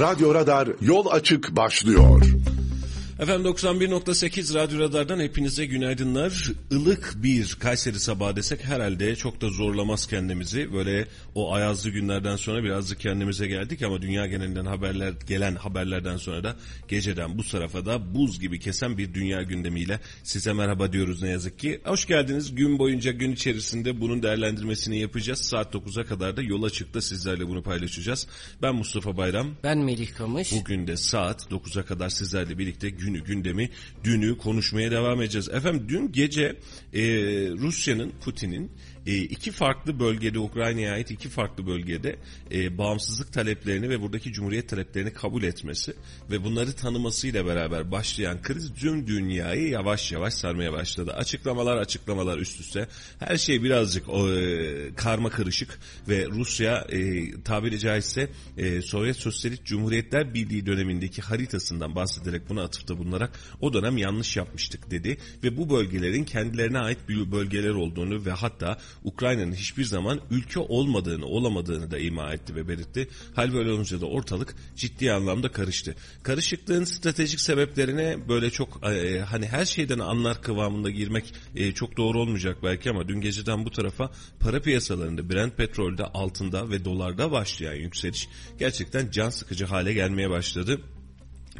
Radyo Radar Yol Açık başlıyor. Efendim 91.8 Radyo Radar'dan hepinize günaydınlar. Ilık bir Kayseri sabahı desek herhalde çok da zorlamaz kendimizi. Böyle o ayazlı günlerden sonra birazcık kendimize geldik ama dünya genelinden haberler gelen haberlerden sonra da geceden bu tarafa da buz gibi kesen bir dünya gündemiyle size merhaba diyoruz ne yazık ki. Hoş geldiniz. Gün boyunca gün içerisinde bunun değerlendirmesini yapacağız. Saat 9'a kadar da yola çıktı sizlerle bunu paylaşacağız. Ben Mustafa Bayram. Ben Melih Kamış. Bugün de saat 9'a kadar sizlerle birlikte günü gündemi dünü konuşmaya devam edeceğiz. Efendim dün gece e, Rusya'nın Putin'in e, iki farklı bölgede Ukrayna'ya ait iki farklı bölgede e, bağımsızlık taleplerini ve buradaki cumhuriyet taleplerini kabul etmesi ve bunları tanımasıyla beraber başlayan kriz tüm dünyayı yavaş yavaş sarmaya başladı. Açıklamalar açıklamalar üst üste her şey birazcık e, karma karışık ve Rusya e, tabiri caizse e, Sovyet Sosyalist Cumhuriyetler Birliği dönemindeki haritasından bahsederek buna atıfta bulunarak o dönem yanlış yapmıştık dedi ve bu bölgelerin kendilerine ait bölgeler olduğunu ve hatta Ukrayna'nın hiçbir zaman ülke olmadığını, olamadığını da ima etti ve belirtti. Hal böyle olunca da ortalık ciddi anlamda karıştı. Karışıklığın stratejik sebeplerine böyle çok e, hani her şeyden anlar kıvamında girmek e, çok doğru olmayacak belki ama dün geceden bu tarafa para piyasalarında Brent petrolde altında ve dolarda başlayan yükseliş gerçekten can sıkıcı hale gelmeye başladı.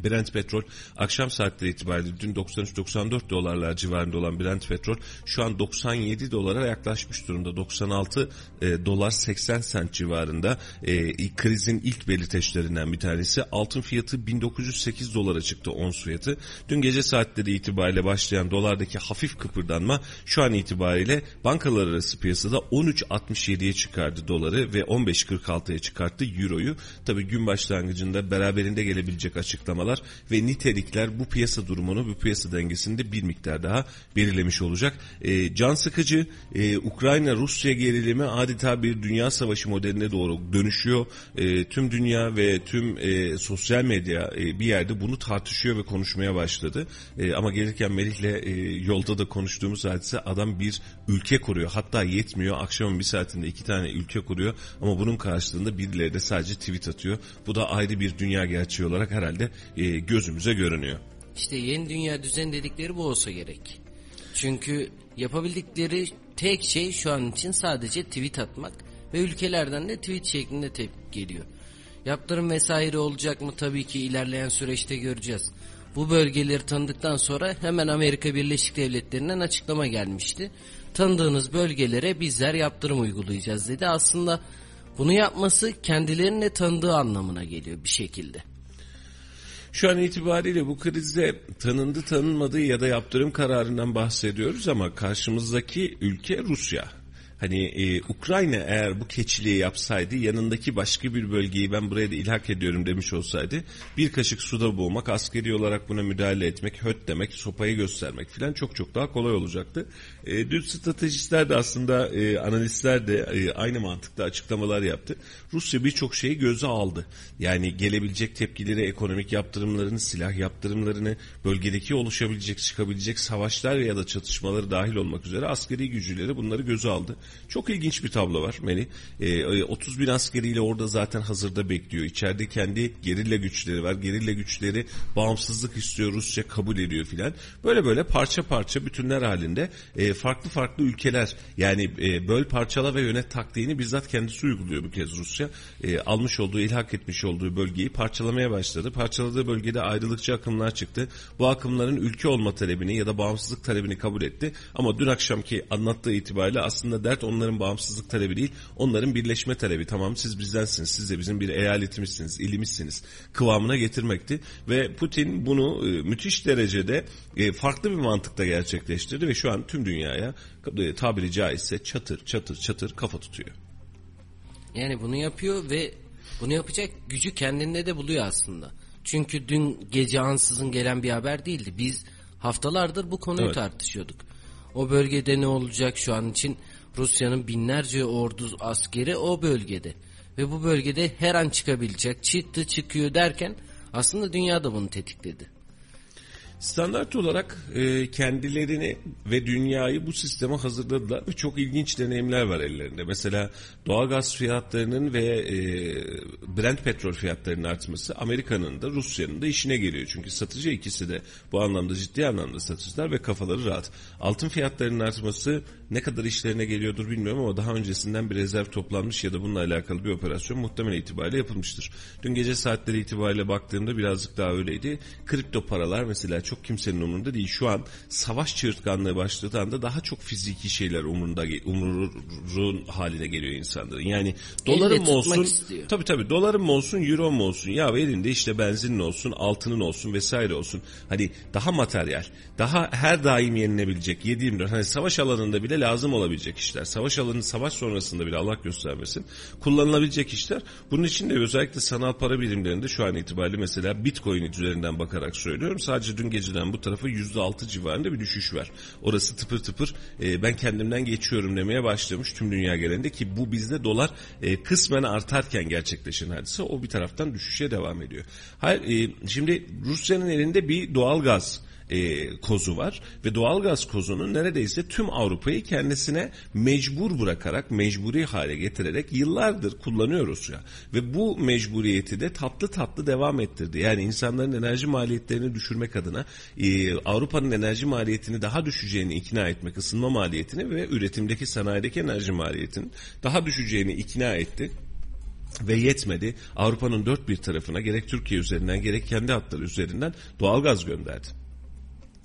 Brent petrol akşam saatleri itibariyle dün 93-94 dolarlar civarında olan Brent petrol şu an 97 dolara yaklaşmış durumda. 96 e, dolar 80 sent civarında e, krizin ilk belirteçlerinden bir tanesi. Altın fiyatı 1908 dolara çıktı ons fiyatı. Dün gece saatleri itibariyle başlayan dolardaki hafif kıpırdanma şu an itibariyle bankalar arası piyasada 13.67'ye çıkardı doları ve 15.46'ya çıkarttı euroyu. Tabi gün başlangıcında beraberinde gelebilecek açıklama açıklamalar ve nitelikler bu piyasa durumunu, bu piyasa dengesini de bir miktar daha belirlemiş olacak. E, can sıkıcı e, Ukrayna-Rusya gerilimi adeta bir dünya savaşı modeline doğru dönüşüyor. E, tüm dünya ve tüm e, sosyal medya e, bir yerde bunu tartışıyor ve konuşmaya başladı. E, ama gelirken Melih'le e, yolda da konuştuğumuz hadise adam bir ülke kuruyor. Hatta yetmiyor. Akşamın bir saatinde iki tane ülke kuruyor. Ama bunun karşılığında birileri de sadece tweet atıyor. Bu da ayrı bir dünya gerçeği olarak herhalde e, gözümüze görünüyor. İşte yeni dünya düzen dedikleri bu olsa gerek. Çünkü yapabildikleri tek şey şu an için sadece tweet atmak ve ülkelerden de tweet şeklinde tepki geliyor. Yaptırım vesaire olacak mı tabii ki ilerleyen süreçte göreceğiz. Bu bölgeleri tanıdıktan sonra hemen Amerika Birleşik Devletleri'nden açıklama gelmişti. Tanıdığınız bölgelere bizler yaptırım uygulayacağız dedi. Aslında bunu yapması kendilerine tanıdığı anlamına geliyor bir şekilde. Şu an itibariyle bu krizde tanındı tanınmadığı ya da yaptırım kararından bahsediyoruz ama karşımızdaki ülke Rusya. Hani e, Ukrayna eğer bu keçiliği yapsaydı yanındaki başka bir bölgeyi ben buraya da ilhak ediyorum demiş olsaydı bir kaşık suda boğmak, askeri olarak buna müdahale etmek, höt demek, sopayı göstermek filan çok çok daha kolay olacaktı. E, dün stratejistler de aslında e, analistler de e, aynı mantıkta açıklamalar yaptı. Rusya birçok şeyi göze aldı. Yani gelebilecek tepkileri, ekonomik yaptırımlarını, silah yaptırımlarını, bölgedeki oluşabilecek, çıkabilecek savaşlar ya da çatışmaları dahil olmak üzere askeri gücüleri bunları göze aldı. Çok ilginç bir tablo var Meni. E, 30 bin askeriyle orada zaten hazırda bekliyor. İçeride kendi gerilla güçleri var. Gerilla güçleri bağımsızlık istiyor, Rusya kabul ediyor filan. Böyle böyle parça parça bütünler halinde e, farklı farklı ülkeler yani e, böl parçala ve yönet taktiğini bizzat kendisi uyguluyor bu kez Rusya. E, almış olduğu, ilhak etmiş olduğu bölgeyi parçalamaya başladı. Parçaladığı bölgede ayrılıkçı akımlar çıktı. Bu akımların ülke olma talebini ya da bağımsızlık talebini kabul etti. Ama dün akşamki anlattığı itibariyle aslında dert onların bağımsızlık talebi değil, onların birleşme talebi. Tamam siz bizdensiniz, siz de bizim bir eyaletimizsiniz, ilimizsiniz kıvamına getirmekti. Ve Putin bunu e, müthiş derecede e, farklı bir mantıkta gerçekleştirdi ve şu an tüm dünyaya e, tabiri caizse çatır çatır çatır kafa tutuyor. Yani bunu yapıyor ve bunu yapacak gücü kendinde de buluyor aslında. Çünkü dün gece ansızın gelen bir haber değildi. Biz haftalardır bu konuyu evet. tartışıyorduk. O bölgede ne olacak şu an için Rusya'nın binlerce ordu askeri o bölgede. Ve bu bölgede her an çıkabilecek. Çıktı çıkıyor derken aslında dünya da bunu tetikledi. Standart olarak e, kendilerini ve dünyayı bu sisteme hazırladılar ve çok ilginç deneyimler var ellerinde. Mesela doğalgaz fiyatlarının ve e, Brent petrol fiyatlarının artması Amerika'nın da Rusya'nın da işine geliyor. Çünkü satıcı ikisi de bu anlamda ciddi anlamda satıcılar ve kafaları rahat. Altın fiyatlarının artması ne kadar işlerine geliyordur bilmiyorum ama daha öncesinden bir rezerv toplanmış ya da bununla alakalı bir operasyon muhtemel itibariyle yapılmıştır. Dün gece saatleri itibariyle baktığımda birazcık daha öyleydi. Kripto paralar mesela çok kimsenin umurunda değil. Şu an savaş çığırtkanlığı başladığı anda daha çok fiziki şeyler umurunda umurun haline geliyor insanların. Yani dolarım olsun istiyor. tabii tabii dolarım olsun euro mu olsun ya elinde işte benzinin olsun altının olsun vesaire olsun. Hani daha materyal daha her daim yenilebilecek 7-24 hani savaş alanında bile lazım olabilecek işler. Savaş alanı savaş sonrasında bile Allah göstermesin kullanılabilecek işler. Bunun için de özellikle sanal para birimlerinde şu an itibariyle mesela Bitcoin üzerinden bakarak söylüyorum. Sadece dün geceden bu tarafa %6 civarında bir düşüş var. Orası tıpır tıpır e, ben kendimden geçiyorum demeye başlamış tüm dünya genelinde ki bu bizde dolar e, kısmen artarken gerçekleşen hadise o bir taraftan düşüşe devam ediyor. Hayır e, şimdi Rusya'nın elinde bir doğal gaz e, kozu var ve doğalgaz kozunun neredeyse tüm Avrupa'yı kendisine mecbur bırakarak, mecburi hale getirerek yıllardır kullanıyoruz ya. Ve bu mecburiyeti de tatlı tatlı devam ettirdi. Yani insanların enerji maliyetlerini düşürmek adına e, Avrupa'nın enerji maliyetini daha düşeceğini ikna etmek, ısınma maliyetini ve üretimdeki sanayideki enerji maliyetinin daha düşeceğini ikna etti ve yetmedi. Avrupa'nın dört bir tarafına gerek Türkiye üzerinden gerek kendi hatları üzerinden doğalgaz gönderdi.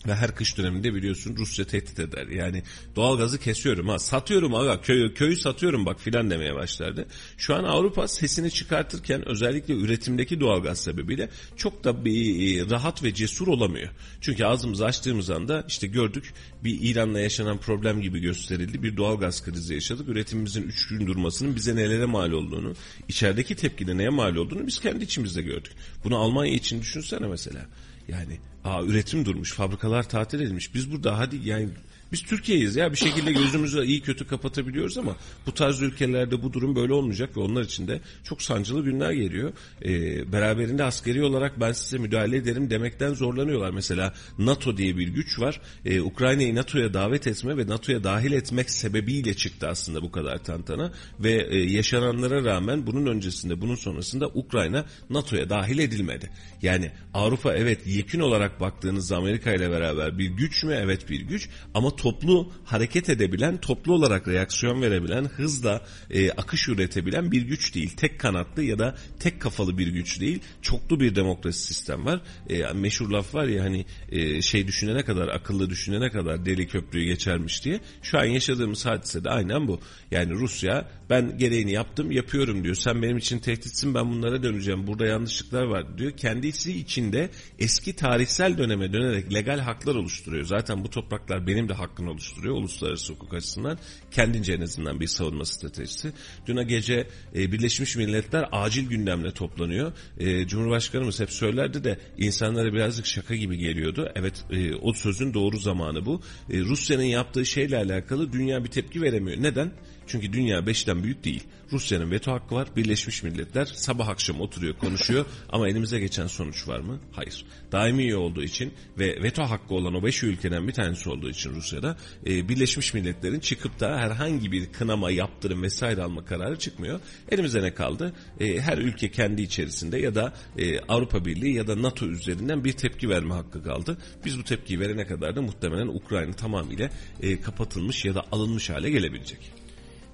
Ve her kış döneminde biliyorsun Rusya tehdit eder. Yani doğalgazı kesiyorum ha satıyorum aga köyü, köyü satıyorum bak filan demeye başlardı. Şu an Avrupa sesini çıkartırken özellikle üretimdeki doğalgaz sebebiyle çok da bir e, rahat ve cesur olamıyor. Çünkü ağzımızı açtığımız anda işte gördük bir İran'la yaşanan problem gibi gösterildi. Bir doğalgaz krizi yaşadık. Üretimimizin 3 gün durmasının bize nelere mal olduğunu, içerideki tepkide neye mal olduğunu biz kendi içimizde gördük. Bunu Almanya için düşünsene mesela. Yani aa üretim durmuş, fabrikalar tatil edilmiş. Biz burada hadi yani biz Türkiye'yiz ya bir şekilde gözümüzü iyi kötü kapatabiliyoruz ama bu tarz ülkelerde bu durum böyle olmayacak ve onlar için de çok sancılı günler geliyor. Ee, beraberinde askeri olarak ben size müdahale ederim demekten zorlanıyorlar. Mesela NATO diye bir güç var. Ee, Ukrayna'yı NATO'ya davet etme ve NATO'ya dahil etmek sebebiyle çıktı aslında bu kadar tantana ve e, yaşananlara rağmen bunun öncesinde bunun sonrasında Ukrayna NATO'ya dahil edilmedi. Yani Avrupa evet yekün olarak baktığınızda Amerika ile beraber bir güç mü? Evet bir güç ama toplu hareket edebilen, toplu olarak reaksiyon verebilen, hızla e, akış üretebilen bir güç değil. Tek kanatlı ya da tek kafalı bir güç değil. Çoklu bir demokrasi sistem var. E, meşhur laf var ya hani e, şey düşünene kadar, akıllı düşünene kadar deli köprüyü geçermiş diye. Şu an yaşadığımız hadise de aynen bu. Yani Rusya ben gereğini yaptım, yapıyorum diyor. Sen benim için tehditsin, ben bunlara döneceğim. Burada yanlışlıklar var diyor. Kendisi içinde eski tarihsel döneme dönerek legal haklar oluşturuyor. Zaten bu topraklar benim de hakkım hakkını oluşturuyor uluslararası hukuk açısından. Kendince en azından bir savunma stratejisi. Dün gece e, Birleşmiş Milletler acil gündemle toplanıyor. E, Cumhurbaşkanımız hep söylerdi de insanlara birazcık şaka gibi geliyordu. Evet e, o sözün doğru zamanı bu. E, Rusya'nın yaptığı şeyle alakalı dünya bir tepki veremiyor. Neden? Çünkü dünya beşten büyük değil. Rusya'nın veto hakkı var. Birleşmiş Milletler sabah akşam oturuyor konuşuyor ama elimize geçen sonuç var mı? Hayır. Daimi üye olduğu için ve veto hakkı olan o beş ülkeden bir tanesi olduğu için Rusya'da e, Birleşmiş Milletler'in çıkıp da herhangi bir kınama, yaptırım vesaire alma kararı çıkmıyor. Elimize ne kaldı? E, her ülke kendi içerisinde ya da e, Avrupa Birliği ya da NATO üzerinden bir tepki verme hakkı kaldı. Biz bu tepkiyi verene kadar da muhtemelen Ukrayna tamamıyla e, kapatılmış ya da alınmış hale gelebilecek.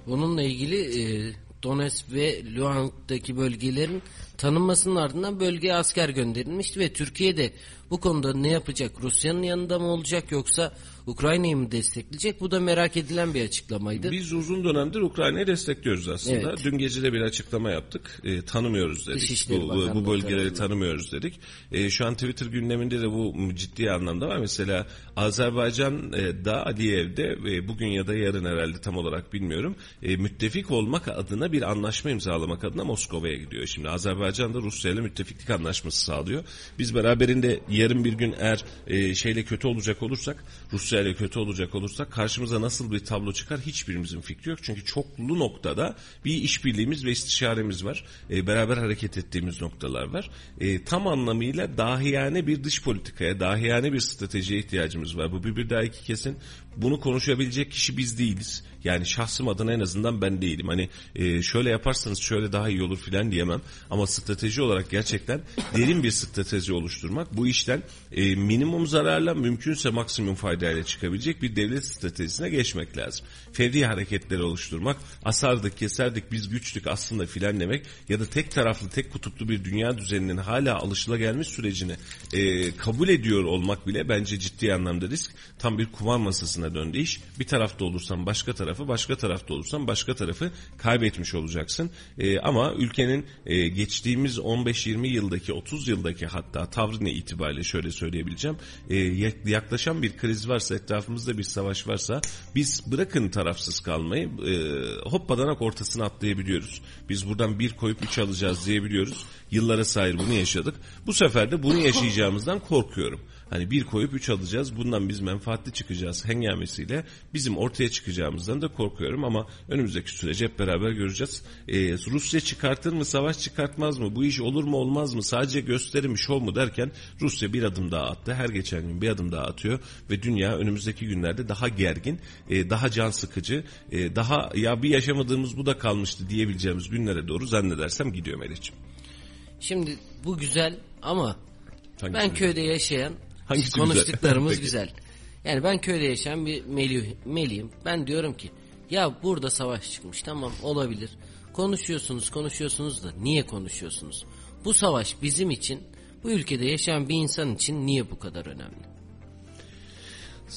Bununla ilgili e, Donetsk ve Luhansk'taki bölgelerin tanınmasının ardından bölgeye asker gönderilmişti ve Türkiye de bu konuda ne yapacak? Rusya'nın yanında mı olacak yoksa Ukrayna'yı mı destekleyecek? Bu da merak edilen bir açıklamaydı. Biz uzun dönemdir Ukrayna'yı destekliyoruz aslında. Evet. Dün gece de bir açıklama yaptık. E, tanımıyoruz dedik. Bu, bu, bu bölgeleri tarafından. tanımıyoruz dedik. E, şu an Twitter gündeminde de bu ciddi anlamda var. Mesela Azerbaycan'da Aliyev'de e, bugün ya da yarın herhalde tam olarak bilmiyorum. E, müttefik olmak adına bir anlaşma imzalamak adına Moskova'ya gidiyor. Şimdi Azerbaycan da Rusya ile müttefiklik anlaşması sağlıyor. Biz beraberinde yarın bir gün eğer e, şeyle kötü olacak olursak, Rusya ile kötü olacak olursak karşımıza nasıl bir tablo çıkar hiçbirimizin fikri yok. Çünkü çoklu noktada bir işbirliğimiz ve istişaremiz var. E, beraber hareket ettiğimiz noktalar var. E, tam anlamıyla dahiyane bir dış politikaya, dahiyane bir stratejiye ihtiyacımız var. Bu bir, bir daha iki kesin. Bunu konuşabilecek kişi biz değiliz. Yani şahsım adına en azından ben değilim. Hani e, şöyle yaparsanız şöyle daha iyi olur filan diyemem. Ama strateji olarak gerçekten derin bir strateji oluşturmak bu işten e, minimum zararla mümkünse maksimum faydayla çıkabilecek bir devlet stratejisine geçmek lazım. Fevri hareketleri oluşturmak, asardık keserdik biz güçlük aslında filan demek ya da tek taraflı tek kutuplu bir dünya düzeninin hala alışılagelmiş sürecini e, kabul ediyor olmak bile bence ciddi anlamda risk. Tam bir kumar masasına döndü iş. Bir tarafta olursan başka tarafı, başka tarafta olursan başka tarafı kaybetmiş olacaksın. E, ama ülkenin e, geçtiğimiz 15-20 yıldaki, 30 yıldaki hatta tavrını itibariyle şöyle söyleyebileceğim. E, yaklaşan bir kriz varsa, etrafımızda bir savaş varsa biz bırakın tarafsız kalmayı e, hoppadanak ortasına atlayabiliyoruz. Biz buradan bir koyup üç alacağız diyebiliyoruz. Yıllara sahip bunu yaşadık. Bu sefer de bunu yaşayacağımızdan korkuyorum. Hani bir koyup üç alacağız. Bundan biz menfaatli çıkacağız hengamesiyle bizim ortaya çıkacağımızdan da korkuyorum ama önümüzdeki süreci hep beraber göreceğiz. Ee, Rusya çıkartır mı savaş çıkartmaz mı bu iş olur mu olmaz mı sadece gösterim şov mu derken Rusya bir adım daha attı. Her geçen gün bir adım daha atıyor ve dünya önümüzdeki günlerde daha gergin, e, daha can sıkıcı, e, daha ya bir yaşamadığımız bu da kalmıştı diyebileceğimiz günlere doğru zannedersem gidiyor Melih'ciğim. Şimdi bu güzel ama Hangisi ben köyde yaşayan Hangisi güzel? konuştuklarımız Peki. güzel. Yani ben köyde yaşayan bir melih, melihim. Ben diyorum ki ya burada savaş çıkmış tamam olabilir. Konuşuyorsunuz konuşuyorsunuz da niye konuşuyorsunuz? Bu savaş bizim için bu ülkede yaşayan bir insan için niye bu kadar önemli?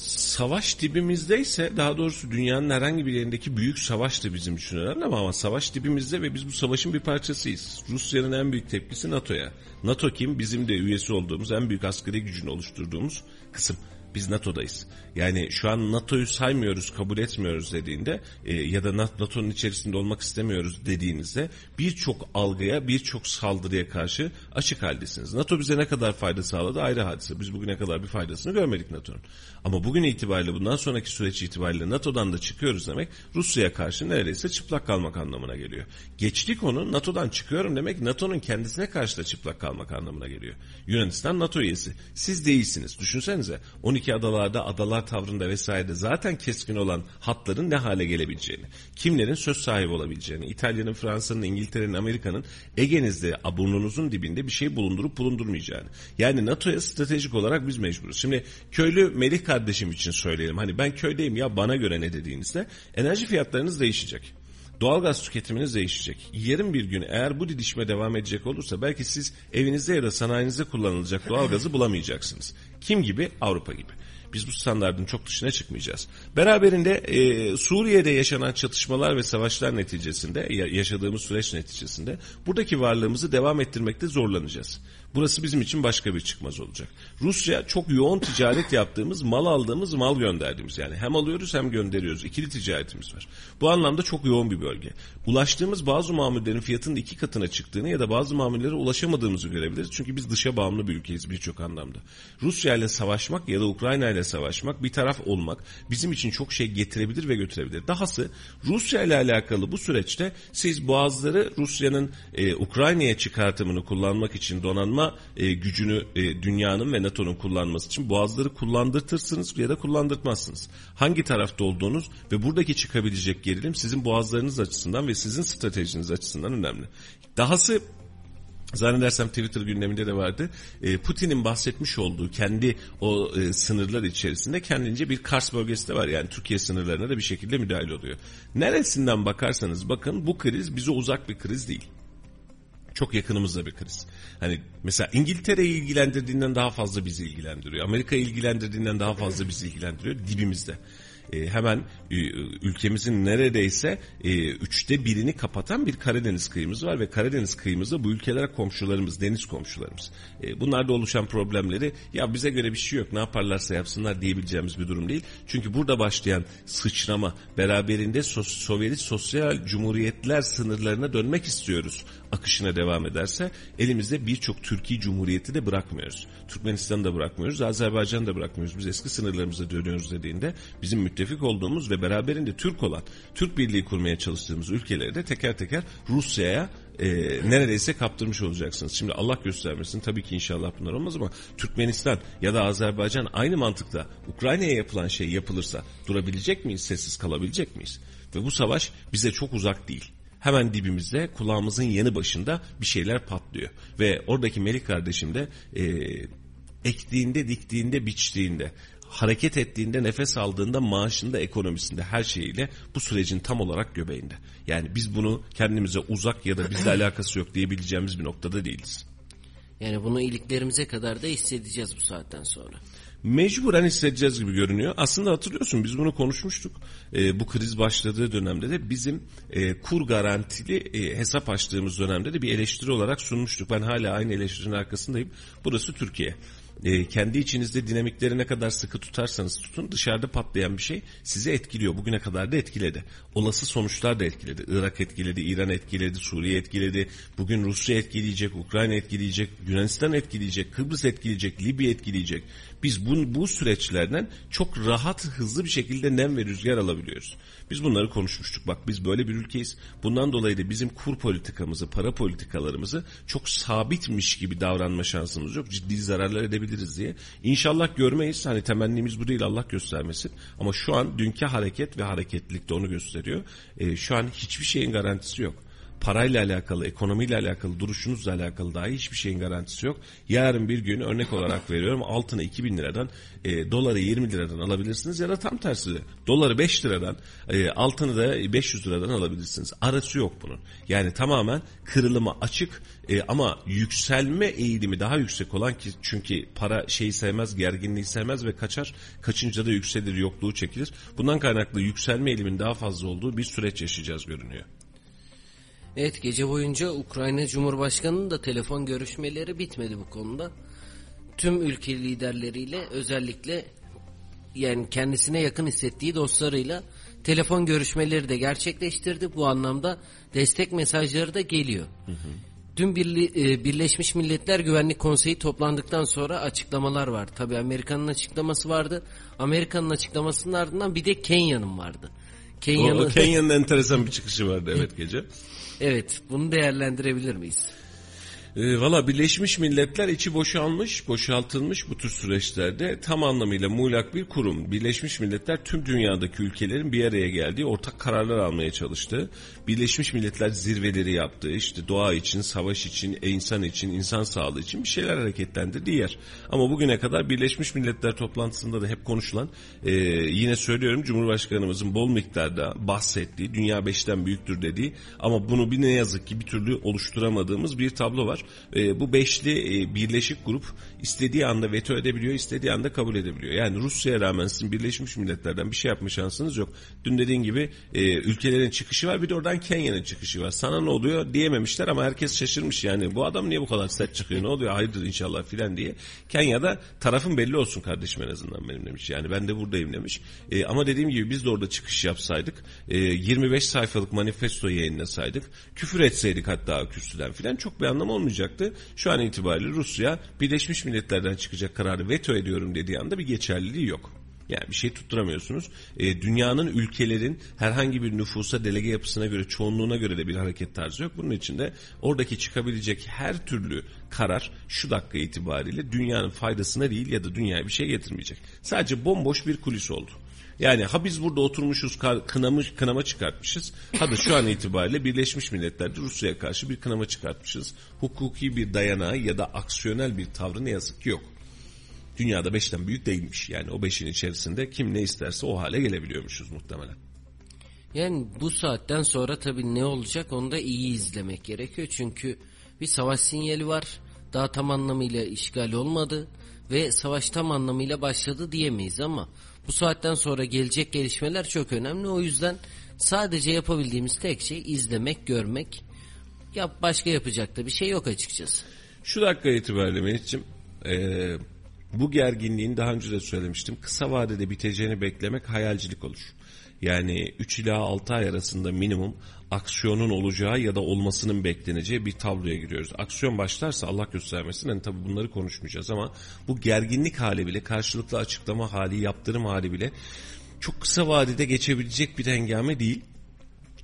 Savaş dibimizdeyse daha doğrusu dünyanın herhangi bir yerindeki büyük savaş da bizim için önemli ama, ama savaş dibimizde ve biz bu savaşın bir parçasıyız. Rusya'nın en büyük tepkisi NATO'ya. NATO kim? Bizim de üyesi olduğumuz en büyük askeri gücünü oluşturduğumuz kısım. Biz NATO'dayız. Yani şu an NATO'yu saymıyoruz, kabul etmiyoruz dediğinde e, ya da NATO'nun içerisinde olmak istemiyoruz dediğinizde birçok algıya, birçok saldırıya karşı açık haldesiniz. NATO bize ne kadar fayda sağladı ayrı hadise. Biz bugüne kadar bir faydasını görmedik NATO'nun. Ama bugün itibariyle bundan sonraki süreç itibariyle NATO'dan da çıkıyoruz demek Rusya'ya karşı neredeyse çıplak kalmak anlamına geliyor. Geçti konu NATO'dan çıkıyorum demek NATO'nun kendisine karşı da çıplak kalmak anlamına geliyor. Yunanistan NATO üyesi. Siz değilsiniz. Düşünsenize 12 adalarda adalar tavrında vesairede zaten keskin olan hatların ne hale gelebileceğini, kimlerin söz sahibi olabileceğini, İtalya'nın, Fransa'nın, İngiltere'nin, Amerika'nın Ege'nizde burnunuzun dibinde bir şey bulundurup bulundurmayacağını. Yani NATO'ya stratejik olarak biz mecburuz. Şimdi köylü Melih kardeşim için söyleyelim. Hani ben köydeyim ya bana göre ne dediğinizde enerji fiyatlarınız değişecek. Doğalgaz tüketiminiz değişecek. Yarın bir gün eğer bu didişme devam edecek olursa belki siz evinizde ya da sanayinizde kullanılacak doğalgazı bulamayacaksınız. Kim gibi? Avrupa gibi. Biz bu standartın çok dışına çıkmayacağız. Beraberinde e, Suriye'de yaşanan çatışmalar ve savaşlar neticesinde, ya- yaşadığımız süreç neticesinde buradaki varlığımızı devam ettirmekte zorlanacağız. Burası bizim için başka bir çıkmaz olacak. Rusya çok yoğun ticaret yaptığımız, mal aldığımız, mal gönderdiğimiz yani hem alıyoruz hem gönderiyoruz. İkili ticaretimiz var. Bu anlamda çok yoğun bir bölge. Ulaştığımız bazı mamullerin fiyatının iki katına çıktığını ya da bazı mamullere ulaşamadığımızı görebiliriz. Çünkü biz dışa bağımlı bir ülkeyiz birçok anlamda. Rusya ile savaşmak ya da Ukrayna ile savaşmak, bir taraf olmak bizim için çok şey getirebilir ve götürebilir. Dahası Rusya ile alakalı bu süreçte siz boğazları Rusya'nın e, Ukrayna'ya çıkartımını kullanmak için donanma e, gücünü e, dünyanın ve NATO'nun kullanması için boğazları kullandırtırsınız ya da kullandırtmazsınız. Hangi tarafta olduğunuz ve buradaki çıkabilecek gerilim sizin boğazlarınız açısından ve sizin stratejiniz açısından önemli. Dahası Zannedersem Twitter gündeminde de vardı. E, Putin'in bahsetmiş olduğu kendi o e, sınırlar içerisinde kendince bir Kars bölgesi de var. Yani Türkiye sınırlarına da bir şekilde müdahale oluyor. Neresinden bakarsanız bakın bu kriz bize uzak bir kriz değil. Çok yakınımızda bir kriz. Hani mesela İngiltere'yi ilgilendirdiğinden daha fazla bizi ilgilendiriyor. Amerika'yı ilgilendirdiğinden daha fazla bizi ilgilendiriyor dibimizde. E, hemen e, ülkemizin neredeyse e, üçte birini kapatan bir Karadeniz kıyımız var ve Karadeniz kıyımızda bu ülkeler komşularımız, deniz komşularımız. Bunlarda oluşan problemleri ya bize göre bir şey yok ne yaparlarsa yapsınlar diyebileceğimiz bir durum değil. Çünkü burada başlayan sıçrama beraberinde sos, Sovyet sosyal cumhuriyetler sınırlarına dönmek istiyoruz akışına devam ederse elimizde birçok Türkiye Cumhuriyeti de bırakmıyoruz. Türkmenistan'ı da bırakmıyoruz, Azerbaycan'ı da bırakmıyoruz. Biz eski sınırlarımıza dönüyoruz dediğinde bizim müttefik olduğumuz ve beraberinde Türk olan, Türk Birliği kurmaya çalıştığımız ülkeleri de teker teker Rusya'ya e, neredeyse kaptırmış olacaksınız. Şimdi Allah göstermesin tabii ki inşallah bunlar olmaz ama Türkmenistan ya da Azerbaycan aynı mantıkla Ukrayna'ya yapılan şey yapılırsa durabilecek miyiz, sessiz kalabilecek miyiz? Ve bu savaş bize çok uzak değil hemen dibimizde kulağımızın yanı başında bir şeyler patlıyor. Ve oradaki Melik kardeşim de e, ektiğinde, diktiğinde, biçtiğinde, hareket ettiğinde, nefes aldığında, maaşında, ekonomisinde, her şeyiyle bu sürecin tam olarak göbeğinde. Yani biz bunu kendimize uzak ya da bizle alakası yok diyebileceğimiz bir noktada değiliz. Yani bunu iliklerimize kadar da hissedeceğiz bu saatten sonra mecburen hissedeceğiz gibi görünüyor. Aslında hatırlıyorsun biz bunu konuşmuştuk. E, bu kriz başladığı dönemde de bizim e, kur garantili e, hesap açtığımız dönemde de bir eleştiri olarak sunmuştuk. Ben hala aynı eleştirinin arkasındayım. Burası Türkiye e, kendi içinizde dinamikleri ne kadar sıkı tutarsanız tutun dışarıda patlayan bir şey sizi etkiliyor. Bugüne kadar da etkiledi. Olası sonuçlar da etkiledi. Irak etkiledi, İran etkiledi, Suriye etkiledi. Bugün Rusya etkileyecek, Ukrayna etkileyecek, Yunanistan etkileyecek, Kıbrıs etkileyecek, Libya etkileyecek. Biz bu, bu süreçlerden çok rahat, hızlı bir şekilde nem ve rüzgar alabiliyoruz. Biz bunları konuşmuştuk. Bak biz böyle bir ülkeyiz. Bundan dolayı da bizim kur politikamızı, para politikalarımızı çok sabitmiş gibi davranma şansımız yok. Ciddi zararlar edebiliriz diye. İnşallah görmeyiz. Hani temennimiz bu değil Allah göstermesin. Ama şu an dünkü hareket ve hareketlilik de onu gösteriyor. E, şu an hiçbir şeyin garantisi yok parayla alakalı, ekonomiyle alakalı, duruşunuzla alakalı dahi hiçbir şeyin garantisi yok. Yarın bir gün örnek olarak veriyorum altını 2000 liradan, e, doları 20 liradan alabilirsiniz ya da tam tersi doları 5 liradan, e, altını da 500 liradan alabilirsiniz. Arası yok bunun. Yani tamamen kırılıma açık e, ama yükselme eğilimi daha yüksek olan ki çünkü para şeyi sevmez, gerginliği sevmez ve kaçar. Kaçınca da yükselir, yokluğu çekilir. Bundan kaynaklı yükselme eğilimin daha fazla olduğu bir süreç yaşayacağız görünüyor. Evet gece boyunca Ukrayna Cumhurbaşkanı'nın da telefon görüşmeleri bitmedi bu konuda. Tüm ülke liderleriyle özellikle yani kendisine yakın hissettiği dostlarıyla telefon görüşmeleri de gerçekleştirdi. Bu anlamda destek mesajları da geliyor. Hı hı. Dün e, Birleşmiş Milletler Güvenlik Konseyi toplandıktan sonra açıklamalar var. Tabi Amerika'nın açıklaması vardı. Amerika'nın açıklamasının ardından bir de Kenya'nın vardı. Kenya'nın Kenya'nın enteresan bir çıkışı vardı evet gece. Evet, bunu değerlendirebilir miyiz? E, Valla Birleşmiş Milletler içi boşalmış, boşaltılmış bu tür süreçlerde tam anlamıyla muğlak bir kurum. Birleşmiş Milletler tüm dünyadaki ülkelerin bir araya geldiği ortak kararlar almaya çalıştı. Birleşmiş Milletler zirveleri yaptı. İşte doğa için, savaş için, insan için, insan sağlığı için bir şeyler hareketlendirdi yer. Ama bugüne kadar Birleşmiş Milletler toplantısında da hep konuşulan, e, yine söylüyorum Cumhurbaşkanımızın bol miktarda bahsettiği, dünya beşten büyüktür dediği ama bunu bir ne yazık ki bir türlü oluşturamadığımız bir tablo var. E, bu beşli e, birleşik grup istediği anda veto edebiliyor, istediği anda kabul edebiliyor. Yani Rusya'ya rağmen sizin Birleşmiş Milletler'den bir şey yapma şansınız yok. Dün dediğin gibi e, ülkelerin çıkışı var bir de oradan Kenya'nın çıkışı var. Sana ne oluyor diyememişler ama herkes şaşırmış yani. Bu adam niye bu kadar sert çıkıyor ne oluyor hayırdır inşallah filan diye. Kenya'da tarafın belli olsun kardeşim en azından benim demiş. Yani ben de buradayım demiş. E, ama dediğim gibi biz de orada çıkış yapsaydık. E, 25 sayfalık manifesto yayınlasaydık. Küfür etseydik hatta kürsüden filan çok bir anlam olmayacaktı. Şu an itibariyle Rusya Birleşmiş Milletler'den çıkacak kararı veto ediyorum dediği anda bir geçerliliği yok. Yani bir şey tutturamıyorsunuz. E, dünyanın ülkelerin herhangi bir nüfusa delege yapısına göre çoğunluğuna göre de bir hareket tarzı yok. Bunun için de oradaki çıkabilecek her türlü karar şu dakika itibariyle dünyanın faydasına değil ya da dünyaya bir şey getirmeyecek. Sadece bomboş bir kulis oldu. Yani ha biz burada oturmuşuz kınamış, kınama çıkartmışız. Ha da şu an itibariyle Birleşmiş Milletler'de Rusya'ya karşı bir kınama çıkartmışız. Hukuki bir dayanağı ya da aksiyonel bir tavrı ne yazık ki yok. Dünyada beşten büyük değilmiş. Yani o beşin içerisinde kim ne isterse o hale gelebiliyormuşuz muhtemelen. Yani bu saatten sonra tabii ne olacak onu da iyi izlemek gerekiyor. Çünkü bir savaş sinyali var. Daha tam anlamıyla işgal olmadı ve savaş tam anlamıyla başladı diyemeyiz ama bu saatten sonra gelecek gelişmeler çok önemli. O yüzden sadece yapabildiğimiz tek şey izlemek, görmek. Yap başka yapacak da bir şey yok açıkçası. Şu dakika itibariyle Melih'ciğim e, bu gerginliğin daha önce de söylemiştim. Kısa vadede biteceğini beklemek hayalcilik olur. Yani 3 ila 6 ay arasında minimum aksiyonun olacağı ya da olmasının bekleneceği bir tabloya giriyoruz. Aksiyon başlarsa Allah göstermesin hani tabii bunları konuşmayacağız ama bu gerginlik hali bile karşılıklı açıklama hali yaptırım hali bile çok kısa vadede geçebilecek bir hengame değil.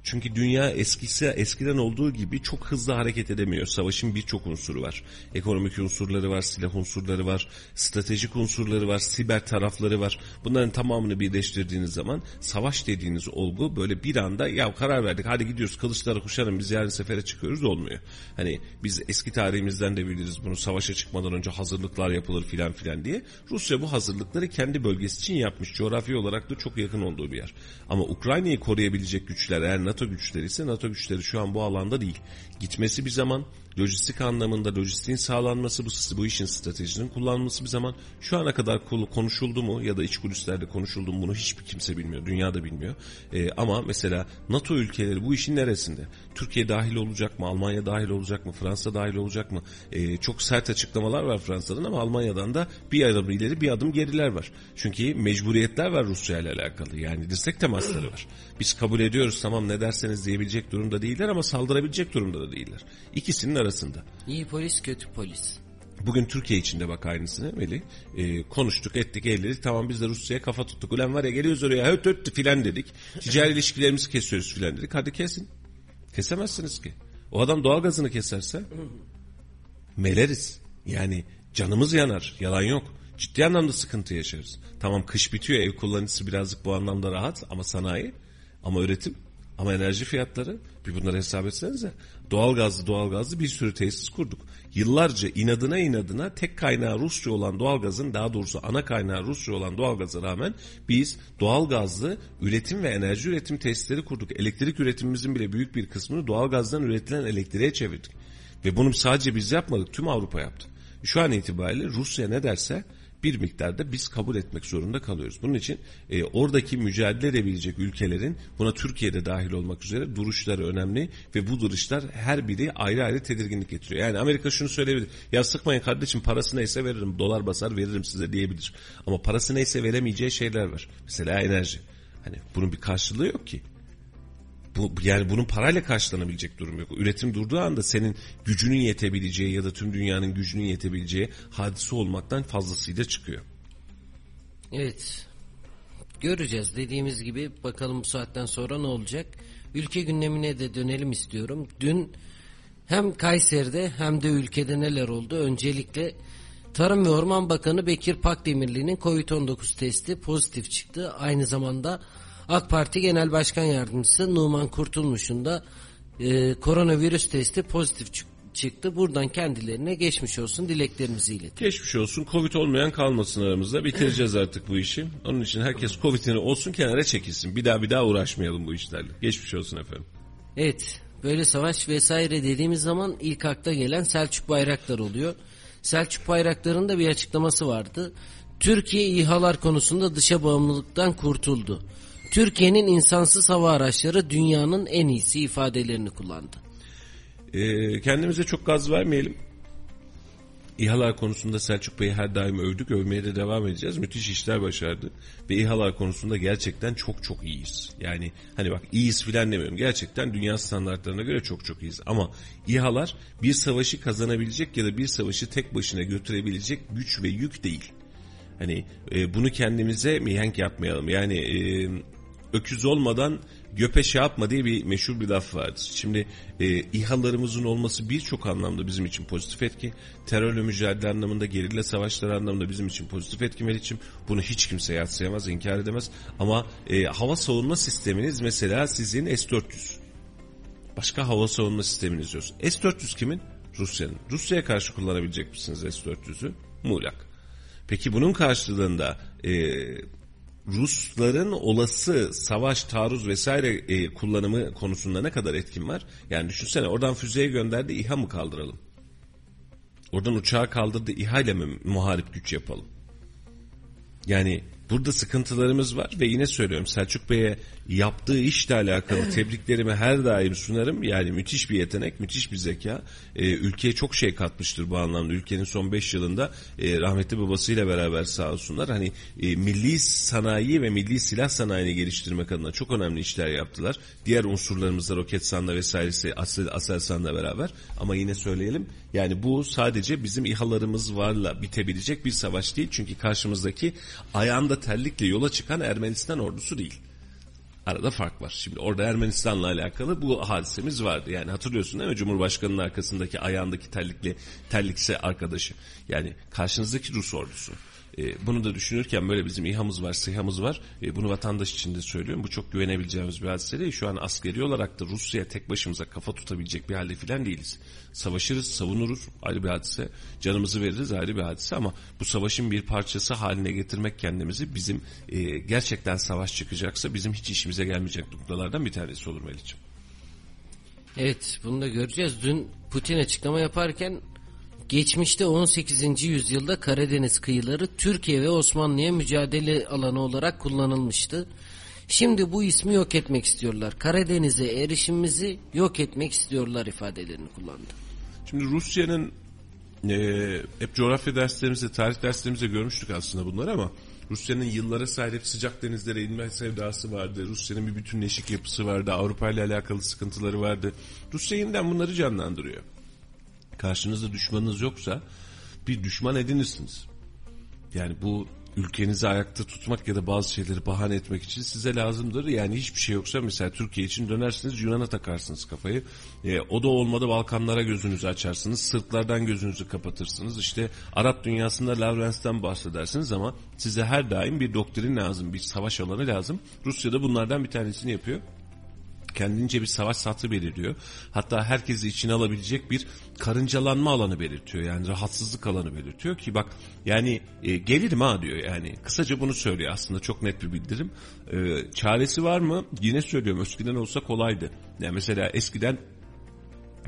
Çünkü dünya eskisi eskiden olduğu gibi çok hızlı hareket edemiyor. Savaşın birçok unsuru var. Ekonomik unsurları var, silah unsurları var, stratejik unsurları var, siber tarafları var. Bunların tamamını birleştirdiğiniz zaman savaş dediğiniz olgu böyle bir anda ya karar verdik hadi gidiyoruz kılıçları kuşanın biz yarın sefere çıkıyoruz olmuyor. Hani biz eski tarihimizden de biliriz bunu savaşa çıkmadan önce hazırlıklar yapılır filan filan diye. Rusya bu hazırlıkları kendi bölgesi için yapmış. Coğrafi olarak da çok yakın olduğu bir yer. Ama Ukrayna'yı koruyabilecek güçler eğer NATO güçleri ise NATO güçleri şu an bu alanda değil. Gitmesi bir zaman, lojistik anlamında lojistiğin sağlanması, bu, bu işin stratejinin kullanılması bir zaman şu ana kadar konuşuldu mu ya da iç kulislerde konuşuldu mu bunu hiçbir kimse bilmiyor. Dünya da bilmiyor. Ee, ama mesela NATO ülkeleri bu işin neresinde? Türkiye dahil olacak mı? Almanya dahil olacak mı? Fransa dahil olacak mı? Ee, çok sert açıklamalar var Fransa'dan ama Almanya'dan da bir adım ileri bir adım geriler var. Çünkü mecburiyetler var Rusya ile alakalı. Yani dirsek temasları var. Biz kabul ediyoruz tamam ne derseniz diyebilecek durumda değiller ama saldırabilecek durumda da değiller. İkisinin arasında. İyi polis kötü polis. Bugün Türkiye içinde bak aynısını Veli. E, konuştuk ettik elledik tamam biz de Rusya'ya kafa tuttuk. Ulan var ya geliyoruz oraya höt höt filan dedik. Ticari ilişkilerimizi kesiyoruz filan dedik. Hadi kesin. Kesemezsiniz ki. O adam doğalgazını keserse meleriz. Yani canımız yanar. Yalan yok. Ciddi anlamda sıkıntı yaşarız. Tamam kış bitiyor ev kullanıcısı birazcık bu anlamda rahat ama sanayi ama üretim ama enerji fiyatları bir bunları hesap etsenize. Doğalgazlı doğalgazlı bir sürü tesis kurduk. Yıllarca inadına inadına tek kaynağı Rusça olan doğalgazın daha doğrusu ana kaynağı Rusça olan doğalgaza rağmen biz doğalgazlı üretim ve enerji üretim tesisleri kurduk. Elektrik üretimimizin bile büyük bir kısmını doğalgazdan üretilen elektriğe çevirdik. Ve bunu sadece biz yapmadık tüm Avrupa yaptı. Şu an itibariyle Rusya ne derse bir miktarda biz kabul etmek zorunda kalıyoruz. Bunun için e, oradaki mücadele edebilecek ülkelerin buna Türkiye'de dahil olmak üzere duruşları önemli ve bu duruşlar her biri ayrı ayrı tedirginlik getiriyor. Yani Amerika şunu söyleyebilir. Ya sıkmayın kardeşim parası neyse veririm. Dolar basar veririm size diyebilir. Ama parası neyse veremeyeceği şeyler var. Mesela enerji. Hani bunun bir karşılığı yok ki bu yani bunun parayla karşılanabilecek durum yok. Üretim durduğu anda senin gücünün yetebileceği ya da tüm dünyanın gücünün yetebileceği hadise olmaktan fazlasıyla çıkıyor. Evet. Göreceğiz dediğimiz gibi bakalım bu saatten sonra ne olacak. Ülke gündemine de dönelim istiyorum. Dün hem Kayseri'de hem de ülkede neler oldu? Öncelikle Tarım ve Orman Bakanı Bekir Pakdemirli'nin COVID-19 testi pozitif çıktı. Aynı zamanda AK Parti Genel Başkan Yardımcısı Numan Kurtulmuş'un da e, koronavirüs testi pozitif çıktı. Buradan kendilerine geçmiş olsun dileklerimizi iletelim. Geçmiş olsun. Covid olmayan kalmasın aramızda. Bitireceğiz artık bu işi. Onun için herkes Covid'ini olsun kenara çekilsin. Bir daha bir daha uğraşmayalım bu işlerle. Geçmiş olsun efendim. Evet. Böyle savaş vesaire dediğimiz zaman ilk akla gelen Selçuk Bayraktar oluyor. Selçuk Bayraktar'ın da bir açıklaması vardı. Türkiye İHA'lar konusunda dışa bağımlılıktan kurtuldu. Türkiye'nin insansız hava araçları dünyanın en iyisi ifadelerini kullandı. Ee, kendimize çok gaz vermeyelim. İHA'lar konusunda Selçuk Bey'i her daim övdük, övmeye de devam edeceğiz. Müthiş işler başardı. Ve İHA'lar konusunda gerçekten çok çok iyiyiz. Yani hani bak iyiyiz filan demiyorum. Gerçekten dünya standartlarına göre çok çok iyiyiz. Ama İHA'lar bir savaşı kazanabilecek ya da bir savaşı tek başına götürebilecek güç ve yük değil. Hani e, bunu kendimize mihenk yapmayalım. Yani e, öküz olmadan göpe şey yapma diye bir meşhur bir laf vardır. Şimdi e, İHA'larımızın olması birçok anlamda bizim için pozitif etki. Terörle mücadele anlamında, gerilla savaşları anlamında bizim için pozitif etki Meriç'im. Bunu hiç kimse yatsıyamaz, inkar edemez. Ama e, hava savunma sisteminiz mesela sizin S-400. Başka hava savunma sisteminiz yok. S-400 kimin? Rusya'nın. Rusya'ya karşı kullanabilecek misiniz S-400'ü? Muğlak. Peki bunun karşılığında e, Rusların olası savaş, taarruz vesaire e, kullanımı konusunda ne kadar etkin var? Yani düşünsene oradan füzeye gönderdi İHA mı kaldıralım? Oradan uçağı kaldırdı İHA ile mi muharip güç yapalım? Yani burada sıkıntılarımız var ve yine söylüyorum Selçuk Bey'e yaptığı işle alakalı tebriklerimi her daim sunarım. Yani müthiş bir yetenek, müthiş bir zeka. Ee, ülkeye çok şey katmıştır bu anlamda. Ülkenin son 5 yılında e, rahmetli babasıyla beraber sağ olsunlar. Hani e, milli sanayi ve milli silah sanayini geliştirmek adına çok önemli işler yaptılar. Diğer unsurlarımızda Roketsan'la vesairesi Asel, Aselsan'la beraber. Ama yine söyleyelim yani bu sadece bizim İHA'larımız varla bitebilecek bir savaş değil. Çünkü karşımızdaki ayağında terlikle yola çıkan Ermenistan ordusu değil. Arada fark var. Şimdi orada Ermenistan'la alakalı bu hadisemiz vardı. Yani hatırlıyorsun değil mi? Cumhurbaşkanının arkasındaki ayağındaki terlikli terlikse arkadaşı. Yani karşınızdaki Rus ordusu. E, bunu da düşünürken böyle bizim İHA'mız var, SİHA'mız var. E, bunu vatandaş için de söylüyorum. Bu çok güvenebileceğimiz bir hadise değil. Şu an askeri olarak da Rusya'ya tek başımıza kafa tutabilecek bir halde filan değiliz. Savaşırız, savunuruz ayrı bir hadise. Canımızı veririz ayrı bir hadise ama bu savaşın bir parçası haline getirmek kendimizi bizim e, gerçekten savaş çıkacaksa bizim hiç işimize gelmeyecek noktalardan bir tanesi olur Melih'ciğim. Evet bunu da göreceğiz. Dün Putin açıklama yaparken geçmişte 18. yüzyılda Karadeniz kıyıları Türkiye ve Osmanlı'ya mücadele alanı olarak kullanılmıştı. Şimdi bu ismi yok etmek istiyorlar. Karadeniz'e erişimimizi yok etmek istiyorlar ifadelerini kullandı. Şimdi Rusya'nın e, hep coğrafya derslerimizde, tarih derslerimizde görmüştük aslında bunları ama Rusya'nın yıllara sahip sıcak denizlere inme sevdası vardı. Rusya'nın bir bütünleşik yapısı vardı. Avrupa ile alakalı sıkıntıları vardı. Rusya yeniden bunları canlandırıyor. Karşınızda düşmanınız yoksa bir düşman edinirsiniz. Yani bu ülkenizi ayakta tutmak ya da bazı şeyleri bahane etmek için size lazımdır. Yani hiçbir şey yoksa mesela Türkiye için dönersiniz Yunan'a takarsınız kafayı. E, o da olmadı Balkanlara gözünüzü açarsınız. Sırtlardan gözünüzü kapatırsınız. İşte Arap dünyasında Lawrence'den bahsedersiniz ama size her daim bir doktrin lazım. Bir savaş alanı lazım. Rusya da bunlardan bir tanesini yapıyor kendince bir savaş sahtı belirliyor. Hatta herkesi içine alabilecek bir karıncalanma alanı belirtiyor. Yani rahatsızlık alanı belirtiyor ki bak yani e, gelirim ha diyor yani. Kısaca bunu söylüyor aslında çok net bir bildirim. E, çaresi var mı? Yine söylüyorum eskiden olsa kolaydı. Yani mesela eskiden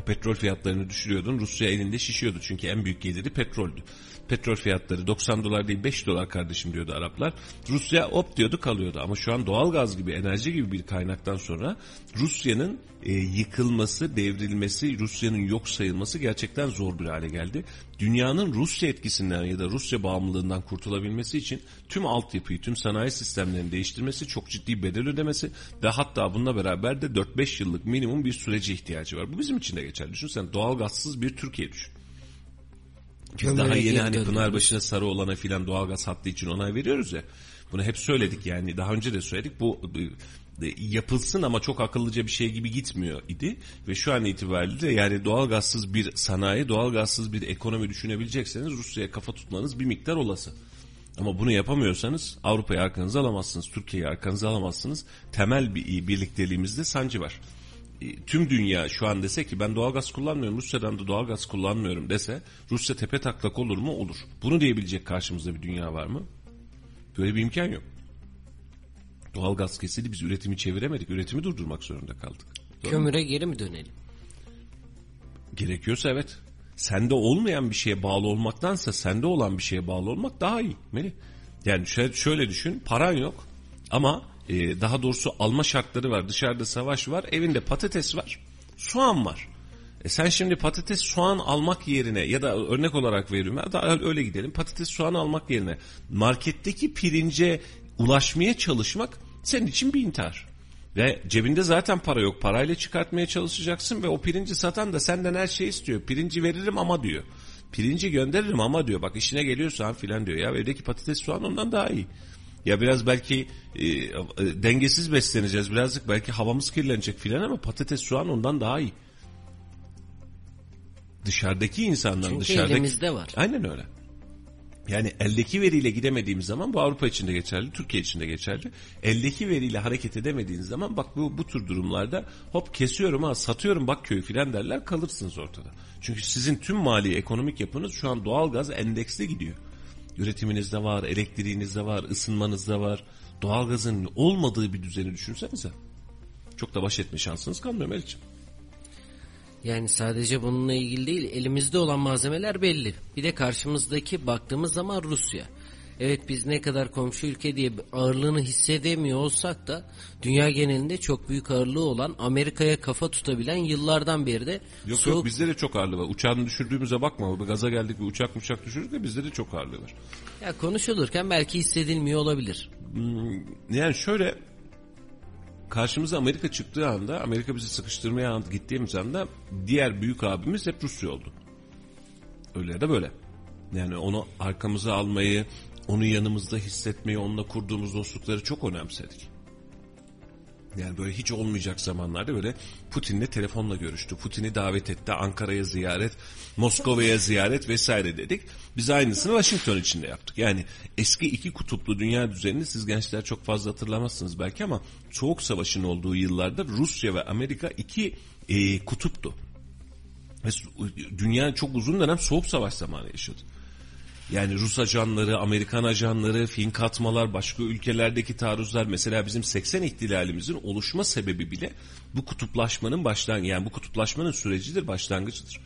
petrol fiyatlarını düşürüyordun. Rusya elinde şişiyordu çünkü en büyük geliri petroldü. Petrol fiyatları 90 dolar değil 5 dolar kardeşim diyordu Araplar. Rusya op diyordu kalıyordu ama şu an doğal gaz gibi enerji gibi bir kaynaktan sonra Rusya'nın e, yıkılması, devrilmesi, Rusya'nın yok sayılması gerçekten zor bir hale geldi. Dünyanın Rusya etkisinden ya da Rusya bağımlılığından kurtulabilmesi için tüm altyapıyı, tüm sanayi sistemlerini değiştirmesi, çok ciddi bedel ödemesi ve hatta bununla beraber de 4-5 yıllık minimum bir sürece ihtiyacı var. Bu bizim için de geçerli. Düşünsen doğal gazsız bir Türkiye düşün. Biz daha yeni hani Pınarbaşı'na sarı olana filan doğalgaz hattı için onay veriyoruz ya. Bunu hep söyledik yani daha önce de söyledik. Bu e, yapılsın ama çok akıllıca bir şey gibi gitmiyor idi. Ve şu an itibariyle yani doğalgazsız bir sanayi, doğalgazsız bir ekonomi düşünebilecekseniz Rusya'ya kafa tutmanız bir miktar olası. Ama bunu yapamıyorsanız Avrupa'yı arkanıza alamazsınız, Türkiye'yi arkanıza alamazsınız. Temel bir birlikteliğimizde sancı var. E, tüm dünya şu an dese ki ben doğalgaz kullanmıyorum, Rusya'dan da doğalgaz kullanmıyorum dese Rusya tepe taklak olur mu? Olur. Bunu diyebilecek karşımızda bir dünya var mı? Böyle bir imkan yok. Doğalgaz kesildi biz üretimi çeviremedik. Üretimi durdurmak zorunda kaldık. Doğru Kömüre mu? geri mi dönelim? Gerekiyorsa evet. Sende olmayan bir şeye bağlı olmaktansa sende olan bir şeye bağlı olmak daha iyi. Melih. Yani şöyle, şöyle düşün paran yok ama e, daha doğrusu alma şartları var. Dışarıda savaş var. Evinde patates var. Soğan var. E sen şimdi patates soğan almak yerine ya da örnek olarak veriyorum ya da öyle gidelim. Patates soğan almak yerine marketteki pirince ulaşmaya çalışmak senin için bir intihar. Ve cebinde zaten para yok. Parayla çıkartmaya çalışacaksın ve o pirinci satan da senden her şeyi istiyor. Pirinci veririm ama diyor. Pirinci gönderirim ama diyor. Bak işine geliyorsan filan diyor. Ya evdeki patates soğan ondan daha iyi. Ya biraz belki e, e, dengesiz besleneceğiz birazcık belki havamız kirlenecek filan ama patates soğan ondan daha iyi. Dışarıdaki insandan Çünkü dışarıdaki... elimizde var. Aynen öyle. Yani eldeki veriyle gidemediğimiz zaman bu Avrupa için de geçerli, Türkiye için de geçerli. Eldeki veriyle hareket edemediğiniz zaman bak bu, bu tür durumlarda hop kesiyorum ha satıyorum bak köyü filan derler kalırsınız ortada. Çünkü sizin tüm mali ekonomik yapınız şu an doğal gaz endeksli gidiyor. Üretiminizde var, elektriğinizde var, ısınmanızda var. Doğalgazın olmadığı bir düzeni düşünsenize. Çok da baş etme şansınız kalmıyor Melih'ciğim. Yani sadece bununla ilgili değil, elimizde olan malzemeler belli. Bir de karşımızdaki baktığımız zaman Rusya. Evet biz ne kadar komşu ülke diye ağırlığını hissedemiyor olsak da dünya genelinde çok büyük ağırlığı olan Amerika'ya kafa tutabilen yıllardan beri de Yok soğuk yok bizde de çok ağırlığı var. Uçağını düşürdüğümüze bakma. Gaza geldik bir uçak uçak düşürdük de bizde de çok ağırlığı var. ya konuşulurken belki hissedilmiyor olabilir. Yani şöyle karşımıza Amerika çıktığı anda Amerika bizi sıkıştırmaya gittiğimiz anda diğer büyük abimiz hep Rusya oldu. Öyle ya da böyle. Yani onu arkamıza almayı, onu yanımızda hissetmeyi, onunla kurduğumuz dostlukları çok önemsedik. Yani böyle hiç olmayacak zamanlarda böyle Putin'le telefonla görüştü. Putin'i davet etti. Ankara'ya ziyaret, Moskova'ya ziyaret vesaire dedik. Biz aynısını Washington için de yaptık. Yani eski iki kutuplu dünya düzenini siz gençler çok fazla hatırlamazsınız belki ama Soğuk Savaş'ın olduğu yıllarda Rusya ve Amerika iki e, kutuptu. Ve dünya çok uzun dönem Soğuk Savaş zamanı yaşadı. Yani Rus ajanları, Amerikan ajanları, fin katmalar, başka ülkelerdeki taarruzlar mesela bizim 80 ihtilalimizin oluşma sebebi bile bu kutuplaşmanın başlangıcı yani bu kutuplaşmanın sürecidir, başlangıcıdır.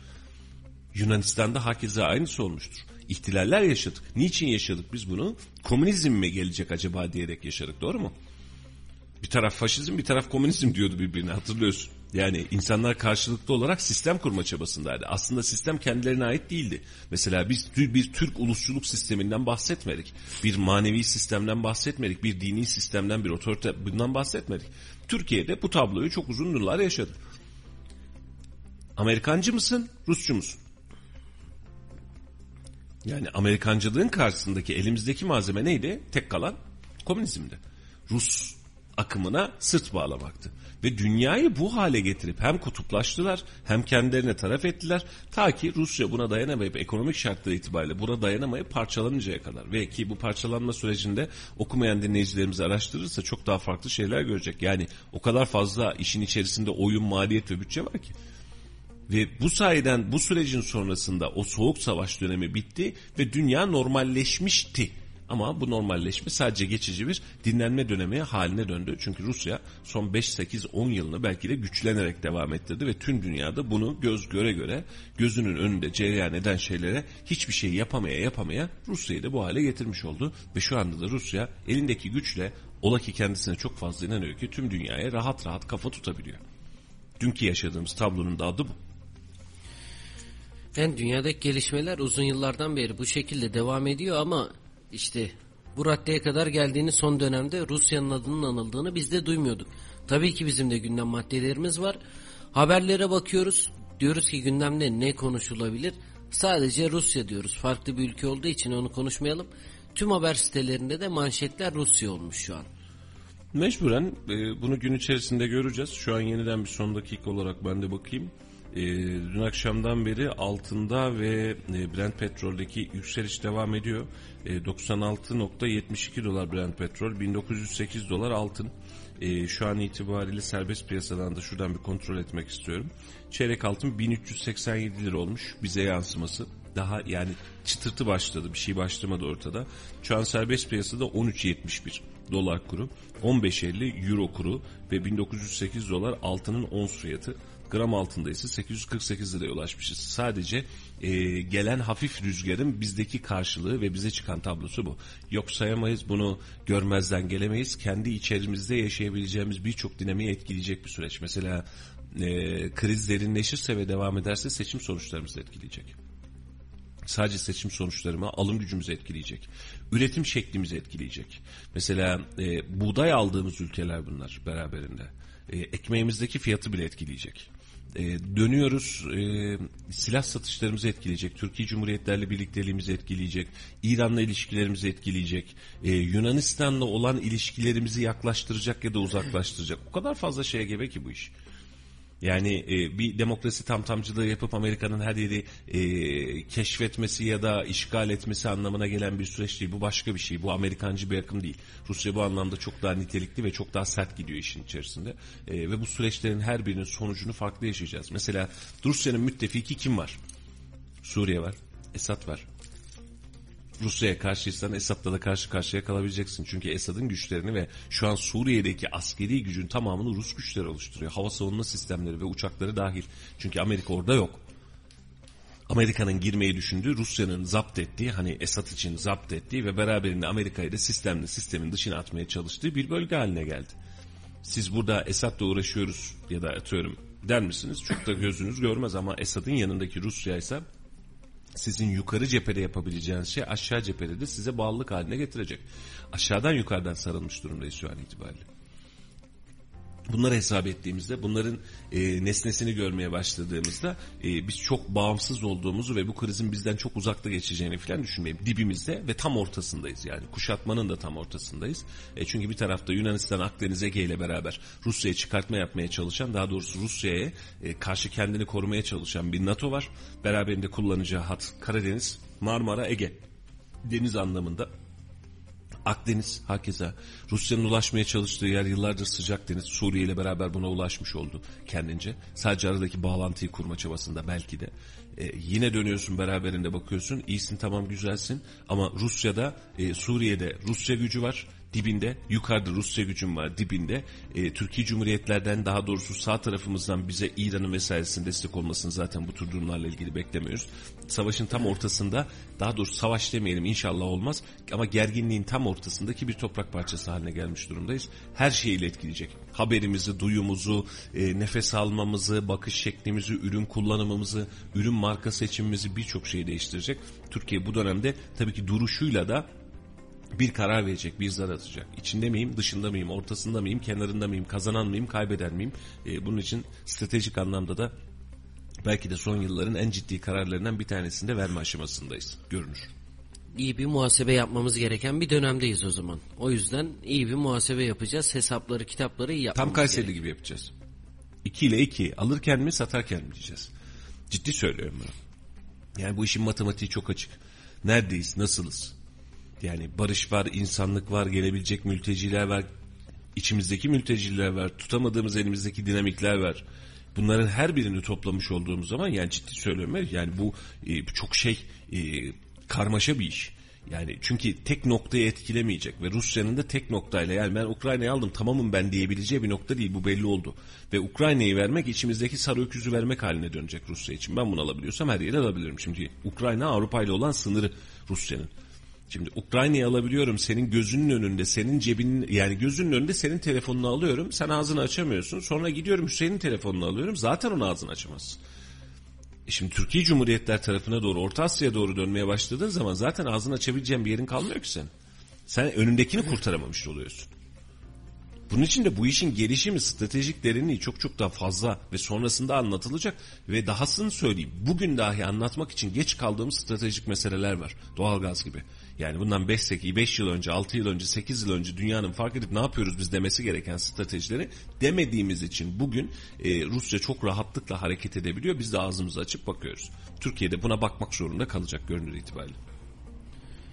Yunanistan'da hakeza aynısı olmuştur. İhtilaller yaşadık. Niçin yaşadık biz bunu? Komünizm mi gelecek acaba diyerek yaşadık doğru mu? Bir taraf faşizm bir taraf komünizm diyordu birbirine hatırlıyorsun. Yani insanlar karşılıklı olarak sistem kurma çabasındaydı. Aslında sistem kendilerine ait değildi. Mesela biz bir Türk ulusçuluk sisteminden bahsetmedik. Bir manevi sistemden bahsetmedik. Bir dini sistemden bir otorite bundan bahsetmedik. Türkiye'de bu tabloyu çok uzun yıllar yaşadı. Amerikancı mısın, Rusçu musun? Yani Amerikancılığın karşısındaki elimizdeki malzeme neydi? Tek kalan komünizmdi. Rus akımına sırt bağlamaktı. Ve dünyayı bu hale getirip hem kutuplaştılar hem kendilerine taraf ettiler. Ta ki Rusya buna dayanamayıp ekonomik şartları itibariyle buna dayanamayıp parçalanıncaya kadar. Ve ki bu parçalanma sürecinde okumayan dinleyicilerimiz araştırırsa çok daha farklı şeyler görecek. Yani o kadar fazla işin içerisinde oyun, maliyet ve bütçe var ki. Ve bu sayeden bu sürecin sonrasında o soğuk savaş dönemi bitti ve dünya normalleşmişti. Ama bu normalleşme sadece geçici bir dinlenme dönemi haline döndü. Çünkü Rusya son 5, 8, 10 yılını belki de güçlenerek devam ettirdi ve tüm dünyada bunu göz göre göre gözünün önünde cereyan eden şeylere hiçbir şey yapamaya yapamaya Rusya'yı da bu hale getirmiş oldu. Ve şu anda da Rusya elindeki güçle ola ki kendisine çok fazla inanıyor ki tüm dünyaya rahat rahat kafa tutabiliyor. Dünkü yaşadığımız tablonun da adı bu. Yani dünyadaki gelişmeler uzun yıllardan beri bu şekilde devam ediyor ama işte bu raddeye kadar geldiğini son dönemde Rusya'nın adının anıldığını biz de duymuyorduk. Tabii ki bizim de gündem maddelerimiz var. Haberlere bakıyoruz. Diyoruz ki gündemde ne konuşulabilir? Sadece Rusya diyoruz. Farklı bir ülke olduğu için onu konuşmayalım. Tüm haber sitelerinde de manşetler Rusya olmuş şu an. Mecburen e, bunu gün içerisinde göreceğiz. Şu an yeniden bir son dakika olarak ben de bakayım. E, dün akşamdan beri altında ve e, Brent petroldeki yükseliş devam ediyor. E, 96.72 dolar Brent petrol, 1908 dolar altın. E, şu an itibariyle serbest piyasadan da şuradan bir kontrol etmek istiyorum. Çeyrek altın 1387 lira olmuş bize yansıması. Daha yani çıtırtı başladı bir şey başlamadı ortada. Şu an serbest piyasada 13.71 dolar kuru, 15.50 euro kuru ve 1908 dolar altının ons fiyatı. Gram altında ise 848 liraya ulaşmışız. Sadece e, gelen hafif rüzgarın bizdeki karşılığı ve bize çıkan tablosu bu. Yok sayamayız bunu görmezden gelemeyiz. Kendi içerimizde yaşayabileceğimiz birçok dinamiği etkileyecek bir süreç. Mesela e, kriz derinleşirse ve devam ederse seçim sonuçlarımızı etkileyecek. Sadece seçim sonuçlarımı alım gücümüzü etkileyecek. Üretim şeklimizi etkileyecek. Mesela e, buğday aldığımız ülkeler bunlar beraberinde. E, ekmeğimizdeki fiyatı bile etkileyecek. E, dönüyoruz e, silah satışlarımızı etkileyecek. Türkiye Cumhuriyetlerle birlikteliğimizi etkileyecek. İran'la ilişkilerimizi etkileyecek. E, Yunanistan'la olan ilişkilerimizi yaklaştıracak ya da uzaklaştıracak. O kadar fazla şeye gebe ki bu iş. Yani e, bir demokrasi tamtamcılığı yapıp Amerika'nın her yeri e, keşfetmesi ya da işgal etmesi anlamına gelen bir süreç değil. Bu başka bir şey. Bu Amerikancı bir akım değil. Rusya bu anlamda çok daha nitelikli ve çok daha sert gidiyor işin içerisinde. E, ve bu süreçlerin her birinin sonucunu farklı yaşayacağız. Mesela Rusya'nın müttefiki kim var? Suriye var. Esad var. Rusya'ya karşıysan Esad'la da karşı karşıya kalabileceksin. Çünkü Esad'ın güçlerini ve şu an Suriye'deki askeri gücün tamamını Rus güçleri oluşturuyor. Hava savunma sistemleri ve uçakları dahil. Çünkü Amerika orada yok. Amerika'nın girmeyi düşündüğü, Rusya'nın zapt ettiği, hani Esad için zapt ettiği ve beraberinde Amerika'yı da sistemli sistemin dışına atmaya çalıştığı bir bölge haline geldi. Siz burada Esad'la uğraşıyoruz ya da atıyorum der misiniz? Çok da gözünüz görmez ama Esad'ın yanındaki Rusya ise sizin yukarı cephede yapabileceğiniz şey aşağı cephede de size bağlılık haline getirecek. Aşağıdan yukarıdan sarılmış durumdayız şu an itibariyle. Bunları hesap ettiğimizde, bunların e, nesnesini görmeye başladığımızda e, biz çok bağımsız olduğumuzu ve bu krizin bizden çok uzakta geçeceğini falan düşünmeyeyim. Dibimizde ve tam ortasındayız yani. Kuşatmanın da tam ortasındayız. E, çünkü bir tarafta Yunanistan, Akdeniz, Ege ile beraber Rusya'ya çıkartma yapmaya çalışan, daha doğrusu Rusya'ya e, karşı kendini korumaya çalışan bir NATO var. Beraberinde kullanacağı hat Karadeniz, Marmara, Ege deniz anlamında. Akdeniz hakeza Rusya'nın ulaşmaya çalıştığı yer yıllardır sıcak deniz. Suriye ile beraber buna ulaşmış oldu kendince. Sadece aradaki bağlantıyı kurma çabasında belki de. Ee, yine dönüyorsun beraberinde bakıyorsun. iyisin tamam güzelsin ama Rusya'da e, Suriye'de Rusya gücü var dibinde yukarıda Rusya gücüm var dibinde e, Türkiye Cumhuriyetlerden daha doğrusu sağ tarafımızdan bize İran'ın vesairesinin destek olmasını zaten bu tür durumlarla ilgili beklemiyoruz. Savaşın tam ortasında daha doğrusu savaş demeyelim inşallah olmaz ama gerginliğin tam ortasındaki bir toprak parçası haline gelmiş durumdayız. Her şeyiyle etkileyecek. Haberimizi, duyumuzu, e, nefes almamızı, bakış şeklimizi, ürün kullanımımızı, ürün marka seçimimizi birçok şeyi değiştirecek. Türkiye bu dönemde tabii ki duruşuyla da bir karar verecek, bir zar atacak. İçinde miyim, dışında mıyım, ortasında mıyım, kenarında mıyım, kazanan mıyım, kaybeder miyim? E, bunun için stratejik anlamda da belki de son yılların en ciddi kararlarından bir tanesinde verme aşamasındayız. Görünür. İyi bir muhasebe yapmamız gereken bir dönemdeyiz o zaman. O yüzden iyi bir muhasebe yapacağız. Hesapları, kitapları iyi yapmamız Tam Kayseri gerek. gibi yapacağız. 2 ile 2 alırken mi satarken mi diyeceğiz. Ciddi söylüyorum bunu. Yani bu işin matematiği çok açık. Neredeyiz, nasılız? Yani barış var, insanlık var, gelebilecek mülteciler var, içimizdeki mülteciler var, tutamadığımız elimizdeki dinamikler var. Bunların her birini toplamış olduğumuz zaman yani ciddi söylüyorum yani bu e, çok şey e, karmaşa bir iş. Yani çünkü tek noktayı etkilemeyecek ve Rusya'nın da tek noktayla yani ben Ukrayna'yı aldım tamamım ben diyebileceği bir nokta değil bu belli oldu. Ve Ukrayna'yı vermek içimizdeki sarı öküzü vermek haline dönecek Rusya için. Ben bunu alabiliyorsam her yere alabilirim. Şimdi Ukrayna Avrupa ile olan sınırı Rusya'nın. Şimdi Ukrayna'yı alabiliyorum senin gözünün önünde senin cebinin yani gözünün önünde senin telefonunu alıyorum sen ağzını açamıyorsun sonra gidiyorum Hüseyin'in telefonunu alıyorum zaten onun ağzını açamazsın. E şimdi Türkiye Cumhuriyetler tarafına doğru Orta Asya'ya doğru dönmeye başladığın zaman zaten ağzını açabileceğin bir yerin kalmıyor ki senin. Sen önündekini kurtaramamış oluyorsun. Bunun için de bu işin gelişimi, stratejik derinliği çok çok daha fazla ve sonrasında anlatılacak ve dahasını söyleyeyim. Bugün dahi anlatmak için geç kaldığımız stratejik meseleler var. Doğalgaz gibi. Yani bundan 5 8 5 yıl önce, 6 yıl önce, 8 yıl önce dünyanın fark edip ne yapıyoruz biz demesi gereken stratejileri demediğimiz için bugün e, Rusya çok rahatlıkla hareket edebiliyor. Biz de ağzımızı açıp bakıyoruz. Türkiye'de buna bakmak zorunda kalacak görünür itibariyle.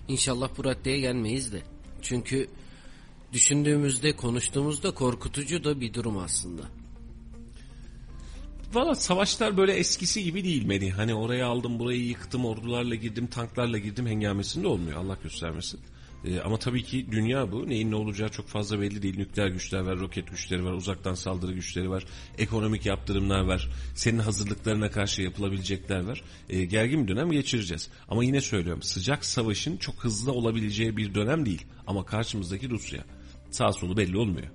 İnşallah bu raddeye gelmeyiz de. Çünkü düşündüğümüzde, konuştuğumuzda korkutucu da bir durum aslında. Valla savaşlar böyle eskisi gibi değil Melih. Hani oraya aldım burayı yıktım ordularla girdim tanklarla girdim hengamesinde olmuyor Allah göstermesin. Ee, ama tabii ki dünya bu. Neyin ne olacağı çok fazla belli değil. Nükleer güçler var, roket güçleri var, uzaktan saldırı güçleri var, ekonomik yaptırımlar var, senin hazırlıklarına karşı yapılabilecekler var. Ee, gergin bir dönem geçireceğiz. Ama yine söylüyorum sıcak savaşın çok hızlı olabileceği bir dönem değil. Ama karşımızdaki Rusya. Sağ solu belli olmuyor.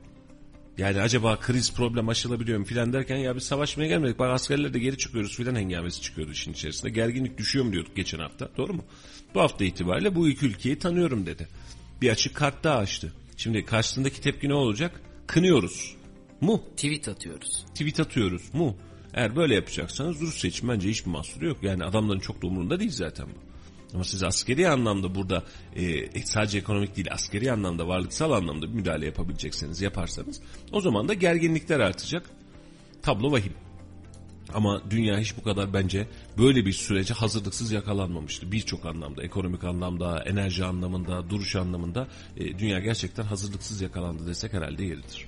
Yani acaba kriz problem aşılabiliyor mu filan derken ya biz savaşmaya gelmedik. Bak askerler de geri çıkıyoruz filan hengamesi çıkıyordu işin içerisinde. Gerginlik düşüyor mu diyorduk geçen hafta. Doğru mu? Bu hafta itibariyle bu iki ülkeyi tanıyorum dedi. Bir açık kart daha açtı. Şimdi karşısındaki tepki ne olacak? Kınıyoruz. Mu? Tweet atıyoruz. Tweet atıyoruz. Mu? Eğer böyle yapacaksanız Rusya için bence hiçbir mahsuru yok. Yani adamların çok da umurunda değil zaten bu. Ama siz askeri anlamda burada e, sadece ekonomik değil askeri anlamda varlıksal anlamda bir müdahale yapabilecekseniz yaparsanız o zaman da gerginlikler artacak. Tablo vahim. Ama dünya hiç bu kadar bence böyle bir sürece hazırlıksız yakalanmamıştı. Birçok anlamda, ekonomik anlamda, enerji anlamında, duruş anlamında e, dünya gerçekten hazırlıksız yakalandı desek herhalde yeridir.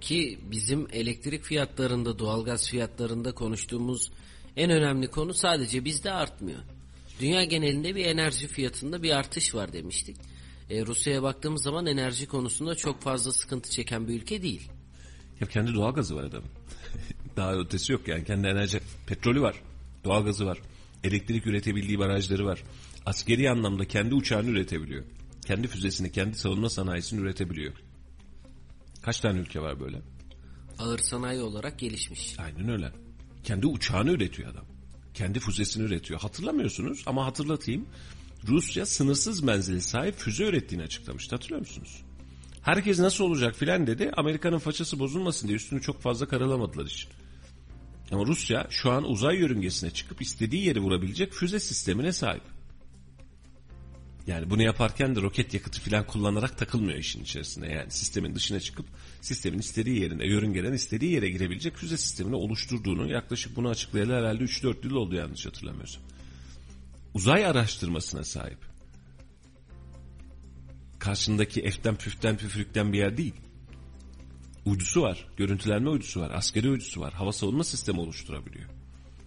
Ki bizim elektrik fiyatlarında, doğalgaz fiyatlarında konuştuğumuz en önemli konu sadece bizde artmıyor. Dünya genelinde bir enerji fiyatında bir artış var demiştik. E, Rusya'ya baktığımız zaman enerji konusunda çok fazla sıkıntı çeken bir ülke değil. Ya kendi doğalgazı var adamın. Daha ötesi yok yani. Kendi enerji, petrolü var. Doğalgazı var. Elektrik üretebildiği barajları var. Askeri anlamda kendi uçağını üretebiliyor. Kendi füzesini, kendi savunma sanayisini üretebiliyor. Kaç tane ülke var böyle? Ağır sanayi olarak gelişmiş. Aynen öyle. Kendi uçağını üretiyor adam. Kendi füzesini üretiyor. Hatırlamıyorsunuz ama hatırlatayım. Rusya sınırsız menzili sahip füze ürettiğini açıklamıştı. Hatırlıyor musunuz? Herkes nasıl olacak filan dedi. Amerika'nın façası bozulmasın diye üstünü çok fazla karalamadılar için. Ama Rusya şu an uzay yörüngesine çıkıp istediği yeri vurabilecek füze sistemine sahip. Yani bunu yaparken de roket yakıtı falan kullanarak takılmıyor işin içerisine. Yani sistemin dışına çıkıp sistemin istediği yerine, yörüngeden istediği yere girebilecek füze sistemini oluşturduğunu yaklaşık bunu açıklayalı herhalde 3-4 yıl oldu yanlış hatırlamıyorsam. Uzay araştırmasına sahip. Karşındaki eften püften püfürükten bir yer değil. Uydusu var, görüntülenme uydusu var, askeri uydusu var, hava savunma sistemi oluşturabiliyor.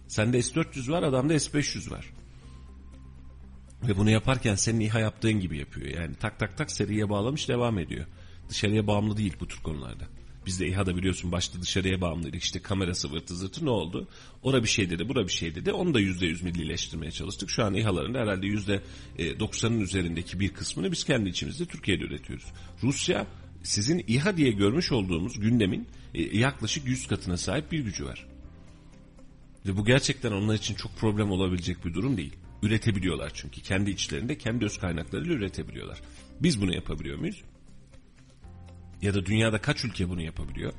Sende S-400 var, adamda S-500 var. Ve bunu yaparken senin İHA yaptığın gibi yapıyor. Yani tak tak tak seriye bağlamış devam ediyor. Dışarıya bağımlı değil bu tür konularda. Biz de İHA'da biliyorsun başta dışarıya bağımlıydık. İşte kamera sıvırtı zırtı ne oldu? Ora bir şey dedi, bura bir şey dedi. Onu da yüzde yüz millileştirmeye çalıştık. Şu an İHA'ların herhalde yüzde e, doksanın üzerindeki bir kısmını biz kendi içimizde Türkiye'de üretiyoruz. Rusya sizin İHA diye görmüş olduğumuz gündemin e, yaklaşık 100 katına sahip bir gücü var. Ve bu gerçekten onlar için çok problem olabilecek bir durum değil. Üretebiliyorlar çünkü. Kendi içlerinde kendi öz kaynaklarıyla üretebiliyorlar. Biz bunu yapabiliyor muyuz? Ya da dünyada kaç ülke bunu yapabiliyor?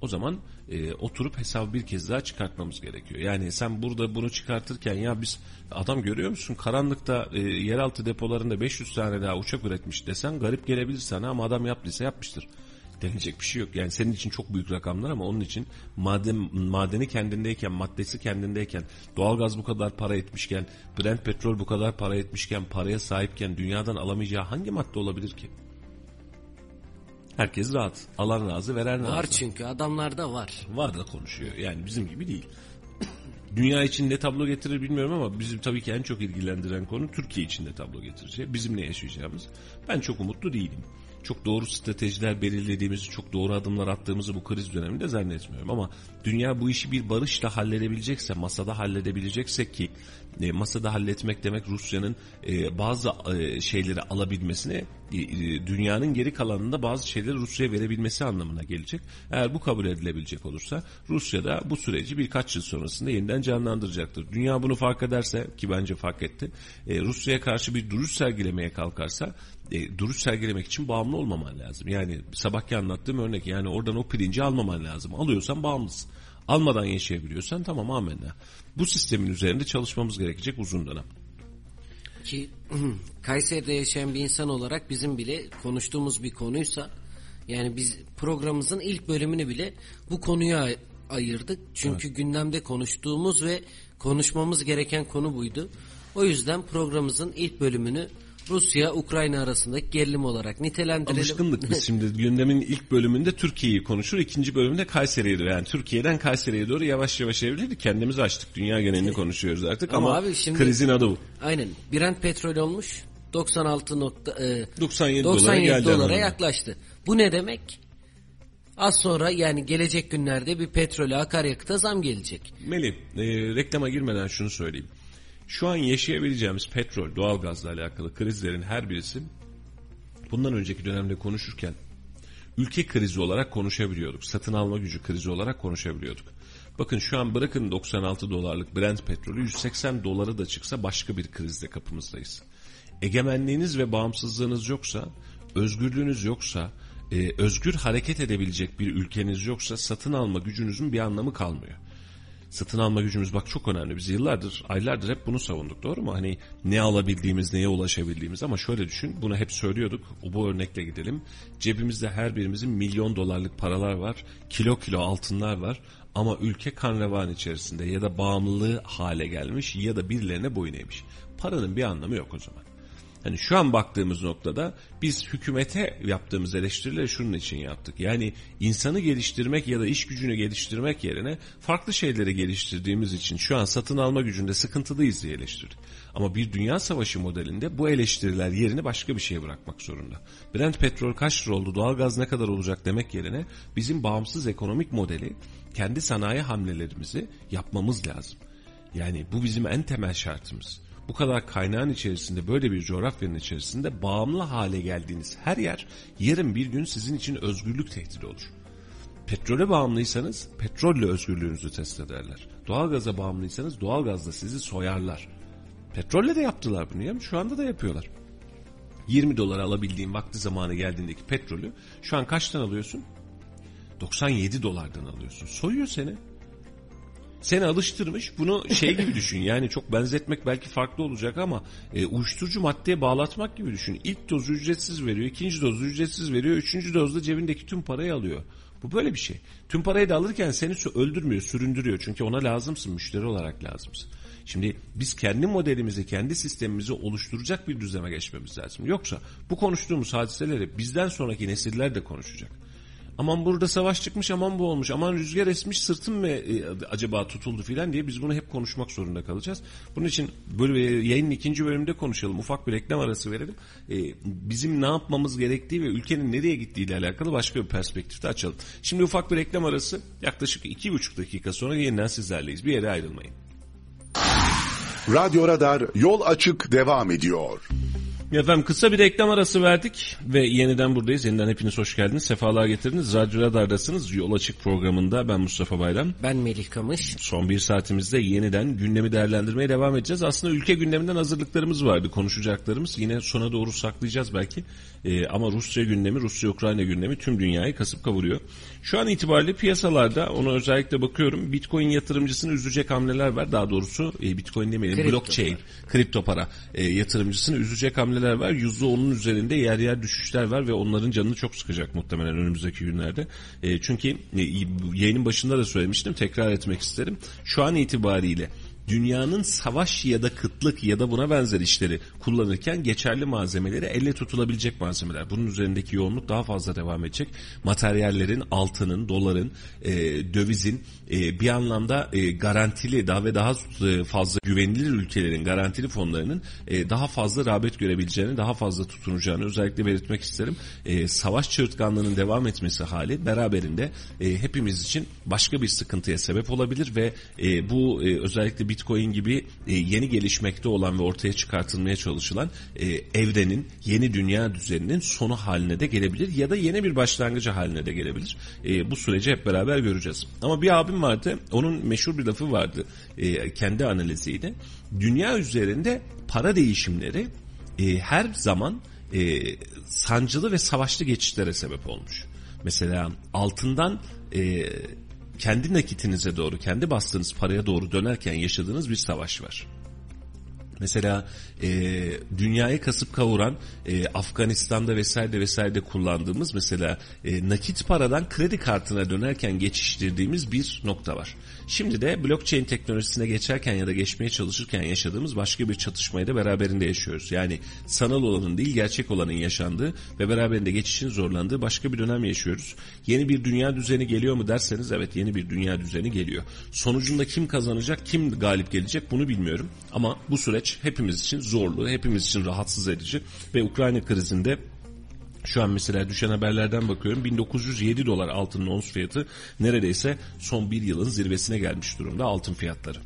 O zaman e, oturup hesabı bir kez daha çıkartmamız gerekiyor. Yani sen burada bunu çıkartırken ya biz adam görüyor musun karanlıkta e, yeraltı depolarında 500 tane daha uçak üretmiş desen garip gelebilir sana ama adam yaptıysa yapmıştır denilecek bir şey yok. Yani senin için çok büyük rakamlar ama onun için maden madeni kendindeyken, maddesi kendindeyken, doğalgaz bu kadar para etmişken, Brent petrol bu kadar para etmişken, paraya sahipken dünyadan alamayacağı hangi madde olabilir ki? Herkes rahat. Alan razı, veren razı. Var çünkü adamlarda var. Var da konuşuyor. Yani bizim gibi değil. Dünya için ne tablo getirir bilmiyorum ama bizim tabii ki en çok ilgilendiren konu Türkiye için de tablo getirecek. Bizim ne yaşayacağımız. Ben çok umutlu değilim çok doğru stratejiler belirlediğimizi, çok doğru adımlar attığımızı bu kriz döneminde zannetmiyorum. Ama dünya bu işi bir barışla halledebilecekse, masada halledebileceksek ki e, masada halletmek demek Rusya'nın e, bazı e, şeyleri alabilmesine, e, e, dünyanın geri kalanında bazı şeyleri Rusya'ya verebilmesi anlamına gelecek. Eğer bu kabul edilebilecek olursa Rusya da bu süreci birkaç yıl sonrasında yeniden canlandıracaktır. Dünya bunu fark ederse ki bence fark etti. E, Rusya'ya karşı bir duruş sergilemeye kalkarsa e, duruş sergilemek için bağımlı olmaman lazım. Yani sabahki anlattığım örnek yani oradan o pirinci almaman lazım. Alıyorsan bağımlısın. Almadan yaşayabiliyorsan tamam amenna. Bu sistemin üzerinde çalışmamız gerekecek uzun dönem. Ki Kayseri'de yaşayan bir insan olarak bizim bile konuştuğumuz bir konuysa yani biz programımızın ilk bölümünü bile bu konuya ayırdık. Çünkü evet. gündemde konuştuğumuz ve konuşmamız gereken konu buydu. O yüzden programımızın ilk bölümünü Rusya-Ukrayna arasındaki gerilim olarak nitelendirelim. Alışkınlık biz şimdi gündemin ilk bölümünde Türkiye'yi konuşur, ikinci bölümde Kayseri'ye doğru. Yani Türkiye'den Kayseri'ye doğru yavaş yavaş evrildik. Kendimizi açtık. Dünya genelini konuşuyoruz artık ama, ama abi şimdi, krizin adı bu. Aynen. Brent petrol olmuş. 96 nokta, e, 97, 97 dolara, dolara yaklaştı. Bu ne demek? Az sonra yani gelecek günlerde bir petrole akaryakıta zam gelecek. Melih e, reklama girmeden şunu söyleyeyim. Şu an yaşayabileceğimiz petrol, doğalgazla alakalı krizlerin her birisi bundan önceki dönemde konuşurken ülke krizi olarak konuşabiliyorduk. Satın alma gücü krizi olarak konuşabiliyorduk. Bakın şu an bırakın 96 dolarlık Brent petrolü 180 doları da çıksa başka bir krizde kapımızdayız. Egemenliğiniz ve bağımsızlığınız yoksa, özgürlüğünüz yoksa, e, özgür hareket edebilecek bir ülkeniz yoksa satın alma gücünüzün bir anlamı kalmıyor satın alma gücümüz bak çok önemli. Biz yıllardır, aylardır hep bunu savunduk doğru mu? Hani ne alabildiğimiz, neye ulaşabildiğimiz ama şöyle düşün. Bunu hep söylüyorduk. Bu örnekle gidelim. Cebimizde her birimizin milyon dolarlık paralar var. Kilo kilo altınlar var. Ama ülke kan revan içerisinde ya da bağımlılığı hale gelmiş ya da birilerine boyun eğmiş. Paranın bir anlamı yok o zaman. Hani şu an baktığımız noktada biz hükümete yaptığımız eleştirileri şunun için yaptık. Yani insanı geliştirmek ya da iş gücünü geliştirmek yerine farklı şeyleri geliştirdiğimiz için şu an satın alma gücünde sıkıntılıyız diye eleştirdik. Ama bir dünya savaşı modelinde bu eleştiriler yerini başka bir şeye bırakmak zorunda. Brent petrol kaç lira oldu, doğalgaz ne kadar olacak demek yerine bizim bağımsız ekonomik modeli kendi sanayi hamlelerimizi yapmamız lazım. Yani bu bizim en temel şartımız. Bu kadar kaynağın içerisinde böyle bir coğrafyanın içerisinde bağımlı hale geldiğiniz her yer yarın bir gün sizin için özgürlük tehdidi olur. Petrole bağımlıysanız petrolle özgürlüğünüzü test ederler. Doğalgaza bağımlıysanız doğalgazla sizi soyarlar. Petrolle de yaptılar bunu ya şu anda da yapıyorlar. 20 dolar alabildiğin vakti zamanı geldiğindeki petrolü şu an kaçtan alıyorsun? 97 dolardan alıyorsun. Soyuyor seni. Seni alıştırmış bunu şey gibi düşün yani çok benzetmek belki farklı olacak ama e, uyuşturucu maddeye bağlatmak gibi düşün. İlk dozu ücretsiz veriyor, ikinci dozu ücretsiz veriyor, üçüncü dozda cebindeki tüm parayı alıyor. Bu böyle bir şey. Tüm parayı da alırken seni öldürmüyor, süründürüyor. Çünkü ona lazımsın, müşteri olarak lazımsın. Şimdi biz kendi modelimizi, kendi sistemimizi oluşturacak bir düzeme geçmemiz lazım. Yoksa bu konuştuğumuz hadiseleri bizden sonraki nesiller de konuşacak. Aman burada savaş çıkmış, aman bu olmuş, aman rüzgar esmiş, sırtım mı e, acaba tutuldu filan diye biz bunu hep konuşmak zorunda kalacağız. Bunun için böyle yayının ikinci bölümünde konuşalım. Ufak bir reklam arası verelim. E, bizim ne yapmamız gerektiği ve ülkenin nereye gittiği ile alakalı başka bir perspektifte açalım. Şimdi ufak bir reklam arası yaklaşık iki buçuk dakika sonra yeniden sizlerleyiz. Bir yere ayrılmayın. Radyo Radar yol açık devam ediyor. Efendim kısa bir reklam arası verdik ve yeniden buradayız. Yeniden hepiniz hoş geldiniz. Sefalar getirdiniz. Radyo Radar'dasınız. Yol Açık programında ben Mustafa Bayram. Ben Melih Kamış. Son bir saatimizde yeniden gündemi değerlendirmeye devam edeceğiz. Aslında ülke gündeminden hazırlıklarımız vardı. Konuşacaklarımız yine sona doğru saklayacağız belki. Ee, ama Rusya gündemi, Rusya-Ukrayna gündemi tüm dünyayı kasıp kavuruyor. Şu an itibariyle piyasalarda ona özellikle bakıyorum. Bitcoin yatırımcısını üzecek hamleler var. Daha doğrusu e, Bitcoin demeyelim kripto blockchain, para. kripto para e, yatırımcısını üzecek hamleler var. %10'un üzerinde yer yer düşüşler var ve onların canını çok sıkacak muhtemelen önümüzdeki günlerde. E, çünkü e, yayının başında da söylemiştim. Tekrar etmek isterim. Şu an itibariyle dünyanın savaş ya da kıtlık ya da buna benzer işleri kullanırken geçerli malzemeleri elle tutulabilecek malzemeler. Bunun üzerindeki yoğunluk daha fazla devam edecek. Materyallerin, altının, doların, e, dövizin e, bir anlamda e, garantili daha ve daha e, fazla güvenilir ülkelerin garantili fonlarının e, daha fazla rağbet görebileceğini, daha fazla tutunacağını özellikle belirtmek isterim. E, savaş çığırtkanlığının devam etmesi hali beraberinde e, hepimiz için başka bir sıkıntıya sebep olabilir ve e, bu e, özellikle Bitcoin gibi e, yeni gelişmekte olan ve ortaya çıkartılmaya çalışılan e, evrenin, yeni dünya düzeninin sonu haline de gelebilir ya da yeni bir başlangıcı haline de gelebilir. E, bu süreci hep beraber göreceğiz. Ama bir abim vardı, onun meşhur bir lafı vardı e, kendi analiziyle. Dünya üzerinde para değişimleri e, her zaman e, sancılı ve savaşlı geçişlere sebep olmuş. Mesela altından e, kendi nakitinize doğru, kendi bastığınız paraya doğru dönerken yaşadığınız bir savaş var. Mesela e, dünyayı kasıp kavuran e, Afganistan'da vesaire vesaire kullandığımız mesela e, nakit paradan kredi kartına dönerken geçiştirdiğimiz bir nokta var. Şimdi de blockchain teknolojisine geçerken ya da geçmeye çalışırken yaşadığımız başka bir çatışmayı da beraberinde yaşıyoruz. Yani sanal olanın değil gerçek olanın yaşandığı ve beraberinde geçişin zorlandığı başka bir dönem yaşıyoruz. Yeni bir dünya düzeni geliyor mu derseniz evet yeni bir dünya düzeni geliyor. Sonucunda kim kazanacak, kim galip gelecek bunu bilmiyorum. Ama bu süreç hepimiz için zorlu, hepimiz için rahatsız edici ve Ukrayna krizinde şu an mesela düşen haberlerden bakıyorum 1907 dolar altının ons fiyatı neredeyse son bir yılın zirvesine gelmiş durumda altın fiyatları.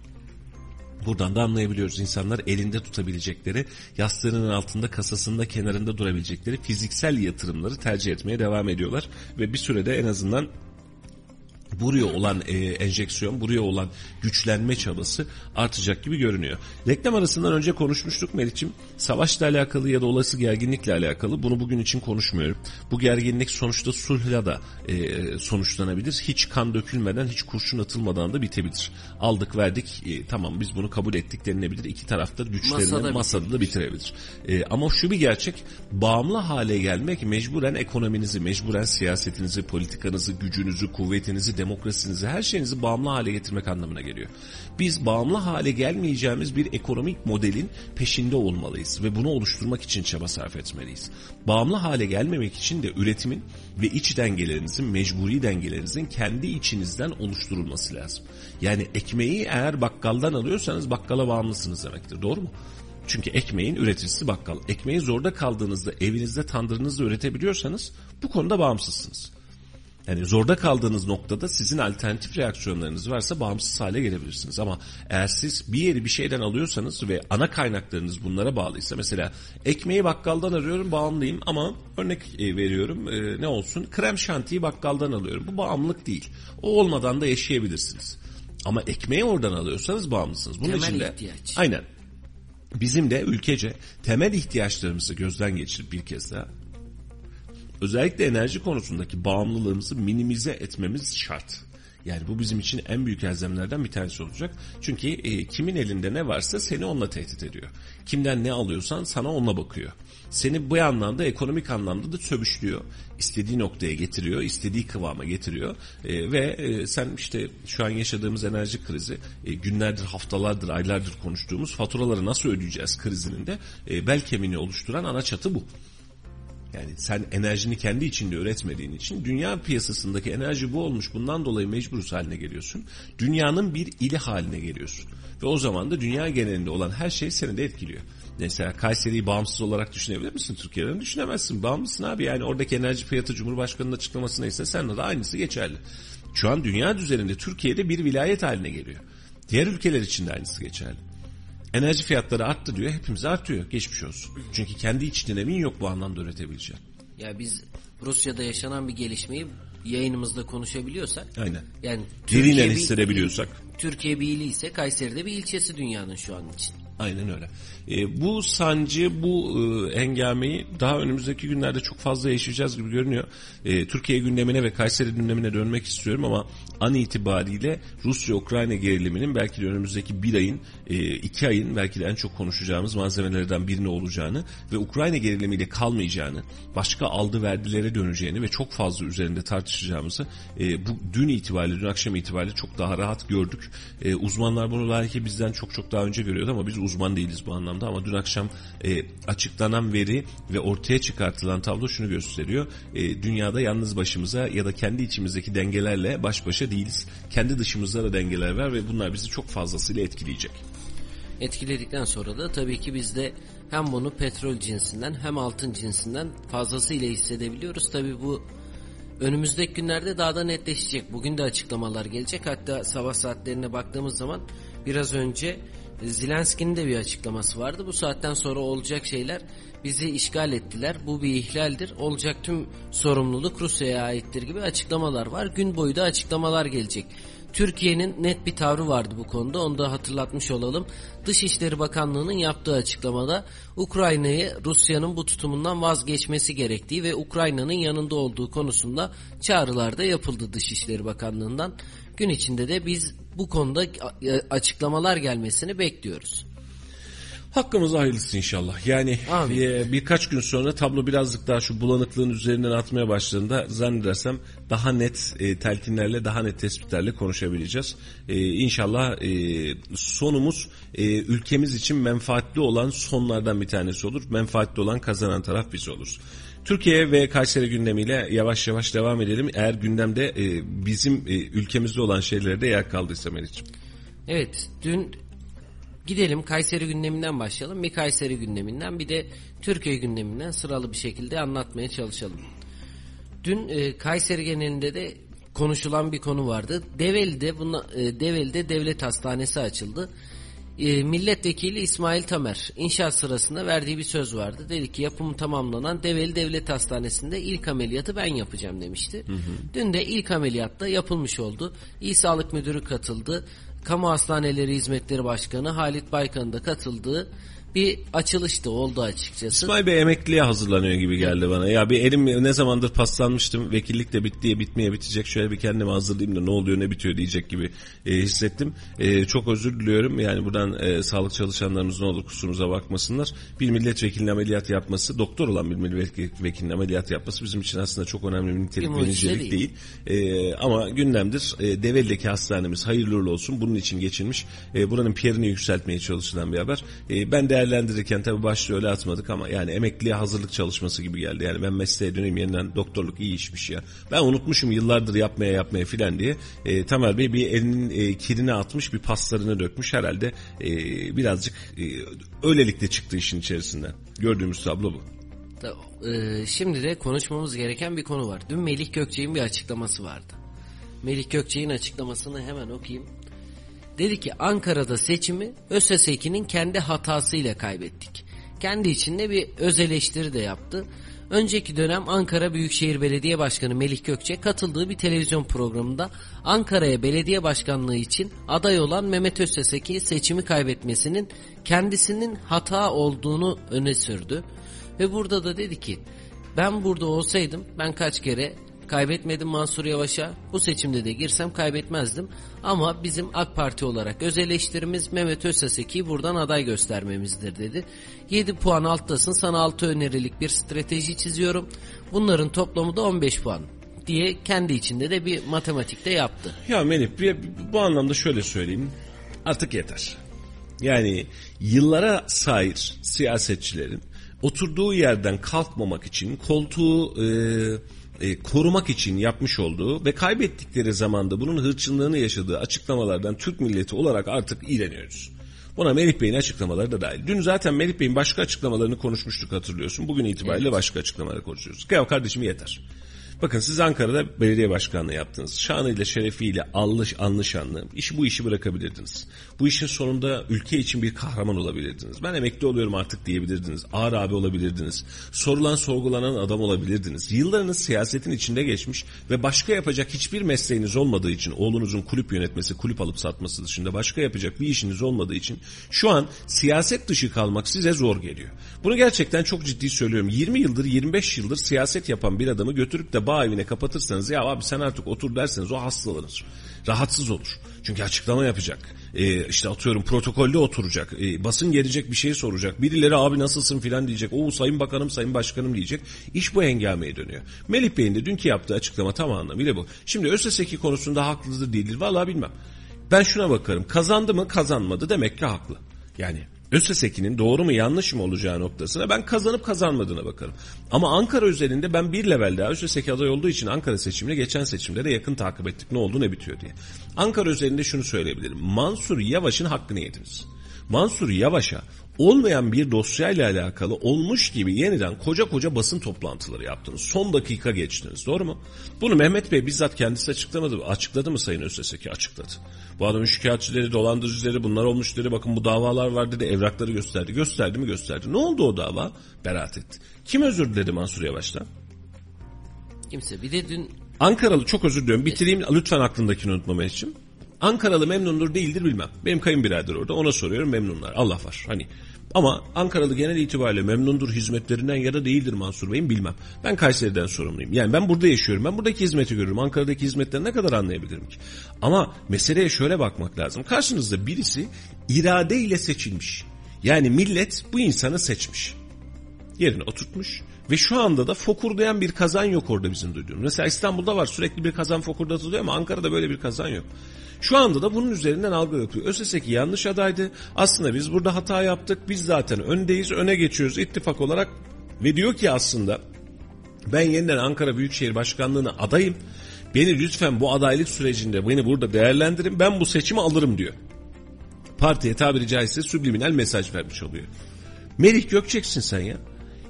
Buradan da anlayabiliyoruz insanlar elinde tutabilecekleri, yastığının altında, kasasında, kenarında durabilecekleri fiziksel yatırımları tercih etmeye devam ediyorlar. Ve bir sürede en azından buraya olan e, enjeksiyon, buraya olan güçlenme çabası artacak gibi görünüyor. Reklam arasından önce konuşmuştuk Meriç'im. Savaşla alakalı ya da olası gerginlikle alakalı bunu bugün için konuşmuyorum. Bu gerginlik sonuçta sulhla da e, sonuçlanabilir. Hiç kan dökülmeden, hiç kurşun atılmadan da bitebilir. Aldık verdik, e, tamam biz bunu kabul ettik denilebilir. İki tarafta güçlerini masada, masada da bitirebilir. E, ama şu bir gerçek, bağımlı hale gelmek mecburen ekonominizi, mecburen siyasetinizi, politikanızı, gücünüzü, kuvvetinizi, demokrasinizi, her şeyinizi bağımlı hale getirmek anlamına geliyor. Biz bağımlı hale gelmeyeceğimiz bir ekonomik modelin peşinde olmalıyız ve bunu oluşturmak için çaba sarf etmeliyiz. Bağımlı hale gelmemek için de üretimin ve iç dengelerinizin, mecburi dengelerinizin kendi içinizden oluşturulması lazım. Yani ekmeği eğer bakkaldan alıyorsanız bakkala bağımlısınız demektir. Doğru mu? Çünkü ekmeğin üreticisi bakkal. Ekmeği zorda kaldığınızda evinizde tandırınızda üretebiliyorsanız bu konuda bağımsızsınız. Yani zorda kaldığınız noktada sizin alternatif reaksiyonlarınız varsa bağımsız hale gelebilirsiniz. Ama eğer siz bir yeri bir şeyden alıyorsanız ve ana kaynaklarınız bunlara bağlıysa mesela ekmeği bakkaldan arıyorum bağımlıyım ama örnek e, veriyorum e, ne olsun krem şantiyi bakkaldan alıyorum. Bu bağımlılık değil. O olmadan da yaşayabilirsiniz. Ama ekmeği oradan alıyorsanız bağımlısınız. Bunun Temel için de ihtiyaç. aynen bizim de ülkece temel ihtiyaçlarımızı gözden geçirip bir kez daha özellikle enerji konusundaki bağımlılığımızı minimize etmemiz şart. Yani bu bizim için en büyük elzemlerden bir tanesi olacak. Çünkü e, kimin elinde ne varsa seni onunla tehdit ediyor. Kimden ne alıyorsan sana onunla bakıyor. Seni bu anlamda ekonomik anlamda da söbüşlüyor. İstediği noktaya getiriyor, istediği kıvama getiriyor. E, ve e, sen işte şu an yaşadığımız enerji krizi e, günlerdir, haftalardır, aylardır konuştuğumuz faturaları nasıl ödeyeceğiz krizinin de e, bel kemiğini oluşturan ana çatı bu. Yani sen enerjini kendi içinde üretmediğin için dünya piyasasındaki enerji bu olmuş. Bundan dolayı mecburuz haline geliyorsun. Dünyanın bir ili haline geliyorsun. Ve o zaman da dünya genelinde olan her şey seni de etkiliyor. Mesela Kayseri'yi bağımsız olarak düşünebilir misin? Türkiye'den düşünemezsin. Bağımlısın abi. Yani oradaki enerji fiyatı Cumhurbaşkanı'nın açıklaması neyse seninle de aynısı geçerli. Şu an dünya düzeninde Türkiye'de bir vilayet haline geliyor. Diğer ülkeler için de aynısı geçerli. Enerji fiyatları arttı diyor. Hepimiz artıyor. Geçmiş olsun. Çünkü kendi iç dinamiğin yok bu anlamda üretebileceğin. Ya biz Rusya'da yaşanan bir gelişmeyi yayınımızda konuşabiliyorsak Aynen. yani Derinden Türkiye bir- hissedebiliyorsak. Türkiye bir ili ise Kayseri'de bir ilçesi dünyanın şu an için. Aynen öyle. E, bu sancı, bu e, engameyi daha önümüzdeki günlerde çok fazla yaşayacağız gibi görünüyor. E, Türkiye gündemine ve Kayseri gündemine dönmek istiyorum ama an itibariyle Rusya-Ukrayna geriliminin belki de önümüzdeki bir ayın, e, iki ayın belki de en çok konuşacağımız malzemelerden birini olacağını ve Ukrayna gerilimiyle kalmayacağını, başka aldı verdilere döneceğini ve çok fazla üzerinde tartışacağımızı e, bu dün itibariyle, dün akşam itibariyle çok daha rahat gördük. E, uzmanlar bunu belki bizden çok çok daha önce görüyordu ama biz uzman değiliz bu anlamda ama dün akşam e, açıklanan veri ve ortaya çıkartılan tablo şunu gösteriyor. E, dünyada yalnız başımıza ya da kendi içimizdeki dengelerle baş başa değiliz. Kendi dışımızda da dengeler var ve bunlar bizi çok fazlasıyla etkileyecek. Etkiledikten sonra da tabii ki biz de hem bunu petrol cinsinden hem altın cinsinden fazlasıyla hissedebiliyoruz. Tabii bu önümüzdeki günlerde daha da netleşecek. Bugün de açıklamalar gelecek. Hatta sabah saatlerine baktığımız zaman biraz önce Zelenski'nin de bir açıklaması vardı. Bu saatten sonra olacak şeyler bizi işgal ettiler. Bu bir ihlaldir. Olacak tüm sorumluluk Rusya'ya aittir gibi açıklamalar var. Gün boyu da açıklamalar gelecek. Türkiye'nin net bir tavrı vardı bu konuda. Onu da hatırlatmış olalım. Dışişleri Bakanlığı'nın yaptığı açıklamada Ukrayna'yı Rusya'nın bu tutumundan vazgeçmesi gerektiği ve Ukrayna'nın yanında olduğu konusunda çağrılar da yapıldı Dışişleri Bakanlığı'ndan. Gün içinde de biz bu konuda açıklamalar gelmesini bekliyoruz. Hakkımız hayırlısı inşallah. Yani Amin. e, birkaç gün sonra tablo birazcık daha şu bulanıklığın üzerinden atmaya başladığında zannedersem daha net e, telkinlerle, daha net tespitlerle konuşabileceğiz. E, inşallah e, sonumuz e, ülkemiz için menfaatli olan sonlardan bir tanesi olur. Menfaatli olan kazanan taraf biz oluruz. Türkiye ve Kayseri gündemiyle yavaş yavaş devam edelim. Eğer gündemde e, bizim e, ülkemizde olan şeylere de yer kaldıysa Melih'ciğim. Evet dün gidelim Kayseri gündeminden başlayalım. Bir Kayseri gündeminden bir de Türkiye gündeminden sıralı bir şekilde anlatmaya çalışalım. Dün e, Kayseri genelinde de konuşulan bir konu vardı. Develi'de, buna, e, Develi'de devlet hastanesi açıldı. E, milletvekili İsmail Tamer inşaat sırasında verdiği bir söz vardı. Dedi ki yapımı tamamlanan Develi Devlet Hastanesi'nde ilk ameliyatı ben yapacağım demişti. Dün de ilk ameliyatta yapılmış oldu. İl Sağlık Müdürü katıldı. Kamu Hastaneleri Hizmetleri Başkanı Halit Baykan'ın da katıldığı bir açılış da oldu açıkçası. İsmail Bey emekliye hazırlanıyor gibi geldi bana. Ya bir elim ne zamandır paslanmıştım. Vekillik de bittiye bitmeye bitecek. Şöyle bir kendimi hazırlayayım da ne oluyor ne bitiyor diyecek gibi e, hissettim. E, çok özür diliyorum. Yani buradan e, sağlık çalışanlarımız ne olur kusurumuza bakmasınlar. Bir milletvekilinin ameliyat yapması, doktor olan bir milletvekilinin ameliyat yapması bizim için aslında çok önemli bir nitelik ve nicelik değil. E, ama gündemdir. E, Develi'deki hastanemiz hayırlı olsun. Bunun için geçilmiş. E, buranın PR'ini yükseltmeye çalışılan bir haber. E, ben değerlendirirken tabii başlığı öyle atmadık ama yani emekliye hazırlık çalışması gibi geldi. Yani ben mesleğe döneyim yeniden doktorluk iyi işmiş ya. Ben unutmuşum yıllardır yapmaya yapmaya filan diye. E, Tamer Bey bir elinin e, kirini atmış bir paslarını dökmüş herhalde e, birazcık e, öylelikle çıktı işin içerisinden. Gördüğümüz tablo bu. E, şimdi de konuşmamız gereken bir konu var. Dün Melih Gökçe'nin bir açıklaması vardı. Melih Gökçe'nin açıklamasını hemen okuyayım. Dedi ki Ankara'da seçimi ÖSS2'nin kendi hatasıyla kaybettik. Kendi içinde bir öz eleştiri de yaptı. Önceki dönem Ankara Büyükşehir Belediye Başkanı Melih Gökçe katıldığı bir televizyon programında Ankara'ya belediye başkanlığı için aday olan Mehmet Özseseki seçimi kaybetmesinin kendisinin hata olduğunu öne sürdü. Ve burada da dedi ki ben burada olsaydım ben kaç kere Kaybetmedim Mansur Yavaş'a. Bu seçimde de girsem kaybetmezdim. Ama bizim AK Parti olarak öz eleştirimiz Mehmet Özseseki'yi buradan aday göstermemizdir dedi. 7 puan alttasın sana 6 önerilik bir strateji çiziyorum. Bunların toplamı da 15 puan diye kendi içinde de bir matematikte yaptı. Ya Melih bu anlamda şöyle söyleyeyim. Artık yeter. Yani yıllara sahip siyasetçilerin oturduğu yerden kalkmamak için koltuğu e, e, korumak için yapmış olduğu ve kaybettikleri zamanda bunun hırçınlığını yaşadığı açıklamalardan Türk milleti olarak artık iğreniyoruz. Buna Melih Bey'in açıklamaları da dahil. Dün zaten Melih Bey'in başka açıklamalarını konuşmuştuk hatırlıyorsun. Bugün itibariyle evet. başka açıklamaları konuşuyoruz. Ya kardeşim yeter. Bakın siz Ankara'da belediye başkanlığı yaptınız. Şanıyla şerefiyle alış anlı şanlı işi bu işi bırakabilirdiniz. Bu işin sonunda ülke için bir kahraman olabilirdiniz. Ben emekli oluyorum artık diyebilirdiniz. Ağır abi olabilirdiniz. Sorulan sorgulanan adam olabilirdiniz. Yıllarınız siyasetin içinde geçmiş ve başka yapacak hiçbir mesleğiniz olmadığı için oğlunuzun kulüp yönetmesi, kulüp alıp satması dışında başka yapacak bir işiniz olmadığı için şu an siyaset dışı kalmak size zor geliyor. Bunu gerçekten çok ciddi söylüyorum. 20 yıldır 25 yıldır siyaset yapan bir adamı götürüp de bağ evine kapatırsanız ya abi sen artık otur derseniz o hastalanır. Rahatsız olur. Çünkü açıklama yapacak. Ee, işte atıyorum protokolde oturacak. Ee, basın gelecek bir şey soracak. Birileri abi nasılsın filan diyecek. O sayın bakanım sayın başkanım diyecek. İş bu hengameye dönüyor. Melih Bey'in de dünkü yaptığı açıklama tam anlamıyla bu. Şimdi ÖSS2 konusunda haklıdır değildir. Vallahi bilmem. Ben şuna bakarım. Kazandı mı kazanmadı demek ki haklı. Yani ÖSS'nin doğru mu yanlış mı olacağı noktasına ben kazanıp kazanmadığına bakarım. Ama Ankara üzerinde ben bir level daha ÖSS aday olduğu için Ankara seçimine geçen seçimlere yakın takip ettik ne oldu ne bitiyor diye. Ankara üzerinde şunu söyleyebilirim. Mansur Yavaş'ın hakkını yediniz. Mansur Yavaş'a olmayan bir dosyayla alakalı olmuş gibi yeniden koca koca basın toplantıları yaptınız. Son dakika geçtiniz. Doğru mu? Bunu Mehmet Bey bizzat kendisi açıklamadı mı? Açıkladı mı Sayın Özseseki? Açıkladı. Bu adamın şikayetçileri, dolandırıcıları bunlar olmuş dedi. Bakın bu davalar var dedi. Evrakları gösterdi. Gösterdi mi gösterdi. Ne oldu o dava? Beraat etti. Kim özür diledi Mansur Yavaş'tan? Kimse. Bir de dün... Ankaralı çok özür diliyorum. Bitireyim lütfen aklındakini unutma Mehmetciğim. Ankaralı memnundur değildir bilmem. Benim kayınbirader orada ona soruyorum memnunlar. Allah var. Hani ama Ankaralı genel itibariyle memnundur hizmetlerinden ya da değildir Mansur Bey'in bilmem. Ben Kayseri'den sorumluyum. Yani ben burada yaşıyorum. Ben buradaki hizmeti görürüm. Ankara'daki hizmetten ne kadar anlayabilirim ki? Ama meseleye şöyle bakmak lazım. Karşınızda birisi iradeyle seçilmiş. Yani millet bu insanı seçmiş. Yerine oturtmuş ve şu anda da fokurdayan bir kazan yok orada bizim duyduğumuz. Mesela İstanbul'da var sürekli bir kazan fokurdatılıyor ama Ankara'da böyle bir kazan yok. Şu anda da bunun üzerinden algı yapıyor. ÖSS'ki yanlış adaydı. Aslında biz burada hata yaptık. Biz zaten öndeyiz, öne geçiyoruz ittifak olarak. Ve diyor ki aslında ben yeniden Ankara Büyükşehir Başkanlığı'na adayım. Beni lütfen bu adaylık sürecinde beni burada değerlendirin. Ben bu seçimi alırım diyor. Partiye tabiri caizse subliminal mesaj vermiş oluyor. Melih Gökçeksin sen ya.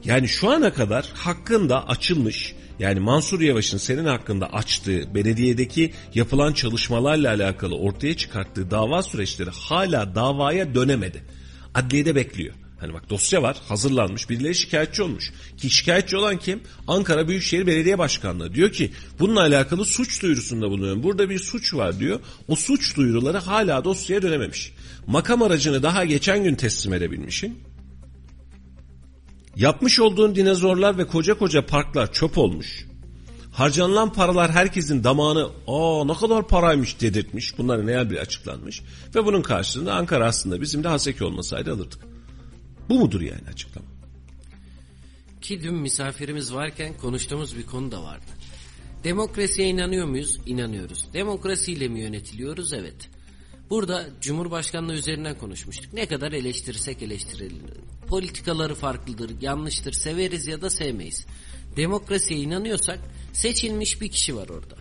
Yani şu ana kadar hakkında açılmış yani Mansur Yavaş'ın senin hakkında açtığı belediyedeki yapılan çalışmalarla alakalı ortaya çıkarttığı dava süreçleri hala davaya dönemedi. Adliyede bekliyor. Hani bak dosya var hazırlanmış birileri şikayetçi olmuş. Ki şikayetçi olan kim? Ankara Büyükşehir Belediye Başkanlığı. Diyor ki bununla alakalı suç duyurusunda bulunuyorum. Burada bir suç var diyor. O suç duyuruları hala dosyaya dönememiş. Makam aracını daha geçen gün teslim edebilmişim. Yapmış olduğun dinozorlar ve koca koca parklar çöp olmuş. Harcanılan paralar herkesin damağını aa ne kadar paraymış dedirtmiş. Bunların ne bir açıklanmış. Ve bunun karşılığında Ankara aslında bizim de Haseki olmasaydı alırdık. Bu mudur yani açıklama? Ki dün misafirimiz varken konuştuğumuz bir konu da vardı. Demokrasiye inanıyor muyuz? İnanıyoruz. Demokrasiyle mi yönetiliyoruz? Evet. Burada Cumhurbaşkanlığı üzerinden konuşmuştuk. Ne kadar eleştirirsek eleştirelim. Politikaları farklıdır, yanlıştır, severiz ya da sevmeyiz. Demokrasiye inanıyorsak seçilmiş bir kişi var orada.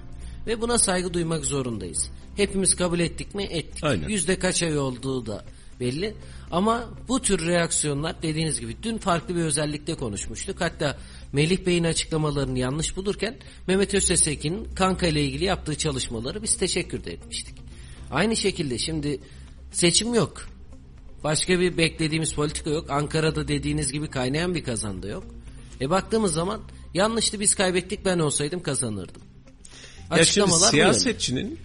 Ve buna saygı duymak zorundayız. Hepimiz kabul ettik mi? Ettik. Aynen. Yüzde kaç ay olduğu da belli. Ama bu tür reaksiyonlar dediğiniz gibi dün farklı bir özellikte konuşmuştuk. Hatta Melih Bey'in açıklamalarını yanlış bulurken Mehmet Öztesekin'in kanka ile ilgili yaptığı çalışmaları biz teşekkür de etmiştik. Aynı şekilde şimdi seçim yok. Başka bir beklediğimiz politika yok. Ankara'da dediğiniz gibi kaynayan bir kazan da yok. E baktığımız zaman yanlıştı biz kaybettik ben olsaydım kazanırdım. Ya şimdi siyasetçinin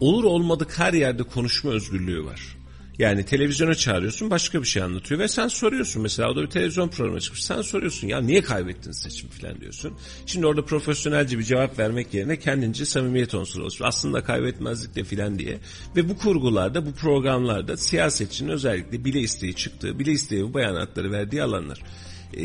olur olmadık her yerde konuşma özgürlüğü var. Yani televizyona çağırıyorsun başka bir şey anlatıyor ve sen soruyorsun mesela o da bir televizyon programı çıkmış sen soruyorsun ya niye kaybettin seçim falan diyorsun. Şimdi orada profesyonelce bir cevap vermek yerine kendince samimiyet unsuru olsun. Aslında kaybetmezdik de filan diye. Ve bu kurgularda bu programlarda siyasetçinin özellikle bile isteği çıktığı bile isteği bu beyanatları verdiği alanlar. Ee,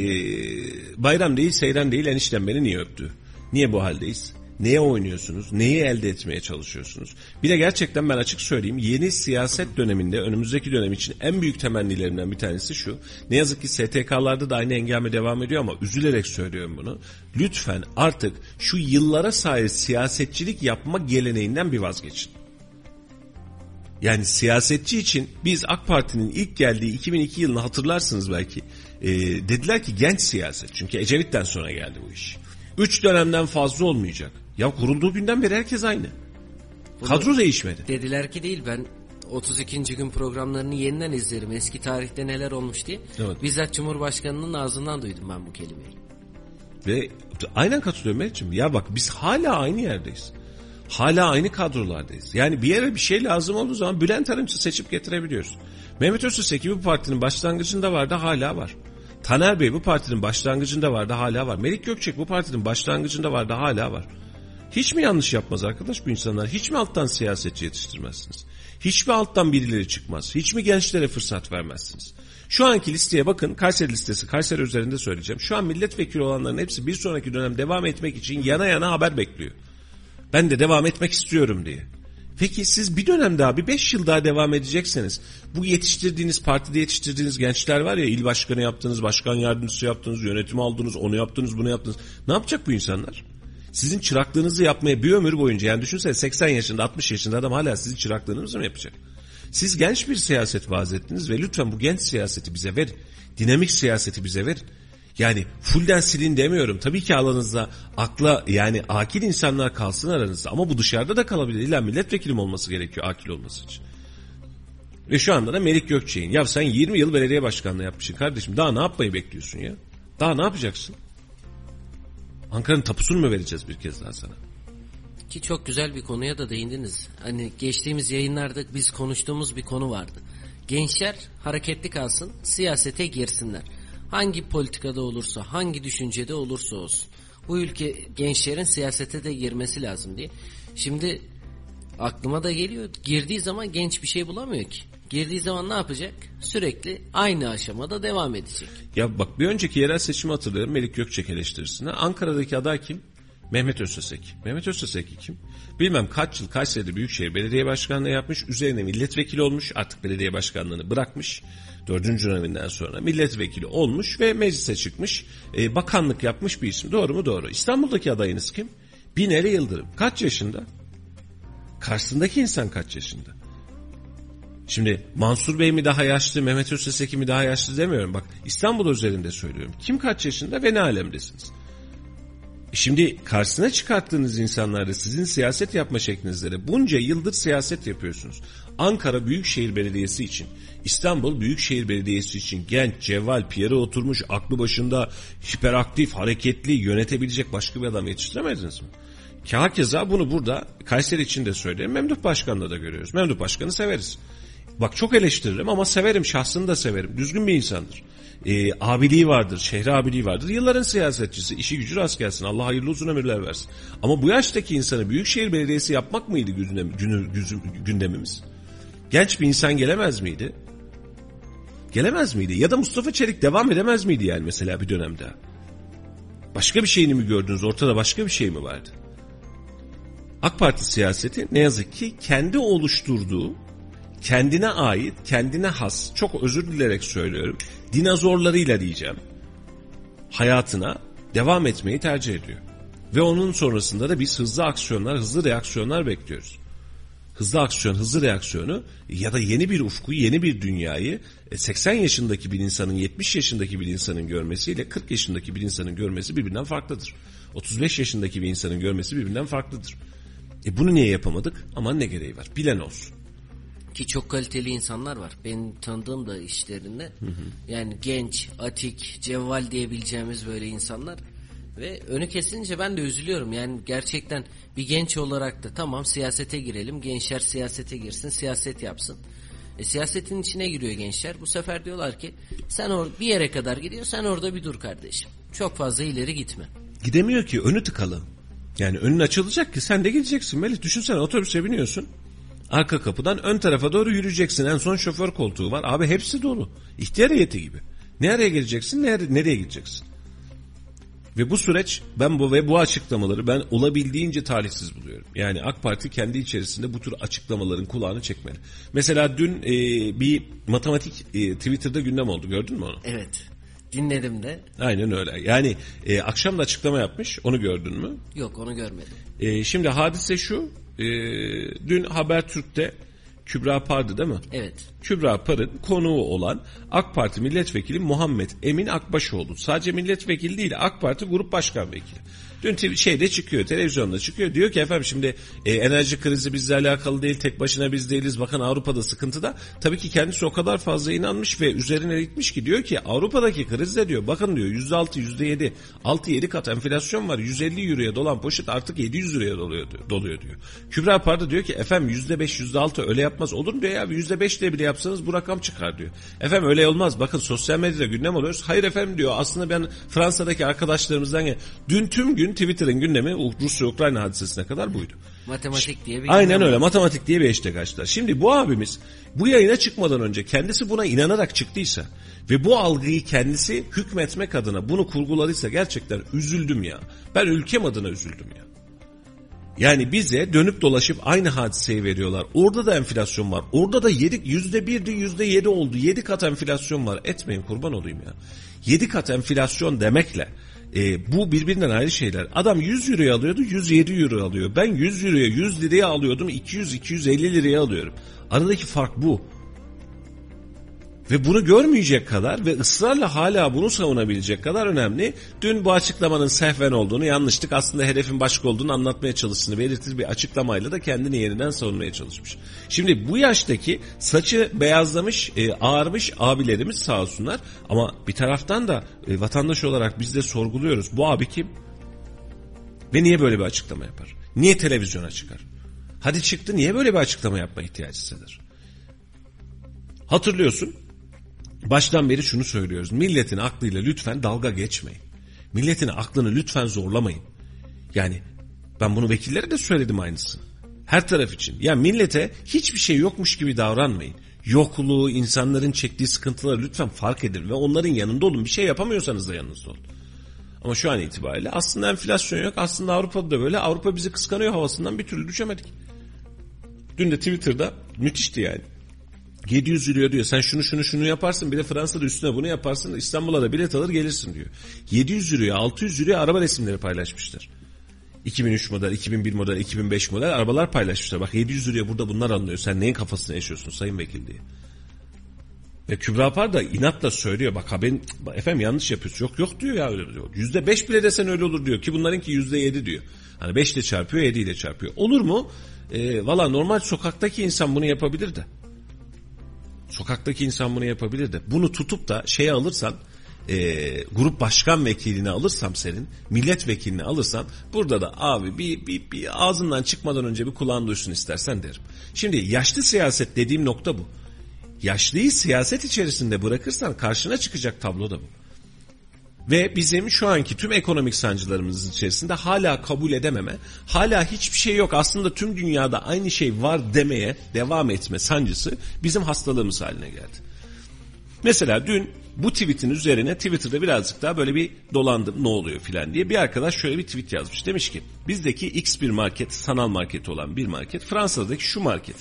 bayram değil seyran değil eniştem beni niye öptü? Niye bu haldeyiz? Neye oynuyorsunuz? Neyi elde etmeye çalışıyorsunuz? Bir de gerçekten ben açık söyleyeyim yeni siyaset döneminde önümüzdeki dönem için en büyük temennilerinden bir tanesi şu. Ne yazık ki STK'larda da aynı engame devam ediyor ama üzülerek söylüyorum bunu. Lütfen artık şu yıllara sahip siyasetçilik yapma geleneğinden bir vazgeçin. Yani siyasetçi için biz AK Parti'nin ilk geldiği 2002 yılını hatırlarsınız belki. Ee, dediler ki genç siyaset. Çünkü Ecevit'ten sonra geldi bu iş. Üç dönemden fazla olmayacak. Ya kurulduğu günden beri herkes aynı. Kadro değişmedi. Dediler ki değil ben 32. gün programlarını yeniden izlerim. Eski tarihte neler olmuş diye. Evet. Bizzat Cumhurbaşkanı'nın ağzından duydum ben bu kelimeyi. Ve aynen katılıyorum Mehmetciğim. Ya bak biz hala aynı yerdeyiz. Hala aynı kadrolardayız. Yani bir yere bir şey lazım olduğu zaman Bülent Arınç'ı seçip getirebiliyoruz. Mehmet Öztürk bu partinin başlangıcında vardı hala var. Taner Bey bu partinin başlangıcında vardı hala var. Melik Gökçek bu partinin başlangıcında vardı hala var. Hiç mi yanlış yapmaz arkadaş bu insanlar? Hiç mi alttan siyasetçi yetiştirmezsiniz? Hiç mi alttan birileri çıkmaz? Hiç mi gençlere fırsat vermezsiniz? Şu anki listeye bakın Kayseri listesi Kayseri üzerinde söyleyeceğim. Şu an milletvekili olanların hepsi bir sonraki dönem devam etmek için yana yana haber bekliyor. Ben de devam etmek istiyorum diye. Peki siz bir dönem daha bir beş yıl daha devam edecekseniz bu yetiştirdiğiniz partide yetiştirdiğiniz gençler var ya il başkanı yaptınız, başkan yardımcısı yaptınız, yönetim aldınız, onu yaptınız, bunu yaptınız. Ne yapacak bu insanlar? Sizin çıraklığınızı yapmaya bir ömür boyunca yani düşünsene 80 yaşında 60 yaşında adam hala sizin çıraklığınızı mı yapacak? Siz genç bir siyaset vaaz ettiniz ve lütfen bu genç siyaseti bize verin. Dinamik siyaseti bize verin. Yani fullden silin demiyorum. Tabii ki alanınızda akla yani akil insanlar kalsın aranızda. Ama bu dışarıda da kalabilir. İlla milletvekilim olması gerekiyor akil olması için. Ve şu anda da Melik Gökçe'nin. Ya sen 20 yıl belediye başkanlığı yapmışsın kardeşim. Daha ne yapmayı bekliyorsun ya? Daha ne yapacaksın? Ankara'nın tapusunu mu vereceğiz bir kez daha sana? Ki çok güzel bir konuya da değindiniz. Hani geçtiğimiz yayınlarda biz konuştuğumuz bir konu vardı. Gençler hareketli kalsın, siyasete girsinler. Hangi politikada olursa, hangi düşüncede olursa olsun. Bu ülke gençlerin siyasete de girmesi lazım diye. Şimdi aklıma da geliyor. Girdiği zaman genç bir şey bulamıyor ki. Girdiği zaman ne yapacak? Sürekli aynı aşamada devam edecek. Ya bak bir önceki yerel seçimi hatırlıyorum Melik Gökçek eleştirisine. Ankara'daki aday kim? Mehmet Özsesek. Mehmet Özsesek kim? Bilmem kaç yıl Kayseri'de Büyükşehir Belediye Başkanlığı yapmış. Üzerine milletvekili olmuş. Artık belediye başkanlığını bırakmış. Dördüncü döneminden sonra milletvekili olmuş ve meclise çıkmış. E, bakanlık yapmış bir isim. Doğru mu? Doğru. İstanbul'daki adayınız kim? Binali Yıldırım. Kaç yaşında? Karşısındaki insan kaç yaşında? Şimdi Mansur Bey mi daha yaşlı, Mehmet Özseseki mi daha yaşlı demiyorum. Bak İstanbul üzerinde söylüyorum. Kim kaç yaşında ve ne alemdesiniz? E şimdi karşısına çıkarttığınız insanlarda sizin siyaset yapma şeklinizde de bunca yıldır siyaset yapıyorsunuz. Ankara Büyükşehir Belediyesi için, İstanbul Büyükşehir Belediyesi için genç, cevval, piyere oturmuş, aklı başında, hiperaktif, hareketli, yönetebilecek başka bir adam yetiştiremediniz mi? Ki hakeza bunu burada Kayseri için de söylerim, Memduh Başkan'da da görüyoruz. Memduh Başkan'ı severiz. Bak çok eleştiririm ama severim şahsını da severim. Düzgün bir insandır. Ee, abiliği vardır, şehri abiliği vardır. Yılların siyasetçisi, işi gücü rast gelsin. Allah hayırlı uzun ömürler versin. Ama bu yaştaki insanı Büyükşehir Belediyesi yapmak mıydı gündem, gündemimiz? Genç bir insan gelemez miydi? Gelemez miydi? Ya da Mustafa Çelik devam edemez miydi yani mesela bir dönemde? Başka bir şeyini mi gördünüz? Ortada başka bir şey mi vardı? AK Parti siyaseti ne yazık ki kendi oluşturduğu, kendine ait, kendine has, çok özür dilerek söylüyorum, dinozorlarıyla diyeceğim, hayatına devam etmeyi tercih ediyor. Ve onun sonrasında da biz hızlı aksiyonlar, hızlı reaksiyonlar bekliyoruz hızlı aksiyon, hızlı reaksiyonu ya da yeni bir ufku, yeni bir dünyayı 80 e, yaşındaki bir insanın 70 yaşındaki bir insanın görmesiyle 40 yaşındaki bir insanın görmesi birbirinden farklıdır. 35 yaşındaki bir insanın görmesi birbirinden farklıdır. E bunu niye yapamadık? Aman ne gereği var? Bilen olsun. Ki çok kaliteli insanlar var. Benim tanıdığım da işlerinde. Hı hı. Yani genç, atik, cevval diyebileceğimiz böyle insanlar ve önü kesince ben de üzülüyorum. Yani gerçekten bir genç olarak da tamam siyasete girelim. Gençler siyasete girsin, siyaset yapsın. E, siyasetin içine giriyor gençler. Bu sefer diyorlar ki sen or bir yere kadar gidiyor, sen orada bir dur kardeşim. Çok fazla ileri gitme. Gidemiyor ki, önü tıkalı. Yani önün açılacak ki sen de gideceksin. Melih düşünsene otobüse biniyorsun. Arka kapıdan ön tarafa doğru yürüyeceksin. En son şoför koltuğu var. Abi hepsi dolu. İhtiyar heyeti gibi. Nereye geleceksin, nereye, nereye gideceksin? Ve bu süreç ben bu ve bu açıklamaları ben olabildiğince talihsiz buluyorum. Yani AK Parti kendi içerisinde bu tür açıklamaların kulağını çekmeli. Mesela dün e, bir matematik e, Twitter'da gündem oldu gördün mü onu? Evet. Dinledim de. Aynen öyle. Yani e, akşam da açıklama yapmış. Onu gördün mü? Yok onu görmedim. E, şimdi hadise şu. E, dün Habertürk'te Kübra Par'dı değil mi? Evet. Kübra Par'ın konuğu olan AK Parti Milletvekili Muhammed Emin Akbaşoğlu. Sadece milletvekili değil AK Parti Grup Başkan Vekili. Dün şeyde çıkıyor, televizyonda çıkıyor. Diyor ki efendim şimdi e, enerji krizi bizle alakalı değil, tek başına biz değiliz. Bakın Avrupa'da sıkıntıda. Tabii ki kendisi o kadar fazla inanmış ve üzerine gitmiş ki diyor ki Avrupa'daki krizde diyor bakın diyor %6, %7, 6-7 kat enflasyon var. 150 euroya dolan poşet artık 700 liraya doluyor, doluyor diyor. Kübra Parda diyor ki efendim %5, %6 öyle yapmaz olur mu diyor ya %5 de bile yapsanız bu rakam çıkar diyor. Efendim öyle olmaz. Bakın sosyal medyada gündem oluyoruz. Hayır efendim diyor aslında ben Fransa'daki arkadaşlarımızdan dün tüm gün Twitter'ın gündemi Rusya-Ukrayna hadisesine kadar buydu. Matematik diye bir Aynen öyle matematik diye bir hashtag açtılar. Şimdi bu abimiz bu yayına çıkmadan önce kendisi buna inanarak çıktıysa ve bu algıyı kendisi hükmetmek adına bunu kurguladıysa gerçekten üzüldüm ya. Ben ülkem adına üzüldüm ya. Yani bize dönüp dolaşıp aynı hadiseyi veriyorlar. Orada da enflasyon var. Orada da yedik yüzde birdi yüzde yedi oldu. Yedi kat enflasyon var. Etmeyin kurban olayım ya. Yedi kat enflasyon demekle e, bu birbirinden ayrı şeyler. Adam 100 euroya alıyordu 107 euro alıyor. Ben 100 euroya 100 liraya alıyordum 200-250 liraya alıyorum. Aradaki fark bu. Ve bunu görmeyecek kadar ve ısrarla hala bunu savunabilecek kadar önemli. Dün bu açıklamanın sehven olduğunu, yanlışlık aslında hedefin başka olduğunu anlatmaya çalıştığını belirtir bir açıklamayla da kendini yeniden savunmaya çalışmış. Şimdi bu yaştaki saçı beyazlamış, e, ağarmış abilerimiz sağ olsunlar ama bir taraftan da e, vatandaş olarak biz de sorguluyoruz. Bu abi kim? Ve niye böyle bir açıklama yapar? Niye televizyona çıkar? Hadi çıktı niye böyle bir açıklama yapma ihtiyacı hisseder? Hatırlıyorsun Baştan beri şunu söylüyoruz. Milletin aklıyla lütfen dalga geçmeyin. Milletin aklını lütfen zorlamayın. Yani ben bunu vekillere de söyledim aynısını. Her taraf için. Ya millete hiçbir şey yokmuş gibi davranmayın. Yokluğu, insanların çektiği sıkıntıları lütfen fark edin ve onların yanında olun. Bir şey yapamıyorsanız da yanınızda olun. Ama şu an itibariyle aslında enflasyon yok. Aslında Avrupa'da da böyle. Avrupa bizi kıskanıyor havasından bir türlü düşemedik. Dün de Twitter'da müthişti yani. 700 euro diyor sen şunu şunu şunu yaparsın bir de Fransa'da üstüne bunu yaparsın İstanbul'a da bilet alır gelirsin diyor. 700 euroya 600 euroya araba resimleri paylaşmışlar. 2003 model, 2001 model, 2005 model arabalar paylaşmışlar. Bak 700 liraya burada bunlar anlıyor. Sen neyin kafasını yaşıyorsun sayın vekil diye. Ve Kübra Par da inatla söylüyor. Bak ha ben efendim yanlış yapıyorsun. Yok yok diyor ya öyle diyor. Yüzde beş bile desen öyle olur diyor. Ki bunlarınki yüzde yedi diyor. Hani beş ile çarpıyor yedi ile çarpıyor. Olur mu? E, Valla normal sokaktaki insan bunu yapabilir de. Sokaktaki insan bunu yapabilir de bunu tutup da şeye alırsan e, grup başkan vekilini alırsam senin milletvekilini alırsan burada da abi bir, bir, bir ağzından çıkmadan önce bir kulağın duysun istersen derim. Şimdi yaşlı siyaset dediğim nokta bu. Yaşlıyı siyaset içerisinde bırakırsan karşına çıkacak tablo da bu. Ve bizim şu anki tüm ekonomik sancılarımızın içerisinde hala kabul edememe, hala hiçbir şey yok aslında tüm dünyada aynı şey var demeye devam etme sancısı bizim hastalığımız haline geldi. Mesela dün bu tweetin üzerine Twitter'da birazcık daha böyle bir dolandım ne oluyor filan diye bir arkadaş şöyle bir tweet yazmış. Demiş ki bizdeki X bir market sanal market olan bir market Fransa'daki şu market.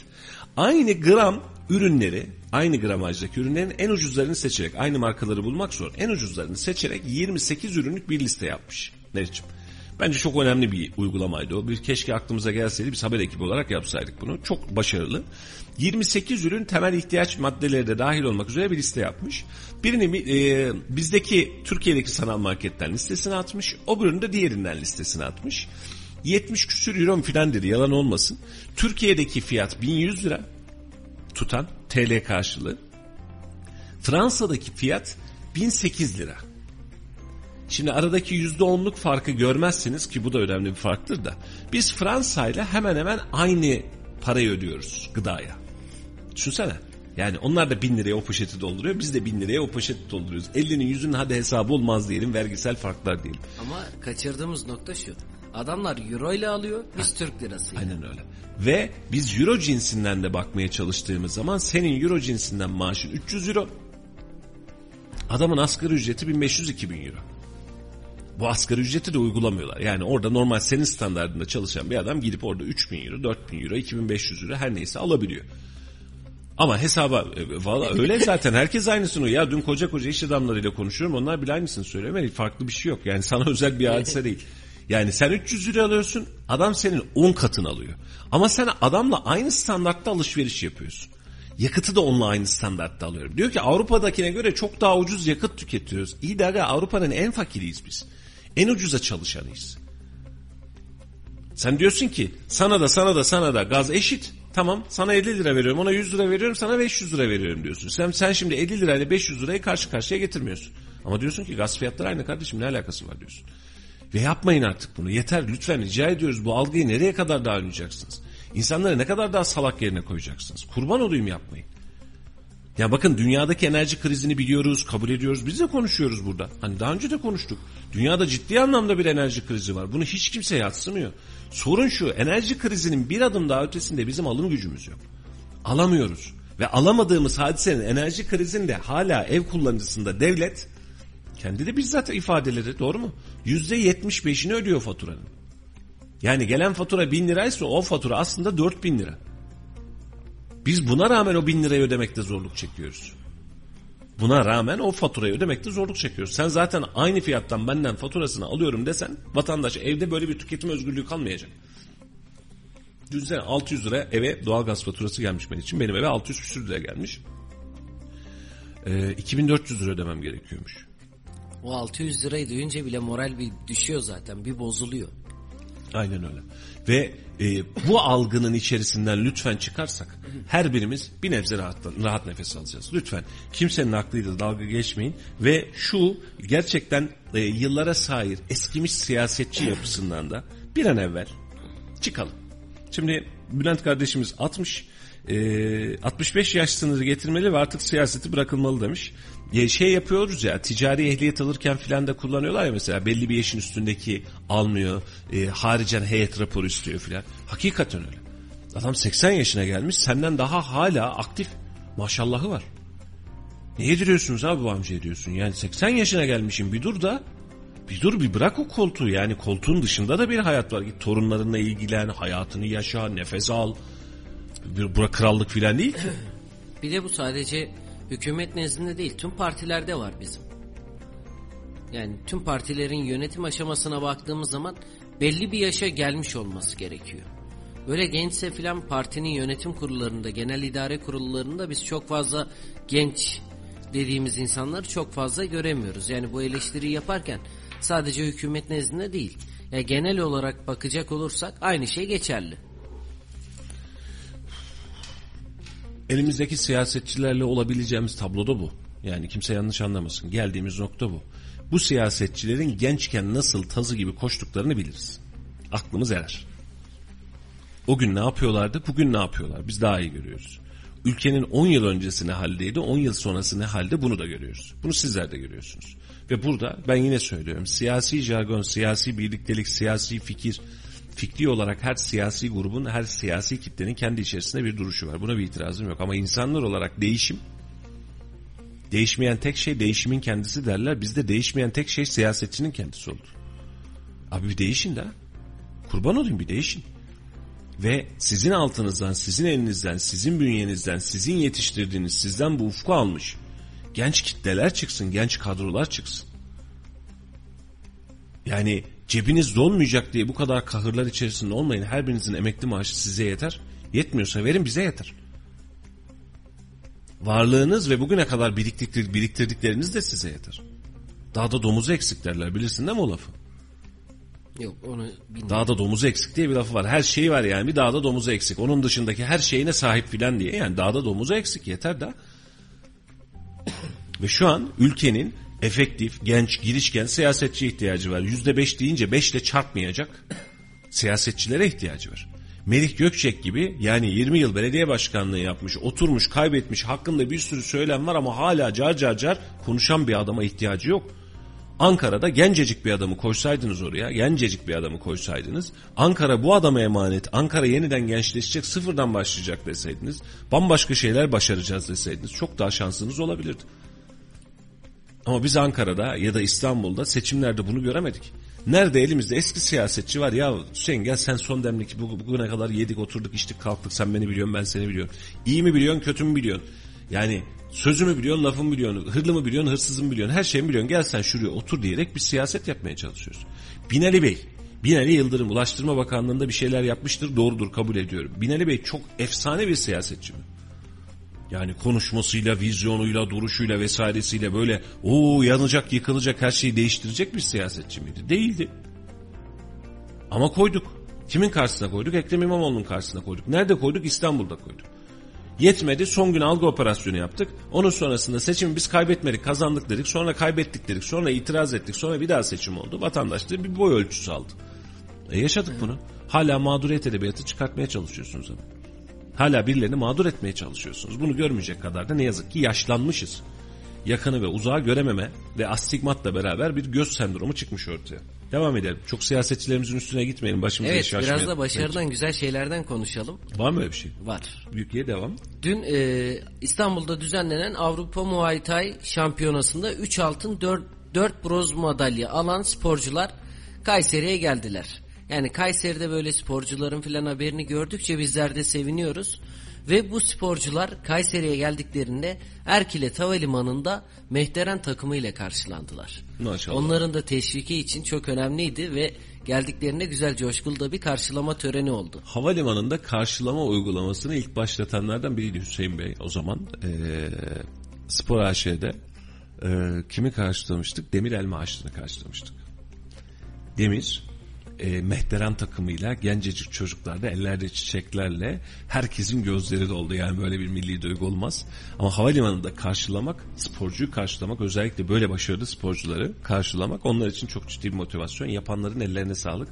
Aynı gram ürünleri aynı gramajdaki ürünlerin en ucuzlarını seçerek aynı markaları bulmak zor. En ucuzlarını seçerek 28 ürünlük bir liste yapmış. Meriç'im. Bence çok önemli bir uygulamaydı o. Bir keşke aklımıza gelseydi biz haber ekibi olarak yapsaydık bunu. Çok başarılı. 28 ürün temel ihtiyaç maddeleri de dahil olmak üzere bir liste yapmış. Birini e, bizdeki Türkiye'deki sanal marketten listesine atmış. O ürünü de diğerinden listesine atmış. 70 küsür euro filan dedi yalan olmasın. Türkiye'deki fiyat 1100 lira tutan TL karşılığı. Fransa'daki fiyat 1008 lira. Şimdi aradaki %10'luk farkı görmezseniz ki bu da önemli bir farktır da biz Fransa ile hemen hemen aynı parayı ödüyoruz gıdaya. Düşünsene. Yani onlar da bin liraya o poşeti dolduruyor. Biz de bin liraya o poşeti dolduruyoruz. 50'nin yüzünün hadi hesabı olmaz diyelim. Vergisel farklar diyelim. Ama kaçırdığımız nokta şu. Adamlar euro ile alıyor biz ha, Türk lirası. Aynen öyle. Ve biz euro cinsinden de bakmaya çalıştığımız zaman senin euro cinsinden maaşın 300 euro. Adamın asgari ücreti 1500-2000 euro. Bu asgari ücreti de uygulamıyorlar. Yani orada normal senin standartında çalışan bir adam gidip orada 3000 euro, 4000 euro, 2500 euro her neyse alabiliyor. Ama hesaba e, valla öyle zaten herkes aynısını ya dün koca koca iş adamlarıyla konuşuyorum onlar bile aynısını söylüyor. Yani farklı bir şey yok yani sana özel bir hadise değil. Yani sen 300 lira alıyorsun adam senin 10 katını alıyor. Ama sen adamla aynı standartta alışveriş yapıyorsun. Yakıtı da onunla aynı standartta alıyorum. Diyor ki Avrupa'dakine göre çok daha ucuz yakıt tüketiyoruz. İyi de Avrupa'nın en fakiriyiz biz. En ucuza çalışanıyız. Sen diyorsun ki sana da sana da sana da gaz eşit. Tamam sana 50 lira veriyorum ona 100 lira veriyorum sana 500 lira veriyorum diyorsun. Sen, sen şimdi 50 lirayla 500 lirayı karşı karşıya getirmiyorsun. Ama diyorsun ki gaz fiyatları aynı kardeşim ne alakası var diyorsun. Ve yapmayın artık bunu yeter lütfen rica ediyoruz bu algıyı nereye kadar daha oynayacaksınız? İnsanları ne kadar daha salak yerine koyacaksınız? Kurban olayım yapmayın. Ya bakın dünyadaki enerji krizini biliyoruz, kabul ediyoruz. Biz de konuşuyoruz burada. Hani daha önce de konuştuk. Dünyada ciddi anlamda bir enerji krizi var. Bunu hiç kimse yatsımıyor. Sorun şu, enerji krizinin bir adım daha ötesinde bizim alım gücümüz yok. Alamıyoruz. Ve alamadığımız hadisenin enerji krizinde hala ev kullanıcısında devlet kendi de bizzat ifadeleri doğru mu? Yüzde yetmiş beşini ödüyor faturanın. Yani gelen fatura bin liraysa o fatura aslında dört bin lira. Biz buna rağmen o bin lirayı ödemekte zorluk çekiyoruz. Buna rağmen o faturayı ödemekte zorluk çekiyoruz. Sen zaten aynı fiyattan benden faturasını alıyorum desen vatandaş evde böyle bir tüketim özgürlüğü kalmayacak. Düşünsene 600 lira eve doğalgaz faturası gelmiş benim için. Benim eve 600 küsür lira gelmiş. Ee, 2400 lira ödemem gerekiyormuş. O 600 lirayı duyunca bile moral bir düşüyor zaten bir bozuluyor. Aynen öyle. Ve e, bu algının içerisinden lütfen çıkarsak her birimiz bir nebze rahat, rahat nefes alacağız. Lütfen kimsenin aklıyla dalga geçmeyin ve şu gerçekten e, yıllara sahip eskimiş siyasetçi yapısından da bir an evvel çıkalım. Şimdi Bülent kardeşimiz 60 e, 65 yaş sınırı getirmeli ve artık siyaseti bırakılmalı demiş şey yapıyoruz ya ticari ehliyet alırken filan da kullanıyorlar ya mesela belli bir yaşın üstündeki almıyor e, haricen heyet raporu istiyor filan. Hakikaten öyle. Adam 80 yaşına gelmiş senden daha hala aktif maşallahı var. Ne yediriyorsunuz abi bu amca diyorsun yani 80 yaşına gelmişim bir dur da bir dur bir bırak o koltuğu yani koltuğun dışında da bir hayat var. Git torunlarınla ilgilen, hayatını yaşa, nefes al. Bir, bura krallık filan değil ki. Bir de bu sadece hükümet nezdinde değil tüm partilerde var bizim. Yani tüm partilerin yönetim aşamasına baktığımız zaman belli bir yaşa gelmiş olması gerekiyor. Böyle gençse filan partinin yönetim kurullarında, genel idare kurullarında biz çok fazla genç dediğimiz insanları çok fazla göremiyoruz. Yani bu eleştiriyi yaparken sadece hükümet nezdinde değil. Ya genel olarak bakacak olursak aynı şey geçerli. Elimizdeki siyasetçilerle olabileceğimiz tablo da bu. Yani kimse yanlış anlamasın. Geldiğimiz nokta bu. Bu siyasetçilerin gençken nasıl tazı gibi koştuklarını biliriz. Aklımız erer. O gün ne yapıyorlardı, bugün ne yapıyorlar? Biz daha iyi görüyoruz. ülkenin 10 yıl öncesi ne haldeydi, 10 yıl sonrası ne halde bunu da görüyoruz. Bunu sizler de görüyorsunuz. Ve burada ben yine söylüyorum siyasi jargon, siyasi birliktelik, siyasi fikir, fikri olarak her siyasi grubun, her siyasi kitlenin kendi içerisinde bir duruşu var. Buna bir itirazım yok ama insanlar olarak değişim Değişmeyen tek şey değişimin kendisi derler. Bizde değişmeyen tek şey siyasetçinin kendisi oldu. Abi bir değişin de. Kurban olayım bir değişin. Ve sizin altınızdan, sizin elinizden, sizin bünyenizden, sizin yetiştirdiğiniz, sizden bu ufku almış genç kitleler çıksın, genç kadrolar çıksın. Yani cebiniz dolmayacak diye bu kadar kahırlar içerisinde olmayın. Her birinizin emekli maaşı size yeter. Yetmiyorsa verin bize yeter. Varlığınız ve bugüne kadar biriktirdik, biriktirdikleriniz de size yeter. Daha da domuzu eksik derler bilirsin değil mi o lafı? Yok onu bilmiyorum. Dağda domuzu eksik diye bir lafı var. Her şeyi var yani bir dağda domuzu eksik. Onun dışındaki her şeyine sahip filan diye. Yani dağda domuzu eksik yeter da. Ve şu an ülkenin efektif, genç, girişken siyasetçi ihtiyacı var. Yüzde beş deyince beşle çarpmayacak siyasetçilere ihtiyacı var. Melih Gökçek gibi yani 20 yıl belediye başkanlığı yapmış, oturmuş, kaybetmiş, hakkında bir sürü söylem var ama hala car car car konuşan bir adama ihtiyacı yok. Ankara'da gencecik bir adamı koysaydınız oraya, gencecik bir adamı koysaydınız, Ankara bu adama emanet, Ankara yeniden gençleşecek, sıfırdan başlayacak deseydiniz, bambaşka şeyler başaracağız deseydiniz çok daha şansınız olabilirdi. Ama biz Ankara'da ya da İstanbul'da seçimlerde bunu göremedik. Nerede elimizde eski siyasetçi var ya Hüseyin gel sen son demlik bugüne kadar yedik oturduk içtik kalktık sen beni biliyorsun ben seni biliyorum. İyi mi biliyorsun kötü mü biliyorsun? Yani sözümü biliyorsun lafımı biliyorsun hırlı mı biliyorsun hırsızımı biliyorsun her şeyi biliyorsun gel sen şuraya otur diyerek bir siyaset yapmaya çalışıyoruz. Binali Bey Binali Yıldırım Ulaştırma Bakanlığı'nda bir şeyler yapmıştır doğrudur kabul ediyorum. Binali Bey çok efsane bir siyasetçi mi? Yani konuşmasıyla, vizyonuyla, duruşuyla vesairesiyle böyle o yanacak, yıkılacak her şeyi değiştirecek bir siyasetçi miydi? Değildi. Ama koyduk. Kimin karşısına koyduk? Ekrem İmamoğlu'nun karşısına koyduk. Nerede koyduk? İstanbul'da koyduk. Yetmedi son gün algı operasyonu yaptık. Onun sonrasında seçimi biz kaybetmedik kazandık dedik. Sonra kaybettik dedik. Sonra itiraz ettik. Sonra bir daha seçim oldu. Vatandaş da bir boy ölçüsü aldı. E yaşadık bunu. Hala mağduriyet edebiyatı çıkartmaya çalışıyorsunuz ama. Hala birilerini mağdur etmeye çalışıyorsunuz. Bunu görmeyecek kadar da ne yazık ki yaşlanmışız. Yakını ve uzağı görememe ve astigmatla beraber bir göz sendromu çıkmış ortaya. Devam edelim. Çok siyasetçilerimizin üstüne gitmeyelim. Başımıza Evet iş biraz açmayalım. da başarıdan güzel şeylerden konuşalım. Var mı öyle bir şey? Var. Büyükye devam. Dün e, İstanbul'da düzenlenen Avrupa Muay Thai şampiyonasında 3 altın 4, 4 bronz madalya alan sporcular Kayseri'ye geldiler. Yani Kayseri'de böyle sporcuların filan haberini gördükçe bizler de seviniyoruz. Ve bu sporcular Kayseri'ye geldiklerinde Erkile Havalimanı'nda Mehteren takımı ile karşılandılar. Maşallah. Onların da teşviki için çok önemliydi ve geldiklerinde güzel coşkulu da bir karşılama töreni oldu. Havalimanında karşılama uygulamasını ilk başlatanlardan biriydi Hüseyin Bey. O zaman eee Spor AŞ'de eee, kimi karşılamıştık? Demir Elma Ağaçlı'nı karşılamıştık. Demir e, Mehteran takımıyla gencecik çocuklarla ellerde çiçeklerle herkesin gözleri doldu. Yani böyle bir milli duygu olmaz. Ama havalimanında karşılamak, sporcuyu karşılamak özellikle böyle başarılı sporcuları karşılamak onlar için çok ciddi bir motivasyon. Yapanların ellerine sağlık.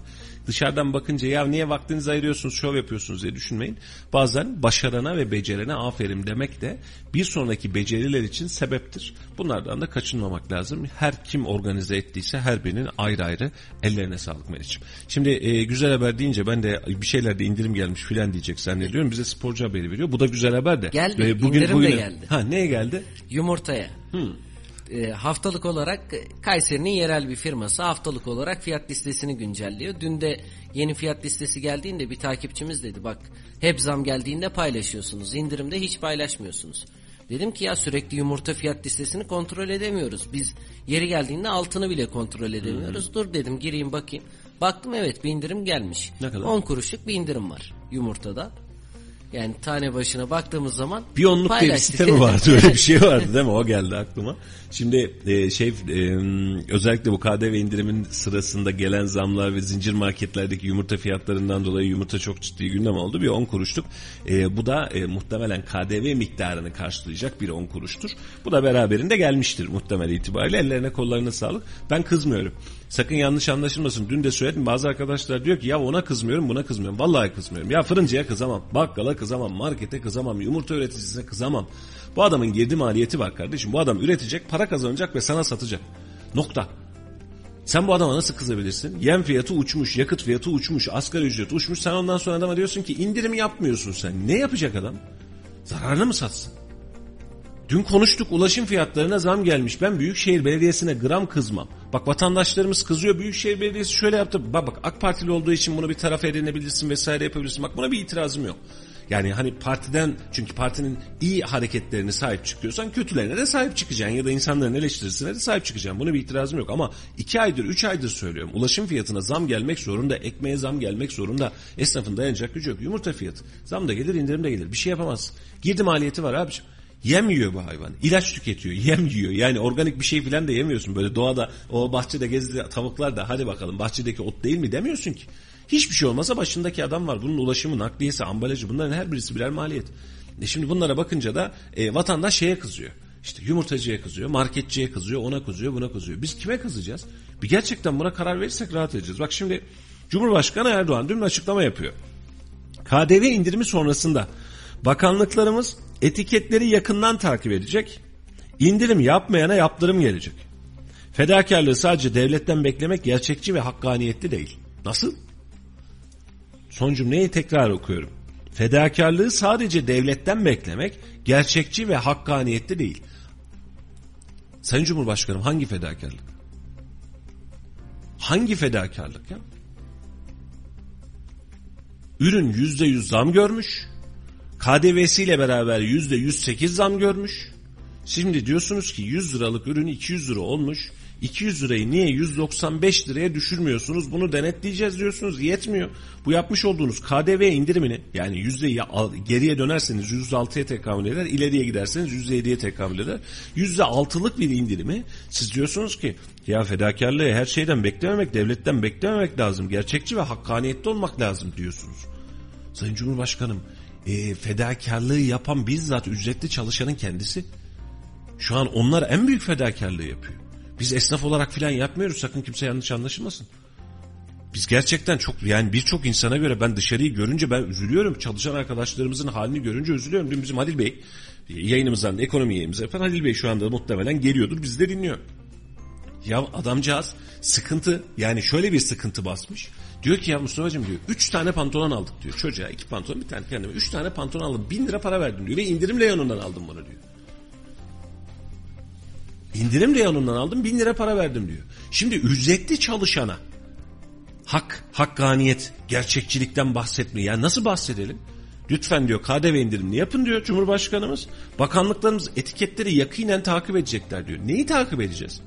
Dışarıdan bakınca ya niye vaktinizi ayırıyorsunuz, şov yapıyorsunuz diye düşünmeyin. Bazen başarana ve becerene aferin demek de bir sonraki beceriler için sebeptir. Bunlardan da kaçınmamak lazım. Her kim organize ettiyse her birinin ayrı ayrı ellerine sağlık Meriç'im. Şimdi e, güzel haber deyince ben de bir şeylerde indirim gelmiş filan diyecek zannediyorum. Bize sporcu haberi veriyor. Bu da güzel haber de. Geldi, E, indirim de geldi. Ha neye geldi? Yumurtaya. Hmm. E, haftalık olarak e, Kayseri'nin yerel bir firması haftalık olarak fiyat listesini güncelliyor. Dün de yeni fiyat listesi geldiğinde bir takipçimiz dedi bak hep zam geldiğinde paylaşıyorsunuz indirimde hiç paylaşmıyorsunuz. Dedim ki ya sürekli yumurta fiyat listesini kontrol edemiyoruz. Biz yeri geldiğinde altını bile kontrol edemiyoruz. Dur dedim gireyim bakayım. Baktım evet bir indirim gelmiş. Ne kadar? 10 kuruşluk bir indirim var yumurtada. Yani tane başına baktığımız zaman Bir onluk diye bir site mi vardı öyle bir şey vardı değil mi? O geldi aklıma. Şimdi e, şey e, özellikle bu KDV indirimin sırasında gelen zamlar ve zincir marketlerdeki yumurta fiyatlarından dolayı yumurta çok ciddi gündem oldu. Bir 10 kuruşluk. E, bu da e, muhtemelen KDV miktarını karşılayacak bir 10 kuruştur. Bu da beraberinde gelmiştir muhtemel itibariyle. Ellerine kollarına sağlık. Ben kızmıyorum. Sakın yanlış anlaşılmasın. Dün de söyledim bazı arkadaşlar diyor ki ya ona kızmıyorum buna kızmıyorum. Vallahi kızmıyorum. Ya fırıncıya kızamam. Bakkala kızamam. Markete kızamam. Yumurta üreticisine kızamam. Bu adamın girdi maliyeti var kardeşim. Bu adam üretecek, para kazanacak ve sana satacak. Nokta. Sen bu adama nasıl kızabilirsin? Yem fiyatı uçmuş, yakıt fiyatı uçmuş, asgari ücret uçmuş. Sen ondan sonra adama diyorsun ki indirim yapmıyorsun sen. Ne yapacak adam? Zararını mı satsın? Dün konuştuk ulaşım fiyatlarına zam gelmiş. Ben Büyükşehir Belediyesi'ne gram kızmam. Bak vatandaşlarımız kızıyor. Büyükşehir Belediyesi şöyle yaptı. Bak bak AK Partili olduğu için bunu bir tarafa edinebilirsin vesaire yapabilirsin. Bak buna bir itirazım yok. Yani hani partiden çünkü partinin iyi hareketlerine sahip çıkıyorsan kötülerine de sahip çıkacaksın ya da insanların eleştirisine de sahip çıkacaksın. Buna bir itirazım yok ama iki aydır üç aydır söylüyorum. Ulaşım fiyatına zam gelmek zorunda, ekmeğe zam gelmek zorunda. Esnafın dayanacak gücü yok. Yumurta fiyatı. Zam da gelir indirim de gelir. Bir şey yapamazsın. Girdi maliyeti var abiciğim. Yem yiyor bu hayvan. İlaç tüketiyor. Yem yiyor. Yani organik bir şey falan da yemiyorsun. Böyle doğada o bahçede gezdi tavuklar da hadi bakalım bahçedeki ot değil mi demiyorsun ki. Hiçbir şey olmasa başındaki adam var. Bunun ulaşımı, nakliyesi, ambalajı bunların her birisi birer maliyet. E şimdi bunlara bakınca da e, vatandaş şeye kızıyor. İşte yumurtacıya kızıyor, marketçiye kızıyor, ona kızıyor, buna kızıyor. Biz kime kızacağız? Bir gerçekten buna karar verirsek rahat edeceğiz. Bak şimdi Cumhurbaşkanı Erdoğan dün açıklama yapıyor. KDV indirimi sonrasında bakanlıklarımız etiketleri yakından takip edecek. İndirim yapmayana yaptırım gelecek. Fedakarlığı sadece devletten beklemek gerçekçi ve hakkaniyetli değil. Nasıl? Son cümleyi tekrar okuyorum. Fedakarlığı sadece devletten beklemek gerçekçi ve hakkaniyetli değil. Sayın Cumhurbaşkanım hangi fedakarlık? Hangi fedakarlık ya? Ürün yüzde yüz zam görmüş. KDV'siyle beraber yüzde yüz sekiz zam görmüş. Şimdi diyorsunuz ki 100 liralık ürün 200 lira olmuş. 200 lirayı niye 195 liraya düşürmüyorsunuz? Bunu denetleyeceğiz diyorsunuz. Yetmiyor. Bu yapmış olduğunuz KDV indirimini yani yüzdeyi geriye dönerseniz %6'ya tekamül eder. ileriye giderseniz %7'ye tekamül eder. %6'lık bir indirimi siz diyorsunuz ki ya fedakarlığı her şeyden beklememek, devletten beklememek lazım. Gerçekçi ve hakkaniyetli olmak lazım diyorsunuz. Sayın Cumhurbaşkanım e, fedakarlığı yapan bizzat ücretli çalışanın kendisi. Şu an onlar en büyük fedakarlığı yapıyor. Biz esnaf olarak filan yapmıyoruz sakın kimse yanlış anlaşılmasın. Biz gerçekten çok yani birçok insana göre ben dışarıyı görünce ben üzülüyorum. Çalışan arkadaşlarımızın halini görünce üzülüyorum. Dün bizim Halil Bey yayınımızdan ekonomi yayınımıza efendim Halil Bey şu anda muhtemelen geliyordur bizi de dinliyor. Ya adamcağız sıkıntı yani şöyle bir sıkıntı basmış. Diyor ki ya Mustafa'cığım diyor 3 tane pantolon aldık diyor. Çocuğa 2 pantolon bir tane kendime 3 tane pantolon aldım 1000 lira para verdim diyor ve indirimle yanından aldım bunu diyor. İndirim reyonundan aldım bin lira para verdim diyor. Şimdi ücretli çalışana hak, hakkaniyet, gerçekçilikten bahsetmiyor. Yani nasıl bahsedelim? Lütfen diyor KDV indirimini yapın diyor Cumhurbaşkanımız. Bakanlıklarımız etiketleri yakinen takip edecekler diyor. Neyi takip edeceğiz?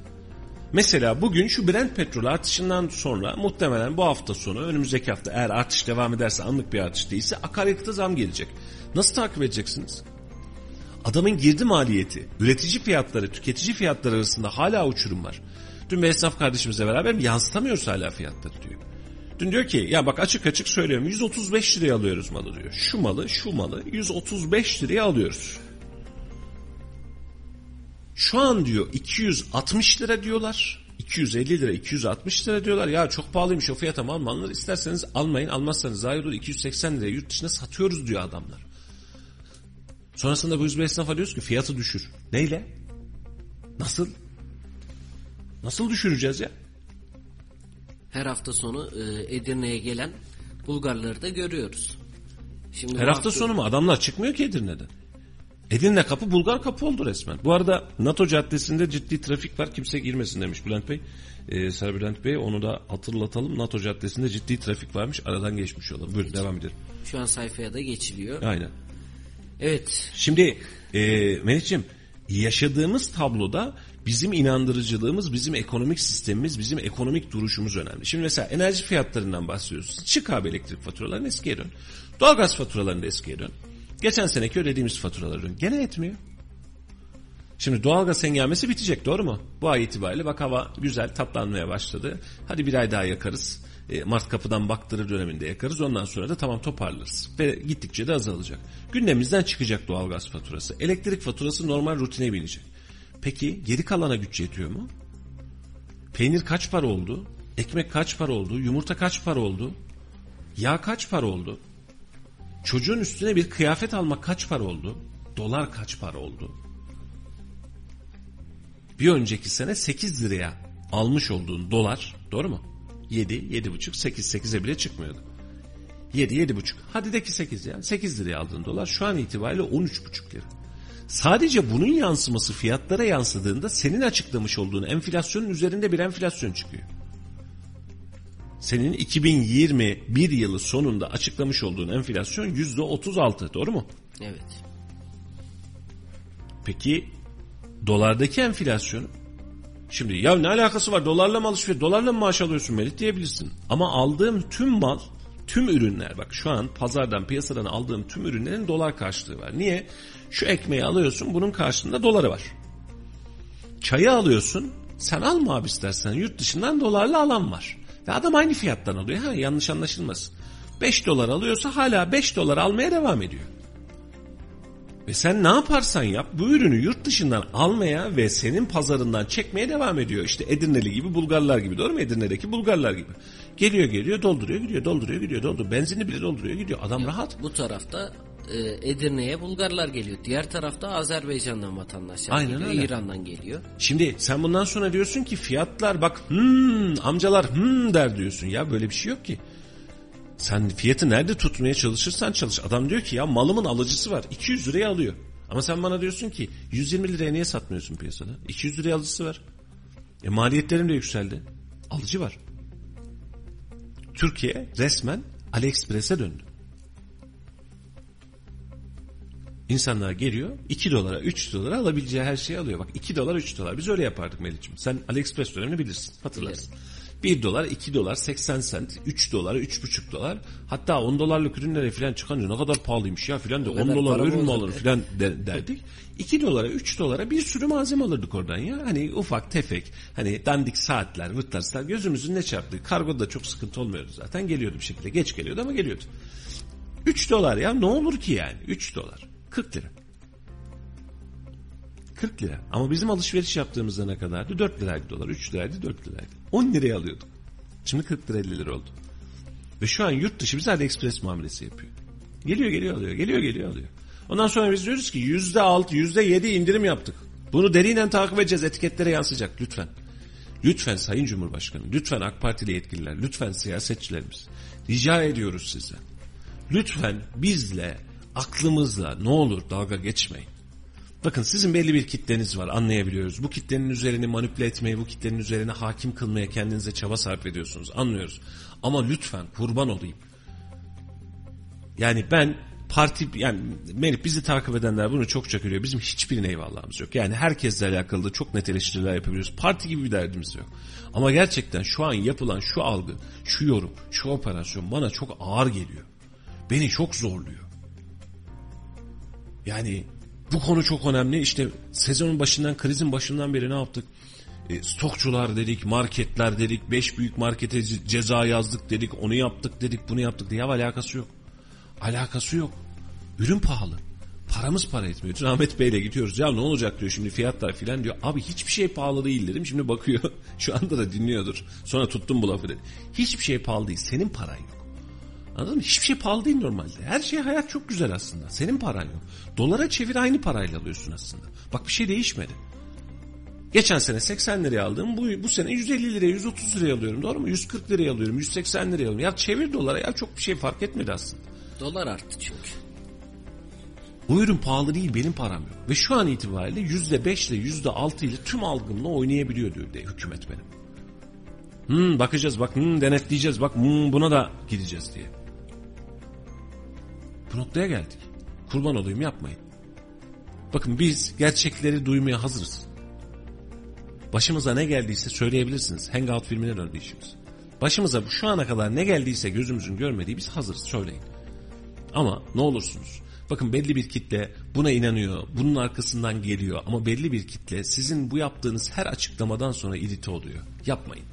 Mesela bugün şu Brent petrol artışından sonra muhtemelen bu hafta sonu önümüzdeki hafta eğer artış devam ederse anlık bir artış değilse akaryakıta zam gelecek. Nasıl takip edeceksiniz? Adamın girdi maliyeti, üretici fiyatları, tüketici fiyatları arasında hala uçurum var. Dün bir esnaf kardeşimizle beraber yansıtamıyoruz hala fiyatları diyor. Dün diyor ki ya bak açık açık söylüyorum 135 liraya alıyoruz malı diyor. Şu malı şu malı 135 liraya alıyoruz. Şu an diyor 260 lira diyorlar. 250 lira 260 lira diyorlar. Ya çok pahalıymış o fiyata mal malları isterseniz almayın almazsanız zayi olur 280 liraya yurt dışına satıyoruz diyor adamlar. Sonrasında bu yüzbe esnafa diyoruz ki fiyatı düşür. Neyle? Nasıl? Nasıl düşüreceğiz ya? Her hafta sonu e, Edirne'ye gelen Bulgarları da görüyoruz. Şimdi Her hafta, hafta sonu mu? Adamlar çıkmıyor ki Edirne'den. Edirne kapı Bulgar kapı oldu resmen. Bu arada NATO caddesinde ciddi trafik var kimse girmesin demiş Bülent Bey. Ee, Ser Bülent Bey onu da hatırlatalım. NATO caddesinde ciddi trafik varmış aradan geçmiş olalım. Buyurun devam edelim. Şu an sayfaya da geçiliyor. Aynen. Evet. Şimdi e, Melih'ciğim yaşadığımız tabloda bizim inandırıcılığımız, bizim ekonomik sistemimiz, bizim ekonomik duruşumuz önemli. Şimdi mesela enerji fiyatlarından bahsediyoruz. Çık abi elektrik faturalarını eskiye dön. Doğalgaz faturalarını eskiye dön. Geçen seneki ödediğimiz faturaları dön. Gene etmiyor. Şimdi doğalgaz hengamesi bitecek doğru mu? Bu ay itibariyle bak hava güzel tatlanmaya başladı. Hadi bir ay daha yakarız. E, Mart kapıdan baktırır döneminde yakarız. Ondan sonra da tamam toparlarız. Ve gittikçe de azalacak. Gündemimizden çıkacak doğalgaz faturası. Elektrik faturası normal rutine binecek. Peki geri kalana güç yetiyor mu? Peynir kaç para oldu? Ekmek kaç para oldu? Yumurta kaç para oldu? Yağ kaç para oldu? Çocuğun üstüne bir kıyafet almak kaç para oldu? Dolar kaç para oldu? Bir önceki sene 8 liraya almış olduğun dolar doğru mu? 7, 7,5, 8, 8'e bile çıkmıyordu. 7, 7,5. Hadi de ki 8 yani. 8 liraya aldığın dolar şu an itibariyle 13,5 lira. Sadece bunun yansıması fiyatlara yansıdığında senin açıklamış olduğun enflasyonun üzerinde bir enflasyon çıkıyor. Senin 2021 yılı sonunda açıklamış olduğun enflasyon %36 doğru mu? Evet. Peki dolardaki enflasyonu? Şimdi ya ne alakası var dolarla mı alışveriş dolarla mı maaş alıyorsun Melih diyebilirsin. Ama aldığım tüm mal tüm ürünler bak şu an pazardan piyasadan aldığım tüm ürünlerin dolar karşılığı var. Niye? Şu ekmeği alıyorsun bunun karşılığında doları var. Çayı alıyorsun sen alma abi istersen yurt dışından dolarla alan var. Ve adam aynı fiyattan alıyor ha yanlış anlaşılmasın. 5 dolar alıyorsa hala 5 dolar almaya devam ediyor. Ve sen ne yaparsan yap bu ürünü yurt dışından almaya ve senin pazarından çekmeye devam ediyor. İşte Edirneli gibi Bulgarlar gibi doğru mu? Edirne'deki Bulgarlar gibi. Geliyor geliyor dolduruyor gidiyor dolduruyor gidiyor dolduruyor. Benzini bile dolduruyor gidiyor. Adam rahat. Bu tarafta e, Edirne'ye Bulgarlar geliyor. Diğer tarafta Azerbaycan'dan vatandaşlar Aynen geliyor. öyle. İran'dan geliyor. Şimdi sen bundan sonra diyorsun ki fiyatlar bak hmm, amcalar hmm der diyorsun. Ya böyle bir şey yok ki. Sen fiyatı nerede tutmaya çalışırsan çalış. Adam diyor ki ya malımın alıcısı var. 200 liraya alıyor. Ama sen bana diyorsun ki 120 liraya niye satmıyorsun piyasada? 200 liraya alıcısı var. E maliyetlerim de yükseldi. Alıcı var. Türkiye resmen AliExpress'e döndü. İnsanlar geliyor 2 dolara 3 dolara alabileceği her şeyi alıyor. Bak 2 dolar 3 dolar biz öyle yapardık Melih'ciğim. Sen AliExpress dönemini bilirsin hatırlarsın. 1 dolar 2 dolar 80 sent 3 dolar 3,5 dolar hatta 10 dolarlık ürünlere falan çıkınca ne kadar pahalıymış ya filan de 10 kadar dolar ürün mü alır filan de- derdik. 2 dolara 3 dolara bir sürü malzeme alırdık oradan ya. Hani ufak tefek hani dandik saatler vırtlarslar gözümüzün ne çarptı. Kargoda çok sıkıntı olmuyordu zaten geliyordu bir şekilde geç geliyordu ama geliyordu. 3 dolar ya ne olur ki yani 3 dolar 40 lira. 40 lira. Ama bizim alışveriş yaptığımızda ne kadardı? 4 liraydı dolar, 3 liraydı, 4 liraydı. 10 liraya alıyorduk. Şimdi 40 lira 50 lira oldu. Ve şu an yurt dışı bize AliExpress muamelesi yapıyor. Geliyor geliyor alıyor, geliyor geliyor alıyor. Ondan sonra biz diyoruz ki %6, %7 indirim yaptık. Bunu derinen takip edeceğiz, etiketlere yansıyacak lütfen. Lütfen Sayın Cumhurbaşkanı, lütfen AK Partili yetkililer, lütfen siyasetçilerimiz. Rica ediyoruz sizden. Lütfen bizle, aklımızla ne olur dalga geçmeyin. Bakın sizin belli bir kitleniz var anlayabiliyoruz. Bu kitlenin üzerini manipüle etmeye, bu kitlenin üzerine hakim kılmaya kendinize çaba sarf ediyorsunuz anlıyoruz. Ama lütfen kurban olayım. Yani ben parti yani Melih bizi takip edenler bunu çok çok görüyor. Bizim hiçbirine eyvallahımız yok. Yani herkesle alakalı da çok net eleştiriler yapabiliyoruz. Parti gibi bir derdimiz yok. Ama gerçekten şu an yapılan şu algı, şu yorum, şu operasyon bana çok ağır geliyor. Beni çok zorluyor. Yani bu konu çok önemli. İşte sezonun başından, krizin başından beri ne yaptık? E, stokçular dedik, marketler dedik, beş büyük markete ce- ceza yazdık dedik, onu yaptık dedik, bunu yaptık diye. Alakası yok. Alakası yok. Ürün pahalı. Paramız para etmiyor. Dün Ahmet Bey'le gidiyoruz. Ya ne olacak diyor şimdi fiyatlar filan diyor. Abi hiçbir şey pahalı değil dedim. Şimdi bakıyor. Şu anda da dinliyordur. Sonra tuttum bu lafı dedi. Hiçbir şey pahalı değil. Senin paran yok. Anladın mı? Hiçbir şey pahalı değil normalde. Her şey hayat çok güzel aslında. Senin paran yok. Dolara çevir aynı parayla alıyorsun aslında. Bak bir şey değişmedi. Geçen sene 80 liraya aldım. Bu, bu sene 150 liraya 130 liraya alıyorum. Doğru mu? 140 liraya alıyorum. 180 liraya alıyorum. Ya çevir dolara ya çok bir şey fark etmedi aslında. Dolar arttı çünkü. Bu ürün pahalı değil benim param yok. Ve şu an itibariyle %5 ile %6 ile tüm algımla oynayabiliyor diyor de, hükümet benim. Hmm, bakacağız bak hmm, denetleyeceğiz bak hmm, buna da gideceğiz diye. Bu noktaya geldik. Kurban olayım yapmayın. Bakın biz gerçekleri duymaya hazırız. Başımıza ne geldiyse söyleyebilirsiniz. Hangout filmine döndü işimiz. Başımıza şu ana kadar ne geldiyse gözümüzün görmediği biz hazırız söyleyin. Ama ne olursunuz. Bakın belli bir kitle buna inanıyor, bunun arkasından geliyor ama belli bir kitle sizin bu yaptığınız her açıklamadan sonra irite oluyor. Yapmayın.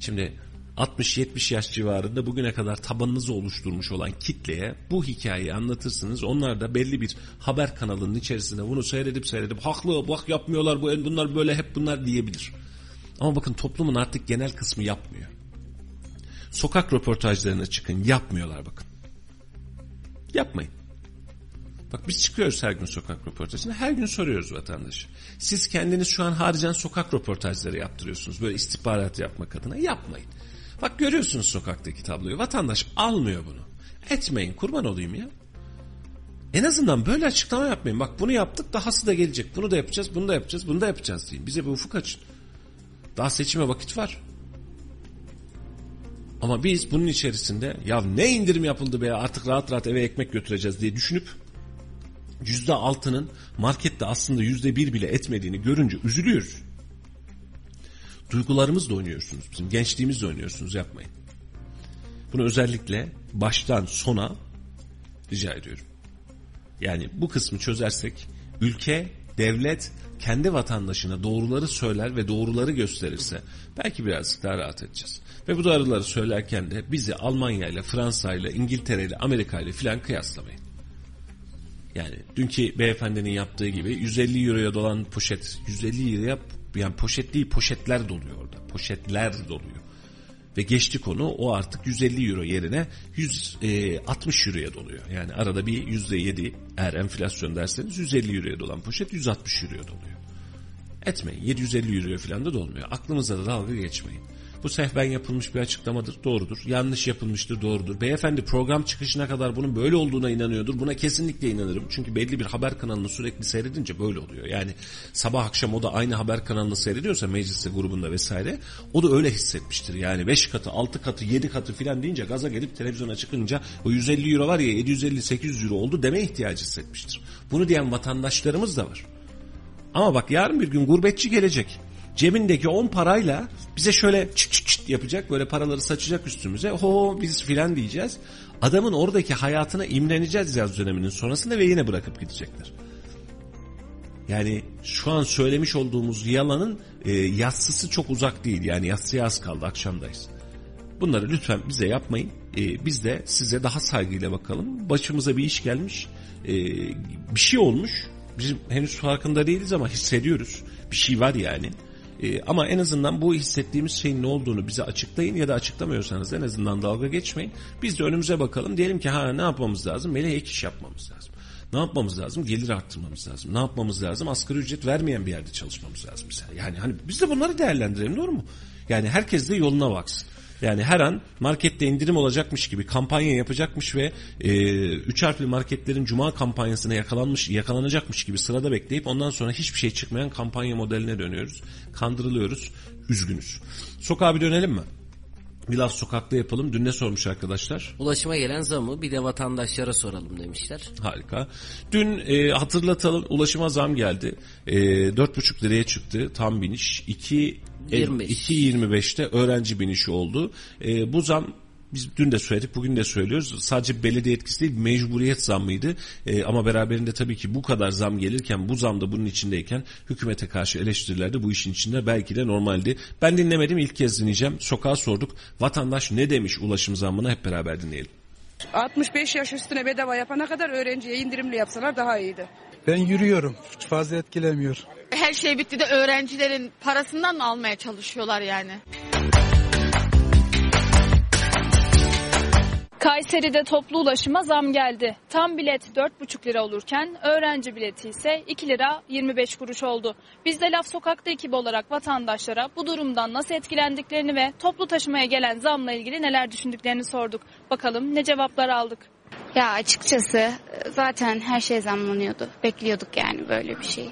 Şimdi 60-70 yaş civarında bugüne kadar tabanınızı oluşturmuş olan kitleye bu hikayeyi anlatırsınız. Onlar da belli bir haber kanalının içerisinde bunu seyredip seyredip haklı bak yapmıyorlar bu bunlar böyle hep bunlar diyebilir. Ama bakın toplumun artık genel kısmı yapmıyor. Sokak röportajlarına çıkın yapmıyorlar bakın. Yapmayın. Bak biz çıkıyoruz her gün sokak röportajına. Her gün soruyoruz vatandaşı. Siz kendiniz şu an harcayan sokak röportajları yaptırıyorsunuz. Böyle istihbarat yapmak adına. Yapmayın. Bak görüyorsunuz sokaktaki tabloyu. Vatandaş almıyor bunu. Etmeyin kurban olayım ya. En azından böyle açıklama yapmayın. Bak bunu yaptık dahası da gelecek. Bunu da yapacağız, bunu da yapacağız, bunu da yapacağız deyin. Bize bir ufuk açın. Daha seçime vakit var. Ama biz bunun içerisinde ya ne indirim yapıldı be artık rahat rahat eve ekmek götüreceğiz diye düşünüp yüzde altının markette aslında yüzde bir bile etmediğini görünce üzülüyoruz. Duygularımızla oynuyorsunuz. Bizim gençliğimizle oynuyorsunuz yapmayın. Bunu özellikle baştan sona rica ediyorum. Yani bu kısmı çözersek ülke, devlet kendi vatandaşına doğruları söyler ve doğruları gösterirse belki birazcık daha rahat edeceğiz. Ve bu doğruları söylerken de bizi Almanya ile Fransa ile İngiltere ile Amerika ile filan kıyaslamayın. Yani dünkü beyefendinin yaptığı gibi 150 euroya dolan poşet 150 liraya yani poşet değil poşetler doluyor orada. Poşetler doluyor. Ve geçti konu o artık 150 euro yerine 160 euroya doluyor. Yani arada bir %7 eğer enflasyon derseniz 150 euroya dolan poşet 160 euroya doluyor. Etmeyin 750 euroya falan da dolmuyor. Aklınıza da dalga geçmeyin. Bu sehven yapılmış bir açıklamadır, doğrudur. Yanlış yapılmıştır, doğrudur. Beyefendi program çıkışına kadar bunun böyle olduğuna inanıyordur. Buna kesinlikle inanırım. Çünkü belli bir haber kanalını sürekli seyredince böyle oluyor. Yani sabah akşam o da aynı haber kanalını seyrediyorsa mecliste grubunda vesaire o da öyle hissetmiştir. Yani 5 katı, 6 katı, 7 katı filan deyince gaza gelip televizyona çıkınca o 150 euro var ya 750-800 euro oldu deme ihtiyacı hissetmiştir. Bunu diyen vatandaşlarımız da var. Ama bak yarın bir gün gurbetçi gelecek cebindeki 10 parayla bize şöyle çıt çıt çıt yapacak böyle paraları saçacak üstümüze ho biz filan diyeceğiz. Adamın oradaki hayatına imreneceğiz yaz döneminin sonrasında ve yine bırakıp gidecekler. Yani şu an söylemiş olduğumuz yalanın e, yassısı çok uzak değil. Yani yassıya az kaldı akşamdayız. Bunları lütfen bize yapmayın. E, biz de size daha saygıyla bakalım. Başımıza bir iş gelmiş. E, bir şey olmuş. Biz henüz farkında değiliz ama hissediyoruz. Bir şey var yani. Ee, ama en azından bu hissettiğimiz şeyin ne olduğunu bize açıklayın ya da açıklamıyorsanız en azından dalga geçmeyin. Biz de önümüze bakalım. Diyelim ki ha ne yapmamız lazım? Melek ek iş yapmamız lazım. Ne yapmamız lazım? Gelir arttırmamız lazım. Ne yapmamız lazım? Asgari ücret vermeyen bir yerde çalışmamız lazım mesela. Yani hani biz de bunları değerlendirelim doğru mu? Yani herkes de yoluna baksın. Yani her an markette indirim olacakmış gibi kampanya yapacakmış ve e, üç harfli marketlerin cuma kampanyasına yakalanmış yakalanacakmış gibi sırada bekleyip ondan sonra hiçbir şey çıkmayan kampanya modeline dönüyoruz. Kandırılıyoruz. Üzgünüz. Sokağa bir dönelim mi? Biraz sokakta yapalım. Dün ne sormuş arkadaşlar? Ulaşıma gelen zamı bir de vatandaşlara soralım demişler. Harika. Dün e, hatırlatalım ulaşıma zam geldi. E, 4,5 liraya çıktı tam biniş. 2 25. 2.25'te öğrenci binişi oldu. E, bu zam biz dün de söyledik bugün de söylüyoruz. Sadece belediye etkisi değil mecburiyet zammıydı. E, ama beraberinde tabii ki bu kadar zam gelirken bu zam da bunun içindeyken hükümete karşı eleştiriler de bu işin içinde belki de normaldi. Ben dinlemedim ilk kez dinleyeceğim. Sokağa sorduk. Vatandaş ne demiş ulaşım zammına hep beraber dinleyelim. 65 yaş üstüne bedava yapana kadar öğrenciye indirimli yapsalar daha iyiydi. Ben yürüyorum. Fazla etkilemiyor. Her şey bitti de öğrencilerin parasından mı almaya çalışıyorlar yani? Kayseri'de toplu ulaşıma zam geldi. Tam bilet 4,5 lira olurken öğrenci bileti ise 2 lira 25 kuruş oldu. Biz de Laf Sokak'ta ekibi olarak vatandaşlara bu durumdan nasıl etkilendiklerini ve toplu taşımaya gelen zamla ilgili neler düşündüklerini sorduk. Bakalım ne cevaplar aldık. Ya açıkçası zaten her şey zamlanıyordu. Bekliyorduk yani böyle bir şey.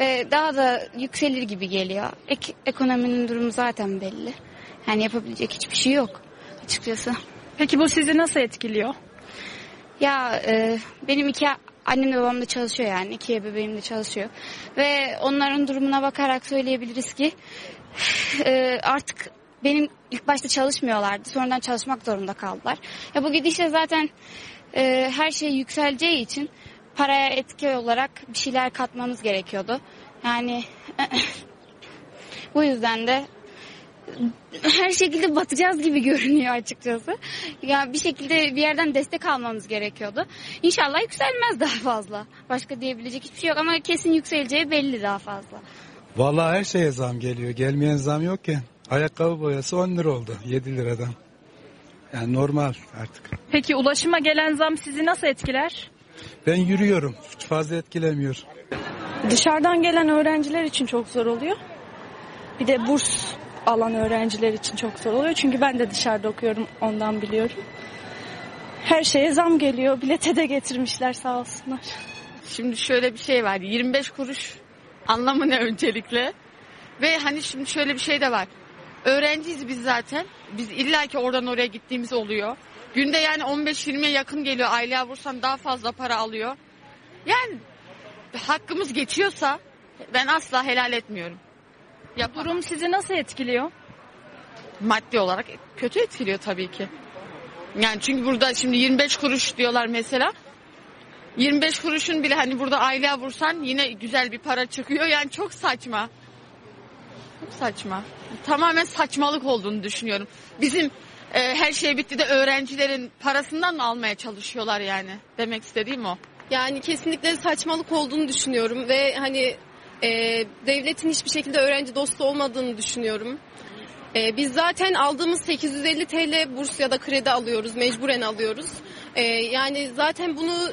Ve daha da yükselir gibi geliyor. Ek, ekonominin durumu zaten belli. Yani yapabilecek hiçbir şey yok açıkçası. Peki bu sizi nasıl etkiliyor? Ya e, benim iki annem de babam da çalışıyor yani. iki bebeğim de çalışıyor. Ve onların durumuna bakarak söyleyebiliriz ki e, artık benim ilk başta çalışmıyorlardı. Sonradan çalışmak zorunda kaldılar. Ya bu gidişle zaten e, her şey yükseleceği için paraya etki olarak bir şeyler katmamız gerekiyordu. Yani bu yüzden de her şekilde batacağız gibi görünüyor açıkçası. Ya bir şekilde bir yerden destek almamız gerekiyordu. İnşallah yükselmez daha fazla. Başka diyebilecek hiçbir şey yok ama kesin yükseleceği belli daha fazla. Vallahi her şeye zam geliyor. Gelmeyen zam yok ki. Ayakkabı boyası 10 lira oldu 7 liradan. Yani normal artık. Peki ulaşıma gelen zam sizi nasıl etkiler? Ben yürüyorum. Fazla etkilemiyor. Dışarıdan gelen öğrenciler için çok zor oluyor. Bir de burs alan öğrenciler için çok zor oluyor. Çünkü ben de dışarıda okuyorum ondan biliyorum. Her şeye zam geliyor. Bilete de getirmişler sağ olsunlar. Şimdi şöyle bir şey var. 25 kuruş anlamı ne öncelikle? Ve hani şimdi şöyle bir şey de var. Öğrenciyiz biz zaten. Biz illaki oradan oraya gittiğimiz oluyor. Günde yani 15-20'ye yakın geliyor. Aileye vursan daha fazla para alıyor. Yani hakkımız geçiyorsa ben asla helal etmiyorum. Ya Durum sizi nasıl etkiliyor? maddi olarak kötü etkiliyor tabii ki. Yani çünkü burada şimdi 25 kuruş diyorlar mesela. 25 kuruşun bile hani burada aileye vursan yine güzel bir para çıkıyor. Yani çok saçma. Çok saçma. Tamamen saçmalık olduğunu düşünüyorum. Bizim e, her şey bitti de öğrencilerin parasından mı almaya çalışıyorlar yani? Demek istediğim o. Yani kesinlikle saçmalık olduğunu düşünüyorum ve hani e, devletin hiçbir şekilde öğrenci dostu olmadığını düşünüyorum. E, biz zaten aldığımız 850 TL burs ya da kredi alıyoruz, mecburen alıyoruz. E, yani zaten bunu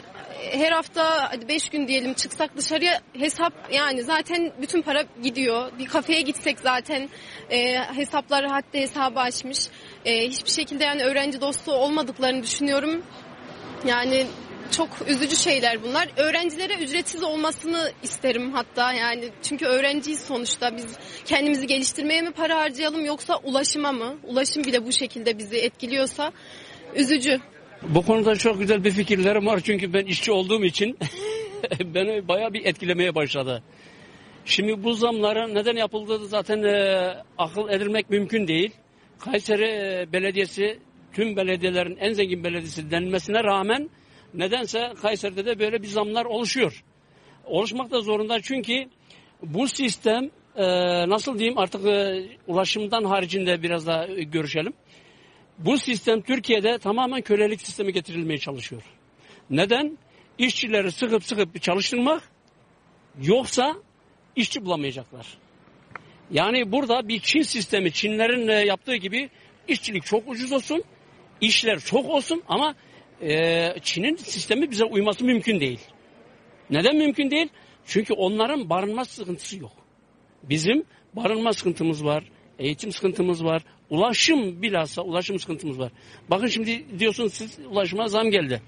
her hafta 5 gün diyelim çıksak dışarıya hesap yani zaten bütün para gidiyor. Bir kafeye gitsek zaten e, hesaplar hatta hesabı açmış. E, hiçbir şekilde yani öğrenci dostu olmadıklarını düşünüyorum. Yani çok üzücü şeyler bunlar. Öğrencilere ücretsiz olmasını isterim hatta yani çünkü öğrenciyiz sonuçta biz kendimizi geliştirmeye mi para harcayalım yoksa ulaşıma mı? Ulaşım bile bu şekilde bizi etkiliyorsa üzücü. Bu konuda çok güzel bir fikirlerim var çünkü ben işçi olduğum için beni bayağı bir etkilemeye başladı. Şimdi bu zamların neden yapıldığı zaten e, akıl edilmek mümkün değil. Kayseri e, Belediyesi tüm belediyelerin en zengin belediyesi denilmesine rağmen nedense Kayseri'de de böyle bir zamlar oluşuyor. Oluşmak da zorunda çünkü bu sistem e, nasıl diyeyim artık e, ulaşımdan haricinde biraz daha e, görüşelim. Bu sistem Türkiye'de tamamen kölelik sistemi getirilmeye çalışıyor. Neden? İşçileri sıkıp sıkıp çalıştırmak yoksa işçi bulamayacaklar. Yani burada bir Çin sistemi, Çinlerin yaptığı gibi işçilik çok ucuz olsun, işler çok olsun ama e, Çin'in sistemi bize uyması mümkün değil. Neden mümkün değil? Çünkü onların barınma sıkıntısı yok. Bizim barınma sıkıntımız var, eğitim sıkıntımız var, ulaşım bilhassa ulaşım sıkıntımız var. Bakın şimdi diyorsunuz siz ulaşıma zam geldi.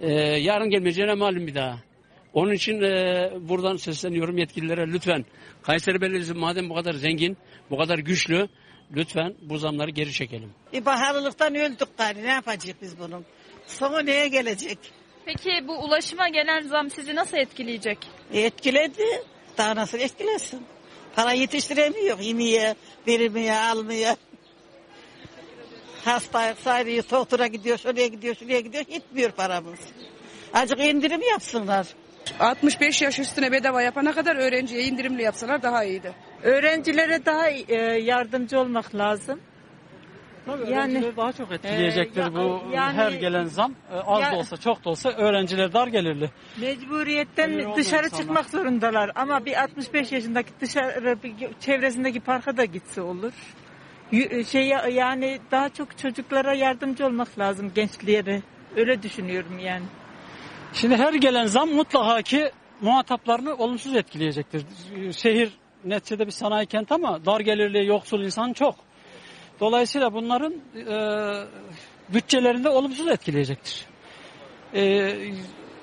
Ee, yarın gelmeyeceğine malum bir daha. Onun için e, buradan sesleniyorum yetkililere lütfen Kayseri Belediyesi madem bu kadar zengin, bu kadar güçlü lütfen bu zamları geri çekelim. Bir baharlılıktan öldük gari. Ne yapacağız biz bunun? Sonu neye gelecek? Peki bu ulaşıma gelen zam sizi nasıl etkileyecek? E, etkiledi. Daha nasıl etkilesin? Para yetiştiremiyor. Yemeye, vermeye, almaya. Hasta sayrıyı doktora gidiyor, şuraya gidiyor, şuraya gidiyor. Gitmiyor paramız. Azıcık indirim yapsınlar. 65 yaş üstüne bedava yapana kadar öğrenciye indirimli yapsalar daha iyiydi. Öğrencilere daha e, yardımcı olmak lazım. Tabii Yani- öğrencileri daha çok etkileyecektir Ee, ya- bu yani- her gelen zam. Ee, Az Ya- da olsa çok da olsa öğrenciler dar gelirli. Mecburiyetten Öyle dışarı insanlar. çıkmak zorundalar. Ama bir 65 yaşındaki dışarı bir çevresindeki parka da gitse olur. Y- Şey yani daha çok çocuklara yardımcı olmak lazım gençliğe. Öyle düşünüyorum yani. Şimdi her gelen zam mutlaka ki muhataplarını olumsuz etkileyecektir. Şehir neticede bir sanayi kent ama dar gelirli yoksul insan çok. Dolayısıyla bunların e, bütçelerinde olumsuz etkileyecektir. E,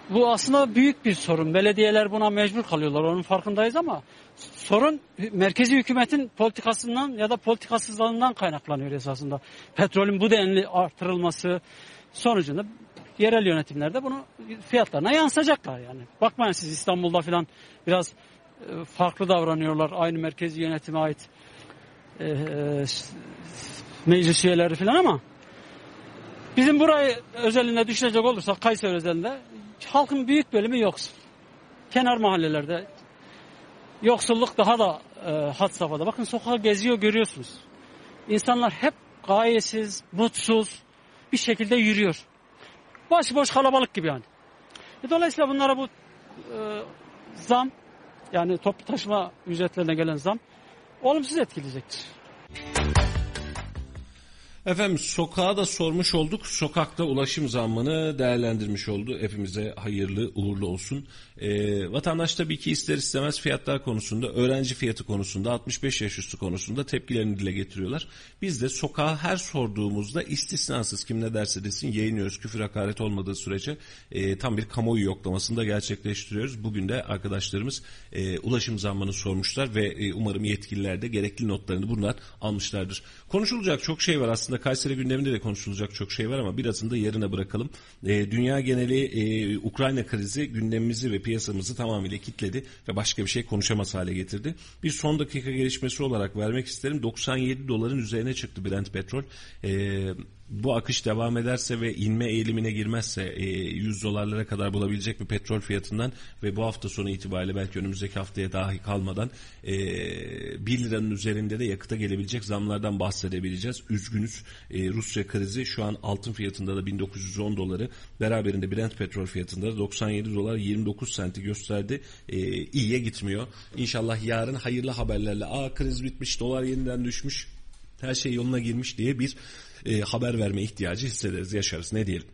bu aslında büyük bir sorun. Belediyeler buna mecbur kalıyorlar. Onun farkındayız ama sorun merkezi hükümetin politikasından ya da politikasızlığından kaynaklanıyor esasında. Petrolün bu denli artırılması sonucunda yerel yönetimlerde bunu fiyatlarına yansıyacaklar yani. Bakmayın siz İstanbul'da falan biraz e, farklı davranıyorlar. Aynı merkezi yönetime ait e, e, meclis üyeleri falan ama bizim burayı özelinde düşünecek olursak Kayseri özelinde halkın büyük bölümü yoksul. Kenar mahallelerde yoksulluk daha da e, had safhada. Bakın sokağa geziyor görüyorsunuz. İnsanlar hep gayesiz, mutsuz bir şekilde yürüyor. Başıboş kalabalık gibi yani. E, Dolayısıyla bunlara bu e, zam yani toplu taşıma ücretlerine gelen zam olumsuz etkileyecektir. Efendim sokağa da sormuş olduk. Sokakta ulaşım zammını değerlendirmiş oldu. Hepimize hayırlı uğurlu olsun. Ee, vatandaş tabii ki ister istemez fiyatlar konusunda, öğrenci fiyatı konusunda, 65 yaş üstü konusunda tepkilerini dile getiriyorlar. Biz de sokağa her sorduğumuzda istisnasız kim ne derse desin yayınlıyoruz. Küfür hakaret olmadığı sürece e, tam bir kamuoyu yoklamasını da gerçekleştiriyoruz. Bugün de arkadaşlarımız e, ulaşım zammını sormuşlar ve e, umarım yetkililer de gerekli notlarını bunlar almışlardır. Konuşulacak çok şey var aslında Kayseri gündeminde de konuşulacak çok şey var ama birazını da yarına bırakalım. E, dünya geneli e, Ukrayna krizi gündemimizi ve piyasamızı tamamıyla kitledi ve başka bir şey konuşamaz hale getirdi. Bir son dakika gelişmesi olarak vermek isterim. 97 doların üzerine çıktı Brent petrol. E, bu akış devam ederse ve inme eğilimine girmezse e, 100 dolarlara kadar bulabilecek bir petrol fiyatından ve bu hafta sonu itibariyle belki önümüzdeki haftaya dahi kalmadan e, 1 liranın üzerinde de yakıta gelebilecek zamlardan bahsedebileceğiz. Üzgünüz e, Rusya krizi şu an altın fiyatında da 1910 doları beraberinde Brent petrol fiyatında da 97 dolar 29 senti gösterdi. E, iyiye gitmiyor. İnşallah yarın hayırlı haberlerle aa kriz bitmiş dolar yeniden düşmüş her şey yoluna girmiş diye bir e, haber verme ihtiyacı hissederiz, yaşarız. Ne diyelim?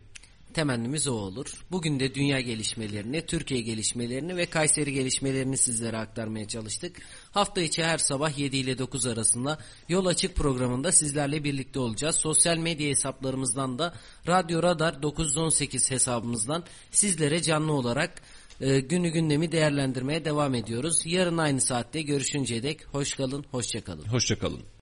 Temennimiz o olur. Bugün de dünya gelişmelerini, Türkiye gelişmelerini ve Kayseri gelişmelerini sizlere aktarmaya çalıştık. Hafta içi her sabah 7 ile 9 arasında Yol Açık programında sizlerle birlikte olacağız. Sosyal medya hesaplarımızdan da Radyo Radar 918 hesabımızdan sizlere canlı olarak e, günü gündemi değerlendirmeye devam ediyoruz. Yarın aynı saatte görüşünceye dek hoş kalın, hoşça kalın. Hoşça kalın.